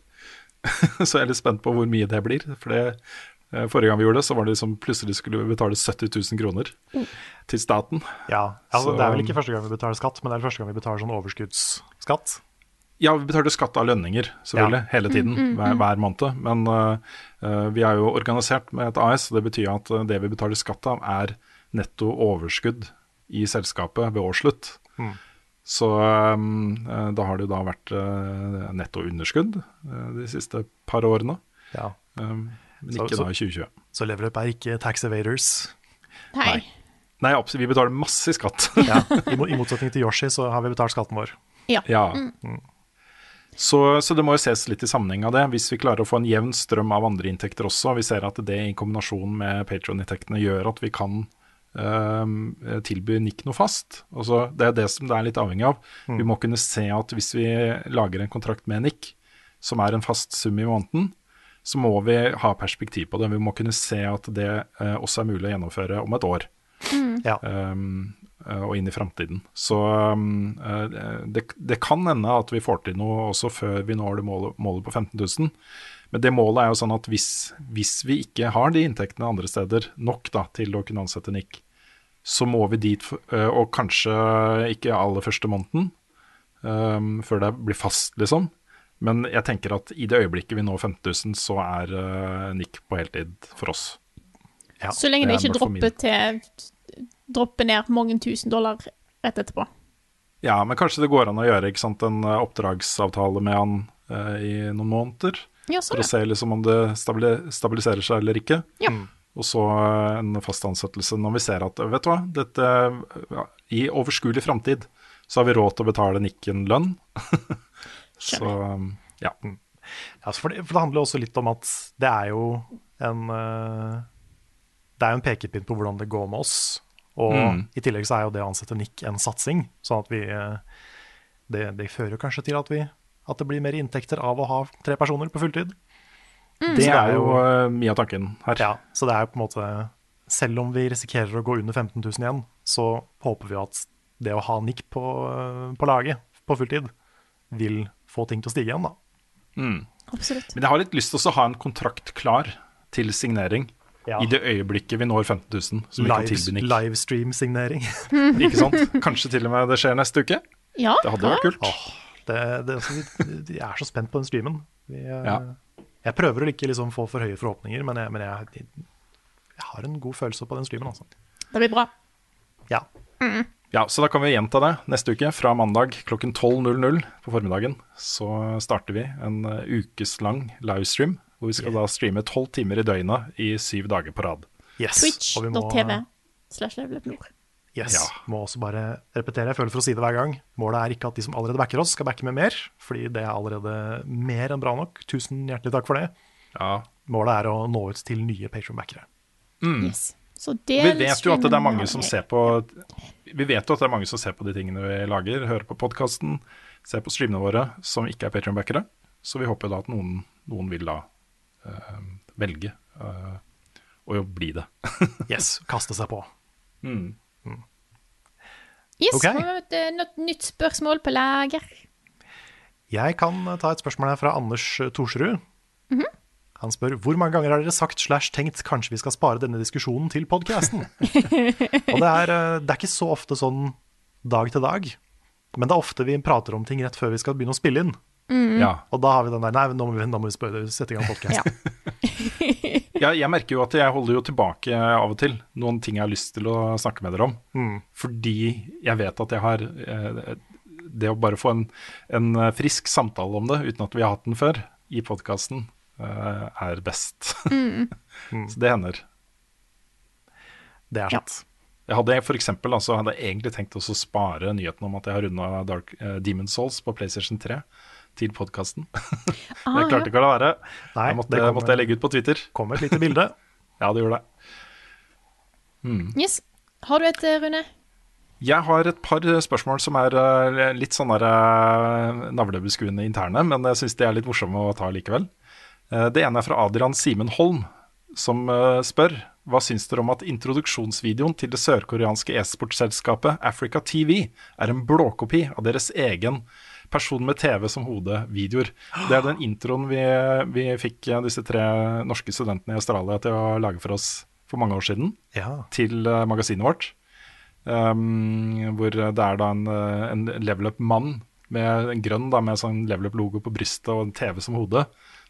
så jeg er litt spent på hvor mye det blir. For det, eh, forrige gang vi gjorde det, så var det liksom plutselig skulle vi betale 70 000 kroner til staten. Ja, altså, Så- Det er vel ikke første gang vi betaler skatt, men det er første gang vi betaler sånn overskuddsskatt. Ja, vi betaler skatt av lønninger, selvfølgelig, Ja. hele tiden, Mm, mm, hver, mm. hver måned. Men øh, vi er jo organisert med et AS, og det betyr at det vi betaler skatt av, er netto overskudd i selskapet ved årsslutt. Mm. Så øhm, øh, da har det jo da vært øh, netto underskudd øh, de siste par årene. Ja. Um, men ikke så- da i 2020. Så Leverup er ikke tax evaders. Nei. Nei, vi betaler masse i skatt. Ja, i, mo- I motsetning til Yoshi så har vi betalt skatten vår. Ja. Ja. Mm. Så, så det må jo ses litt i sammenheng av det. Hvis vi klarer å få en jevn strøm av andre inntekter også, vi ser at det i kombinasjon med Patron-inntektene gjør at vi kan øhm, tilby Nick noe fast. Altså, det er det som det er litt avhengig av. Mm. Vi må kunne se at hvis vi lager en kontrakt med Nick, som er en fast sum i måneden, så må vi ha perspektiv på det. Vi må kunne se at det eh, også er mulig å gjennomføre om et år. Mm. Ja. Um, eh, og inn i framtiden. Så um, eh, det, det kan hende at vi får til noe også før vi når det målet, målet på 15 000. Men det målet er jo sånn at hvis, hvis vi ikke har de inntektene andre steder nok da, til å kunne ansette Nick, så må vi dit, eh, og kanskje ikke aller første måneden, um, før det blir fast, liksom. Men jeg tenker at i det øyeblikket vi når 15 000, så er uh, Nick på heltid for oss. Så lenge det ikke dropper til Dropper ned mange tusen dollar rett etterpå. Ja, men kanskje det går an å gjøre ikke sant, en eh, oppdragsavtale med han uh, i noen måneder. Ja, sånn, for å se liksom om det stabiliserer seg eller ikke. Ja. Og så eh, en fast ansettelse når vi ser at vet du hva, dette, ja, i overskuelig framtid så har vi råd til å betale Nikken lønn. så ja. Ja, for, det, for det handler også litt om at det er jo en eh, Det er jo en pekepinn på hvordan det går med oss. Og Mm. i tillegg så er jo det å ansette Nick en satsing, sånn at vi eh, det, det fører kanskje til at, vi, at det blir mer inntekter av å ha tre personer på fulltid. Det Så er jo eh, mye av tanken her. Ja, så det er jo på en måte Selv om vi risikerer å gå under 15 000 igjen, så håper vi at det å ha Nick på, eh, på laget på fulltid vil få ting til å stige igjen, da. Mm. Absolutt. Men jeg har litt lyst til å ha en kontrakt klar til signering Ja. i det øyeblikket vi når 15 000, som vi kan Live- Nick. Livestream-signering. Ikke sant? Kanskje til og med det skjer neste uke? Ja. Det hadde vært kult. Det, det, altså, vi, vi er så spent på den streamen. Vi, eh, Ja. Jeg prøver å ikke liksom få for høye forhåpninger, men, jeg, men jeg, jeg har en god følelse på den streamen. Altså. Det blir bra. Ja. Ja, så da kan vi gjenta det neste uke. Fra mandag klokken 12.00 på formiddagen så starter vi en uh, ukeslang livestream, hvor vi skal da streame tolv timer i døgnet i syv dager på rad. Yes. Twitch.tv slash level nord. Yes. Ja. Må også bare repetere, jeg føler for å si det hver gang. Målet er ikke at de som allerede backer oss, skal backe med mer, fordi det er allerede mer enn bra nok. Tusen hjertelig takk for det. Målet er å nå ut til nye Patron-backere. Mm. Yes. Så Vi vet jo at det er mange som ser på Vi vet jo at det er mange som ser på de tingene vi lager, hører på podkasten, ser på streamene våre, som ikke er Patreon-backere. Så vi håper da at noen, noen vil da eh, velge eh, å bli det. yes, kaste seg på. Mm. Yes, okay. har et eh, nytt- spørsmål på lager. Jeg kan ta et spørsmål her fra Anders Torsrud. -hmm. Han spør hvor mange ganger har dere sagt slash tenkt kanskje vi skal spare denne diskusjonen til podcasten? Og det er, eh, det er ikke så ofte sånn dag til dag, men det er ofte vi prater om ting rett før vi skal begynne å spille inn. Mm. Ja. Og da har vi den der Nei, nå må vi, nå må vi spørre, sette i gang podcasten. Ja, jeg merker jo at jeg holder jo tilbake av og til noen ting jeg har lyst til å snakke med dere om. Mm. Fordi jeg vet at jeg har eh, Det å bare få en, en frisk samtale om det uten at vi har hatt den før i podkasten, er best. Mm. Så det hender. Det er sant. Jeg hadde for eksempel, altså, hadde jeg egentlig tenkt også å spare nyheten om at jeg har runda Dark uh, Demon Souls på PlayStation 3 til podkasten. Ah, jeg klarte ikke å la være. Nei, jeg måtte, det kom- måtte jeg legge ut på Twitter. Kom et lite bilde. ja, det gjorde det. Mm. Yes. Har du et, eh, Rune? Jeg har et par spørsmål som er eh, litt sånn eh, navlebeskuende interne, men jeg syns de er litt morsomme å ta likevel. Eh, Det ene er fra Adrian Simen Holm, som eh, spør hva syns dere om at introduksjonsvideoen til det sørkoreanske e-sportselskapet Africa TV er en blåkopi av deres egen person med TV som hode-videoer. Det er den introen vi, vi fikk eh, disse tre norske studentene i Australia til å lage for oss for mange år siden, Ja. til eh, magasinet vårt. Um, hvor det er da en, eh, en level up-mann med en grønn da, med sånn level up-logo på brystet og en TV som hode,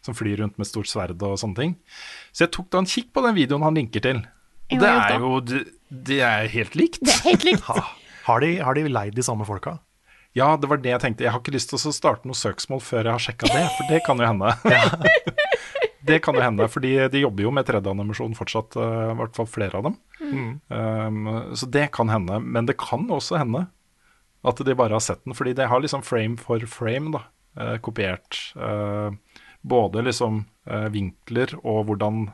som flyr rundt med stort sverd og sånne ting. Så jeg tok da en kikk på den videoen han linker til. Og det er jo det, det er helt likt. Det er helt likt. Har de, har de leid de samme folka? Ja, det var det jeg tenkte. Jeg har ikke lyst til å starte noe søksmål før jeg har sjekka det, for det kan jo hende. det kan jo hende, fordi de jobber jo med 3D-animasjon fortsatt, eh, i hvert fall flere av dem. Um, så det kan hende. Men det kan også hende at de bare har sett den, fordi de har liksom frame for frame da, Uh, kopiert. Uh, både liksom uh, vinkler og hvordan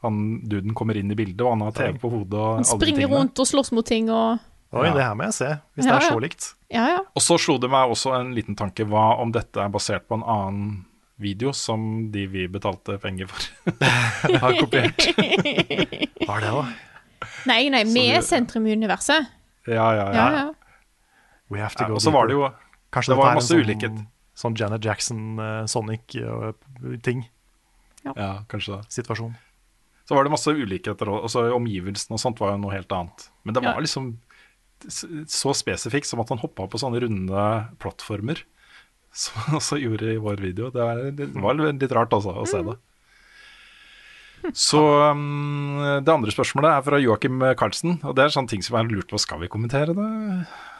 han duden kommer inn i bildet, og han har TV på hodet og Han alle de springer rundt og slåss mot ting og Oi, Ja. det her må jeg se, hvis Ja, det er så likt. Ja, ja. Og så slo det meg også en liten tanke. Hva om dette er basert på en annen video som de vi betalte penger for, har kopiert? Var det òg? Nei, nei, vi vi- er sentrum i universet. Ja, ja, Ja, ja. ja. We have to ja go og så var det jo Kanskje det var er masse sånn, ulikhet. sånn Janet Jackson, uh, Sonic-ting. Ja, kanskje det. Situasjon. Så var det masse ulikheter og så omgivelsene og sånt var jo noe helt annet. Men det Ja. var liksom så spesifikt som at han hoppa på sånne runde plattformer. Som han også gjorde i vår video. Det, er, det var litt rart altså, å se det. Så um, Det andre spørsmålet er fra Joakim Karlsen. Og det er sånne ting som jeg har lurt på Skal vi kommentere det.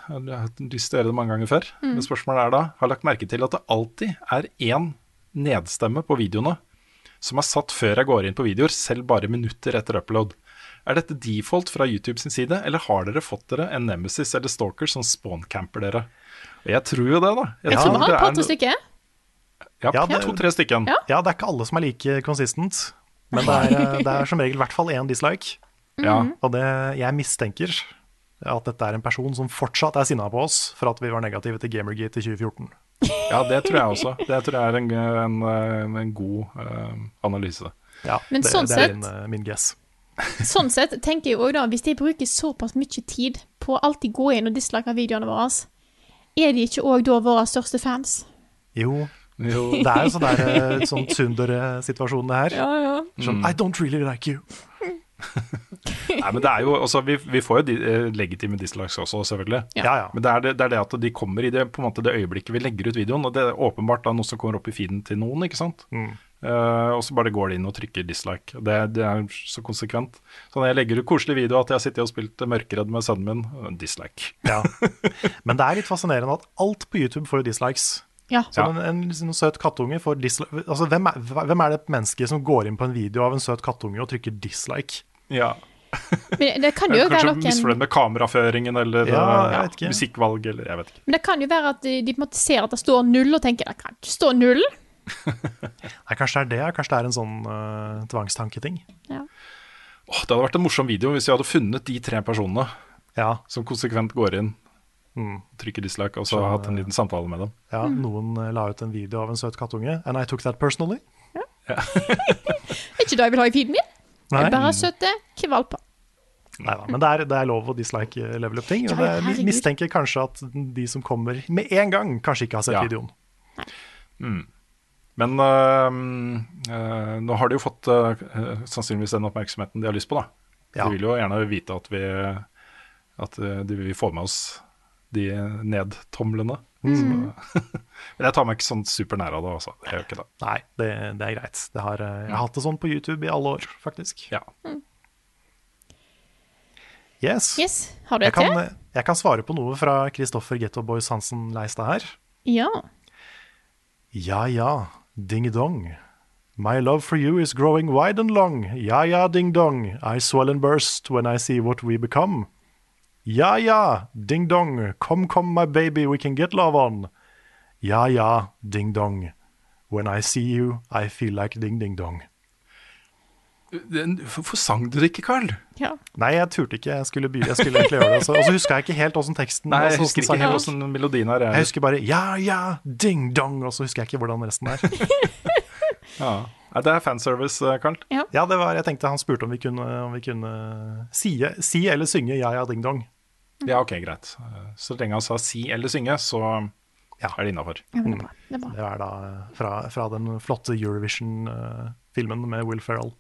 Jeg har hatt lyst til å gjøre det mange ganger før. Men spørsmålet er da Har lagt merke til at det alltid er én nedstemme på videoene som er satt før jeg går inn på videoer, selv bare minutter etter upload. Er dette default fra YouTube sin side, eller har dere fått dere en nemesis eller stalker som spawncamper dere? Og jeg tror jo det, da. Jeg tror vi har det et er par-tre stykker. Ja, Ja, to-tre stykken. Ja. Ja, det er ikke alle som er like consistent, men det er, eh, det er som regel i hvert fall én dislike. Ja. Og det, jeg mistenker at dette er en person som fortsatt er sinna på oss for at vi var negative til Gamergate i 2014. ja, det tror jeg også. Det tror jeg er en, en, en god uh, analyse. Ja, Men det, sånn det er sett- min, uh, min guess. Sånn sett tenker jeg også da, hvis de bruker såpass mye tid på å alltid gå inn og dislike videoene våre, er de ikke òg da våre største fans? Jo, Jo. det er jo sånn der eh, sånn Tsundere-situasjon, det her. ja. Sånn, Mm. I don't really like you. Nei, men det er jo, altså, vi, vi får jo de, eh, legitime dislikes også, selvfølgelig. Ja. Ja, ja. Men det er det, det er det at de kommer i det, på en måte, det øyeblikket vi legger ut videoen. Og det er åpenbart da noe som kommer opp i feeden til noen, ikke sant. Mm. Eh, og så bare går de inn og trykker dislike. Det, det er så konsekvent. Så når jeg legger ut koselig video at jeg har sittet og spilt Mørkeredd med sønnen min, uh, dislike. Ja. Men det er litt fascinerende at alt på YouTube får jo dislikes. Ja. Så en, en, en søt kattunge får dislike altså, hvem, er, hvem er det mennesket som går inn på en video av en søt kattunge og trykker dislike? Ja. Men det kan jo Kanskje være misfornøyd noen med kameraføringen eller Ja, eh, jeg vet ikke. musikkvalg eller jeg vet ikke. Men det kan jo være at de, de på en måte ser at det står null, og tenker det kan ikke stå null. Nei, kanskje det er det? Kanskje det er en sånn uh, tvangstanketing? Ja. Åh, det hadde vært en morsom video hvis vi hadde funnet de tre personene Ja. som konsekvent går inn, Mm. trykker dislike, og så Så, hatt en liten samtale med dem. ja Noen eh, la ut en video av en søt kattunge, and I took that personally. Ja. er ikke det jeg vil ha i feeden min. Nei, Jeg bare søte kvalper. Neida, men det er, det er lov å dislike eh, level up-ting. Og Ja, ja, det herregud. mistenker kanskje at de som kommer med en gang, kanskje ikke har sett Ja. videoen. Nei. øh, øh, nå har de jo fått øh, sannsynligvis den oppmerksomheten de har lyst på, da. Ja. De vil jo gjerne vite at vi At de vil få med oss de nedtomlene. Mm. Men jeg tar meg ikke sånn supernær av det, altså. Jeg gjør ikke det. Nei, det, det er greit. Det har, eh, jeg har hatt det sånn på YouTube i alle år, faktisk. Ja. Yes. Yes, har du et til? kan, jeg kan svare på noe fra Kristoffer Getto Boys Hansen Leistad her. Ja. Ja ja, ding-dong. My love for you is growing wide and long. Ja ja, ding-dong. I swell and burst when I see what we become. Ja ja, ding-dong. Come come my baby, we can get love on. Ja ja, ding-dong. When I see you, I feel like ding-ding-dong. Den- Hvorfor sang du det ikke, Carl? ja. Nei, jeg turte ikke. Jeg skulle, begynne, jeg skulle egentlig gjøre det. Og så huska jeg ikke helt åssen teksten Nei, jeg husker ikke sangen helt hvordan melodien er. Jeg husker bare ja ja, ding-dong, og så husker jeg ikke hvordan resten er. Ja. Det er fanservice, Carl. Ja, det var, jeg tenkte han spurte om vi kunne, om vi kunne si, si eller synge ja ja ding dong. Ja, ok, greit. Så lenge han sa si eller synge, så Ja. er det innafor. ja det. Det. Det er da eh, fra, fra den flotte Eurovision-filmen med Will Ferrell.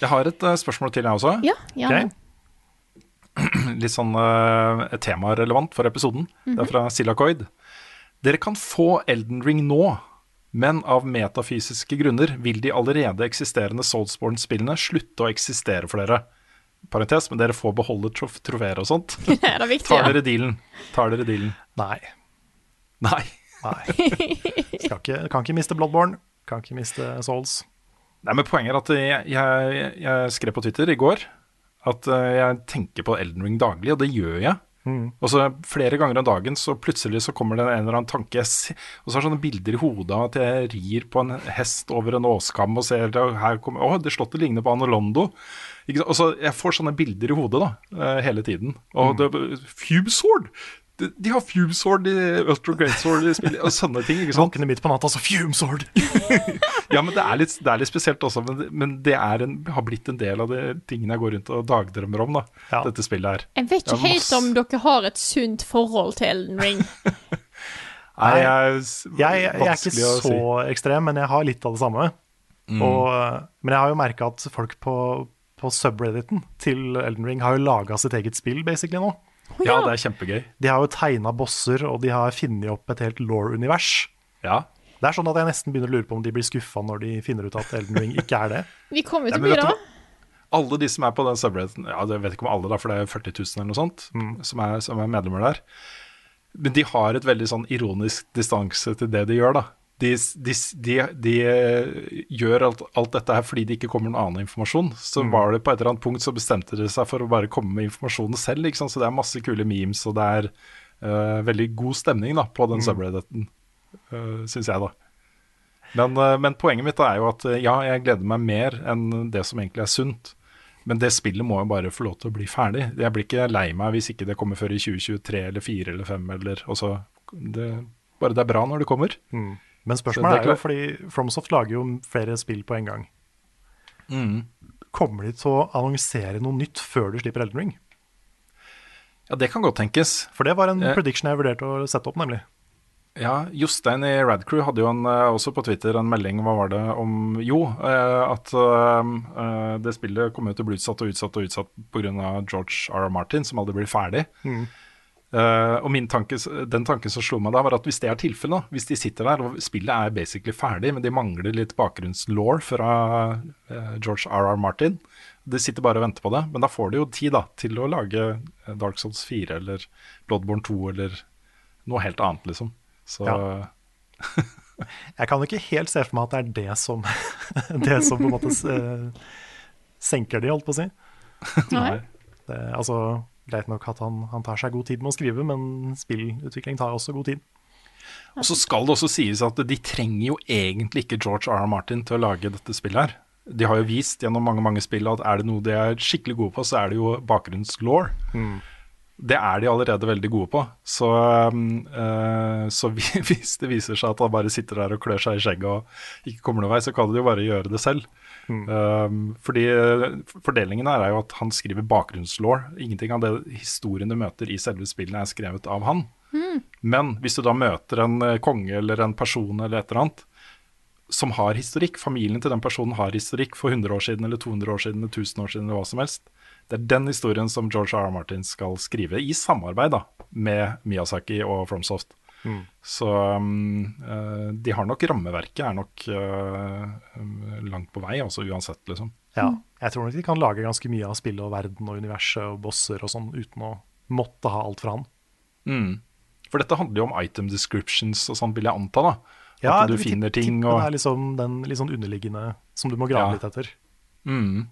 Jeg har et øh, spørsmål til, jeg også. Ja, ja. Okay. litt sånn uh, temarelevant for episoden. Det er fra Silacoid. Dere kan få Elden Ring nå, men av metafysiske grunner vil de allerede eksisterende Soulsborne-spillene slutte å eksistere for dere. Parentes, men dere får beholde trof trofeer og sånt. det er viktig, Tar dere dealen? Tar dere dealen? Nei. Nei. Nei. Skal ikke, kan ikke miste Bloodborne. Kan ikke miste Souls. Nei, men Poenget er at jeg, jeg, jeg skrev på Twitter i går at eh, jeg tenker på Elden Ring daglig, og det gjør jeg. Mm. Og så Flere ganger om dagen så plutselig så kommer det en eller annen tanke. Jeg se- Og så har jeg sånne bilder i hodet av at jeg rir på en hest over en åskam og ser at her kommer, å, det slottet ligner på Anolondo. Og så Jeg får sånne bilder i hodet da, eh, hele tiden. Og det, Fume Sword! De, de har Fume Sword i Ultra Great Sword de spiller, og sånne ting. ikke sant? Våkne midt på natta, så fume sword! Ja, men det er litt, det er litt spesielt også, men, men det er en, har blitt en del av de tingene jeg går rundt og dagdrømmer om, da, dette spillet her. Jeg vet ikke helt om dere har et sunt forhold til Elden Ring. Nei, jeg, Jeg, jeg er ikke så si. ekstrem, men jeg har litt av det samme. Mm. Og, men jeg har jo merka at folk på, på subredditen til Elden Ring har jo laga sitt eget spill basically nå. Ja, det er kjempegøy. De har jo tegna bosser, og de har funnet opp et helt law-univers. Ja. Det er sånn at jeg nesten begynner å lure på om de blir skuffa når de finner ut at Elden Ring ikke er det. Vi kommer jo til å bli hva? Alle de som er på den subredditen, ja, jeg vet ikke om alle, da, for det er 40 000 eller noe sånt, som, er, som er medlemmer der. Men de har et veldig sånn ironisk distanse til det de gjør, da. De, de, de, de eh, gjør alt, alt dette her fordi det ikke kommer noen annen informasjon. Så Mm. var det på et eller annet punkt så bestemte de seg for å bare komme med informasjonen selv. Ikke sant? Så det er masse kule memes, og det er uh, veldig god stemning da, på den Mm. subredditen, uh, syns jeg, da. Men, uh, men poenget mitt er jo at eh, ja, jeg gleder meg mer enn det som egentlig er sunt. Men det spillet må jo bare få lov til å bli ferdig. Jeg blir ikke lei meg hvis ikke det kommer før i 2023 eller 4 eller 5 eller også, det, Bare det er bra når det kommer. Mm. Men spørsmålet er, er jo fordi FromSoft lager jo flere spill på en gang. Mm. Kommer de til å annonsere noe nytt før du slipper Elden Ring? Ja, det kan godt tenkes. For det var en Eh. prediction jeg vurderte å sette opp, nemlig. Ja, Jostein i Radcrew hadde jo en, eh, også på Twitter en melding hva var det om Jo, eh, at eh, det spillet kom jo til å bli utsatt og utsatt og utsatt pga. George R. R. Martin, som aldri blir ferdig. Mm. Og min tanke, den tanken som slo meg da, var at hvis det er tilfellet, hvis de sitter der og spillet er basically ferdig, men de mangler litt bakgrunnslaw fra George R. R. Martin De sitter bare og venter på det, men da får de jo tid da, til å lage Dark Souls 4 eller Bloodborne 2 eller noe helt annet, liksom. Så Ja. Jeg kan ikke helt se for meg at det er det som, det som på en måte eh, senker de, holdt på å si. Nei. Det, altså, Greit nok at han, han tar seg god tid med å skrive, men spillutvikling tar også god tid. Og så skal det også sies at de trenger jo egentlig ikke George R. R. Martin til å lage dette spillet her. De har jo vist gjennom mange mange spill at er det noe de er skikkelig gode på, så er det jo bakgrunnslaw. Det er de allerede veldig gode på. Så, um, eh, så vi- hvis det viser seg at han bare sitter der og klør seg i skjegget og ikke kommer noen vei, så kan de jo bare gjøre det selv. Um, fordi eh, Fordelingen her er jo at han skriver bakgrunnslaw. Ingenting av det historien du møter i selve spillene, er skrevet av han. Men hvis du da møter en eh, konge eller en person eller et eller annet som har historikk, familien til den personen har historikk for 100 år siden eller 200 år siden eller 1000 år siden eller hva som helst, det er den historien som George R. R. Martin skal skrive, i samarbeid da, med Miyazaki og Fromsoft. Mm. Så um, de har nok rammeverket, er nok um, langt på vei, altså uansett, liksom. Ja, jeg tror nok de kan lage ganske mye av spillet og verden og universet og bosser og sånn, uten å måtte ha alt fra han. Mm. For dette handler jo om item descriptions og sånn, vil jeg anta, da. Ja, at du finner ting og Ja, Det er liksom den litt sånn underliggende som du må grave Ja. litt etter. mm.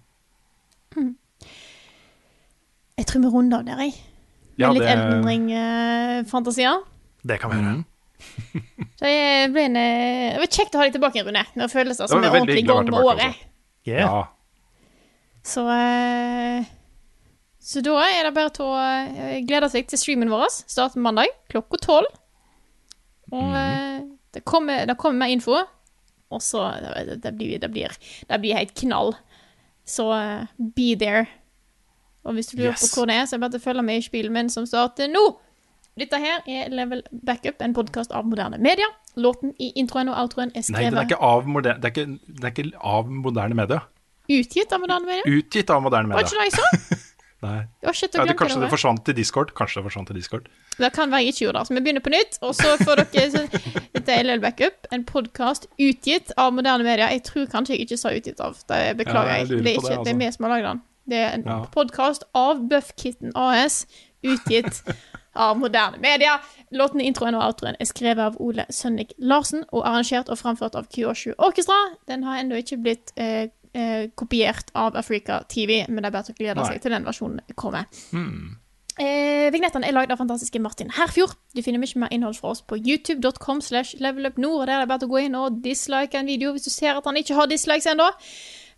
Jeg tror vi runder av der, jeg. Med Ja, litt det- Elden Ring-fantasier. Det kan vi gjøre. Så det ble en eh, Det var kjekt å ha deg tilbake, Rune. Nå føles det som vi er ordentlig i gang med året. Yeah. Ja. Så eh, Så da er det bare til å eh, glede seg til streamen vår. Starter mandag klokka tolv. Og eh, det, kommer, det kommer mer info. Og så det, det, blir, det, blir, det blir helt knall. Så be there. Og hvis du lurer Yes. på hvor det er, så er det bare å følge med i spillet min som starter nå. Dette her er Level Backup, en podkast av moderne media. Låten i introen og outroen er Nei, det er skrevet ikke av moderne, det er ikke, den er ikke av moderne media. utgitt av moderne media. Utgitt av moderne media. Var ikke det jeg sa? Nei. Å, shit, Ja, det, kanskje det, det forsvant til Discord. Kanskje det forsvant til Discord. Det kan være jeg ikke gjorde det. Så vi begynner på nytt. Og så får dere så, Dette er LL Backup, en podkast utgitt av moderne media. Jeg tror kanskje jeg ikke sa utgitt av. Det beklager Ja, jeg. Det er, ikke, det, det er altså. vi som har lagd den. Det er en Ja. podkast av Buffkitten AS, utgitt av moderne media. Låten, introen og outroen er skrevet av Ole Sønnik Larsen og arrangert og framført av Kyoshu Orkestra. Den har ennå ikke blitt eh, eh, kopiert av Africa TV, men det er bare å glede Nei. seg til den versjonen kommer. Eh, vignettene er lagd av fantastiske Martin Herfjord. Du finner mye mer innhold fra oss på youtube.com slash levelupnord. Der er det bare å gå inn og dislike en video hvis du ser at han ikke har dislikes ennå.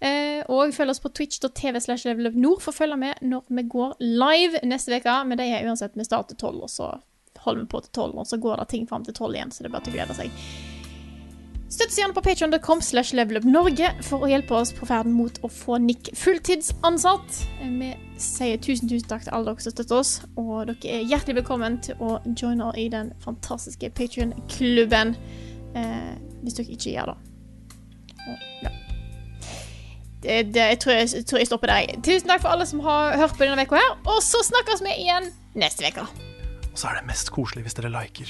Eh, og følg oss på twitch.tv slash levelupnord for å følge med når vi går live neste uke. Men det er uansett vi starter tolv, og så holder vi på til tolv, og så går det ting fram til tolv igjen, så det er bare til å glede seg. Støtt gjerne på patreon.com slash levelupnorge for å hjelpe oss på ferden mot å få Nick fulltidsansatt. Vi sier tusen, tusen takk til alle dere som støtter oss, og dere er hjertelig velkommen til å joine i den fantastiske Patreon-klubben eh, hvis dere ikke gjør det. Og, ja. Det, det, jeg, tror jeg, jeg tror jeg stopper der. Tusen takk for alle som har hørt på denne uka her, og så snakkes vi igjen neste uke. Og så er det mest koselig hvis dere liker.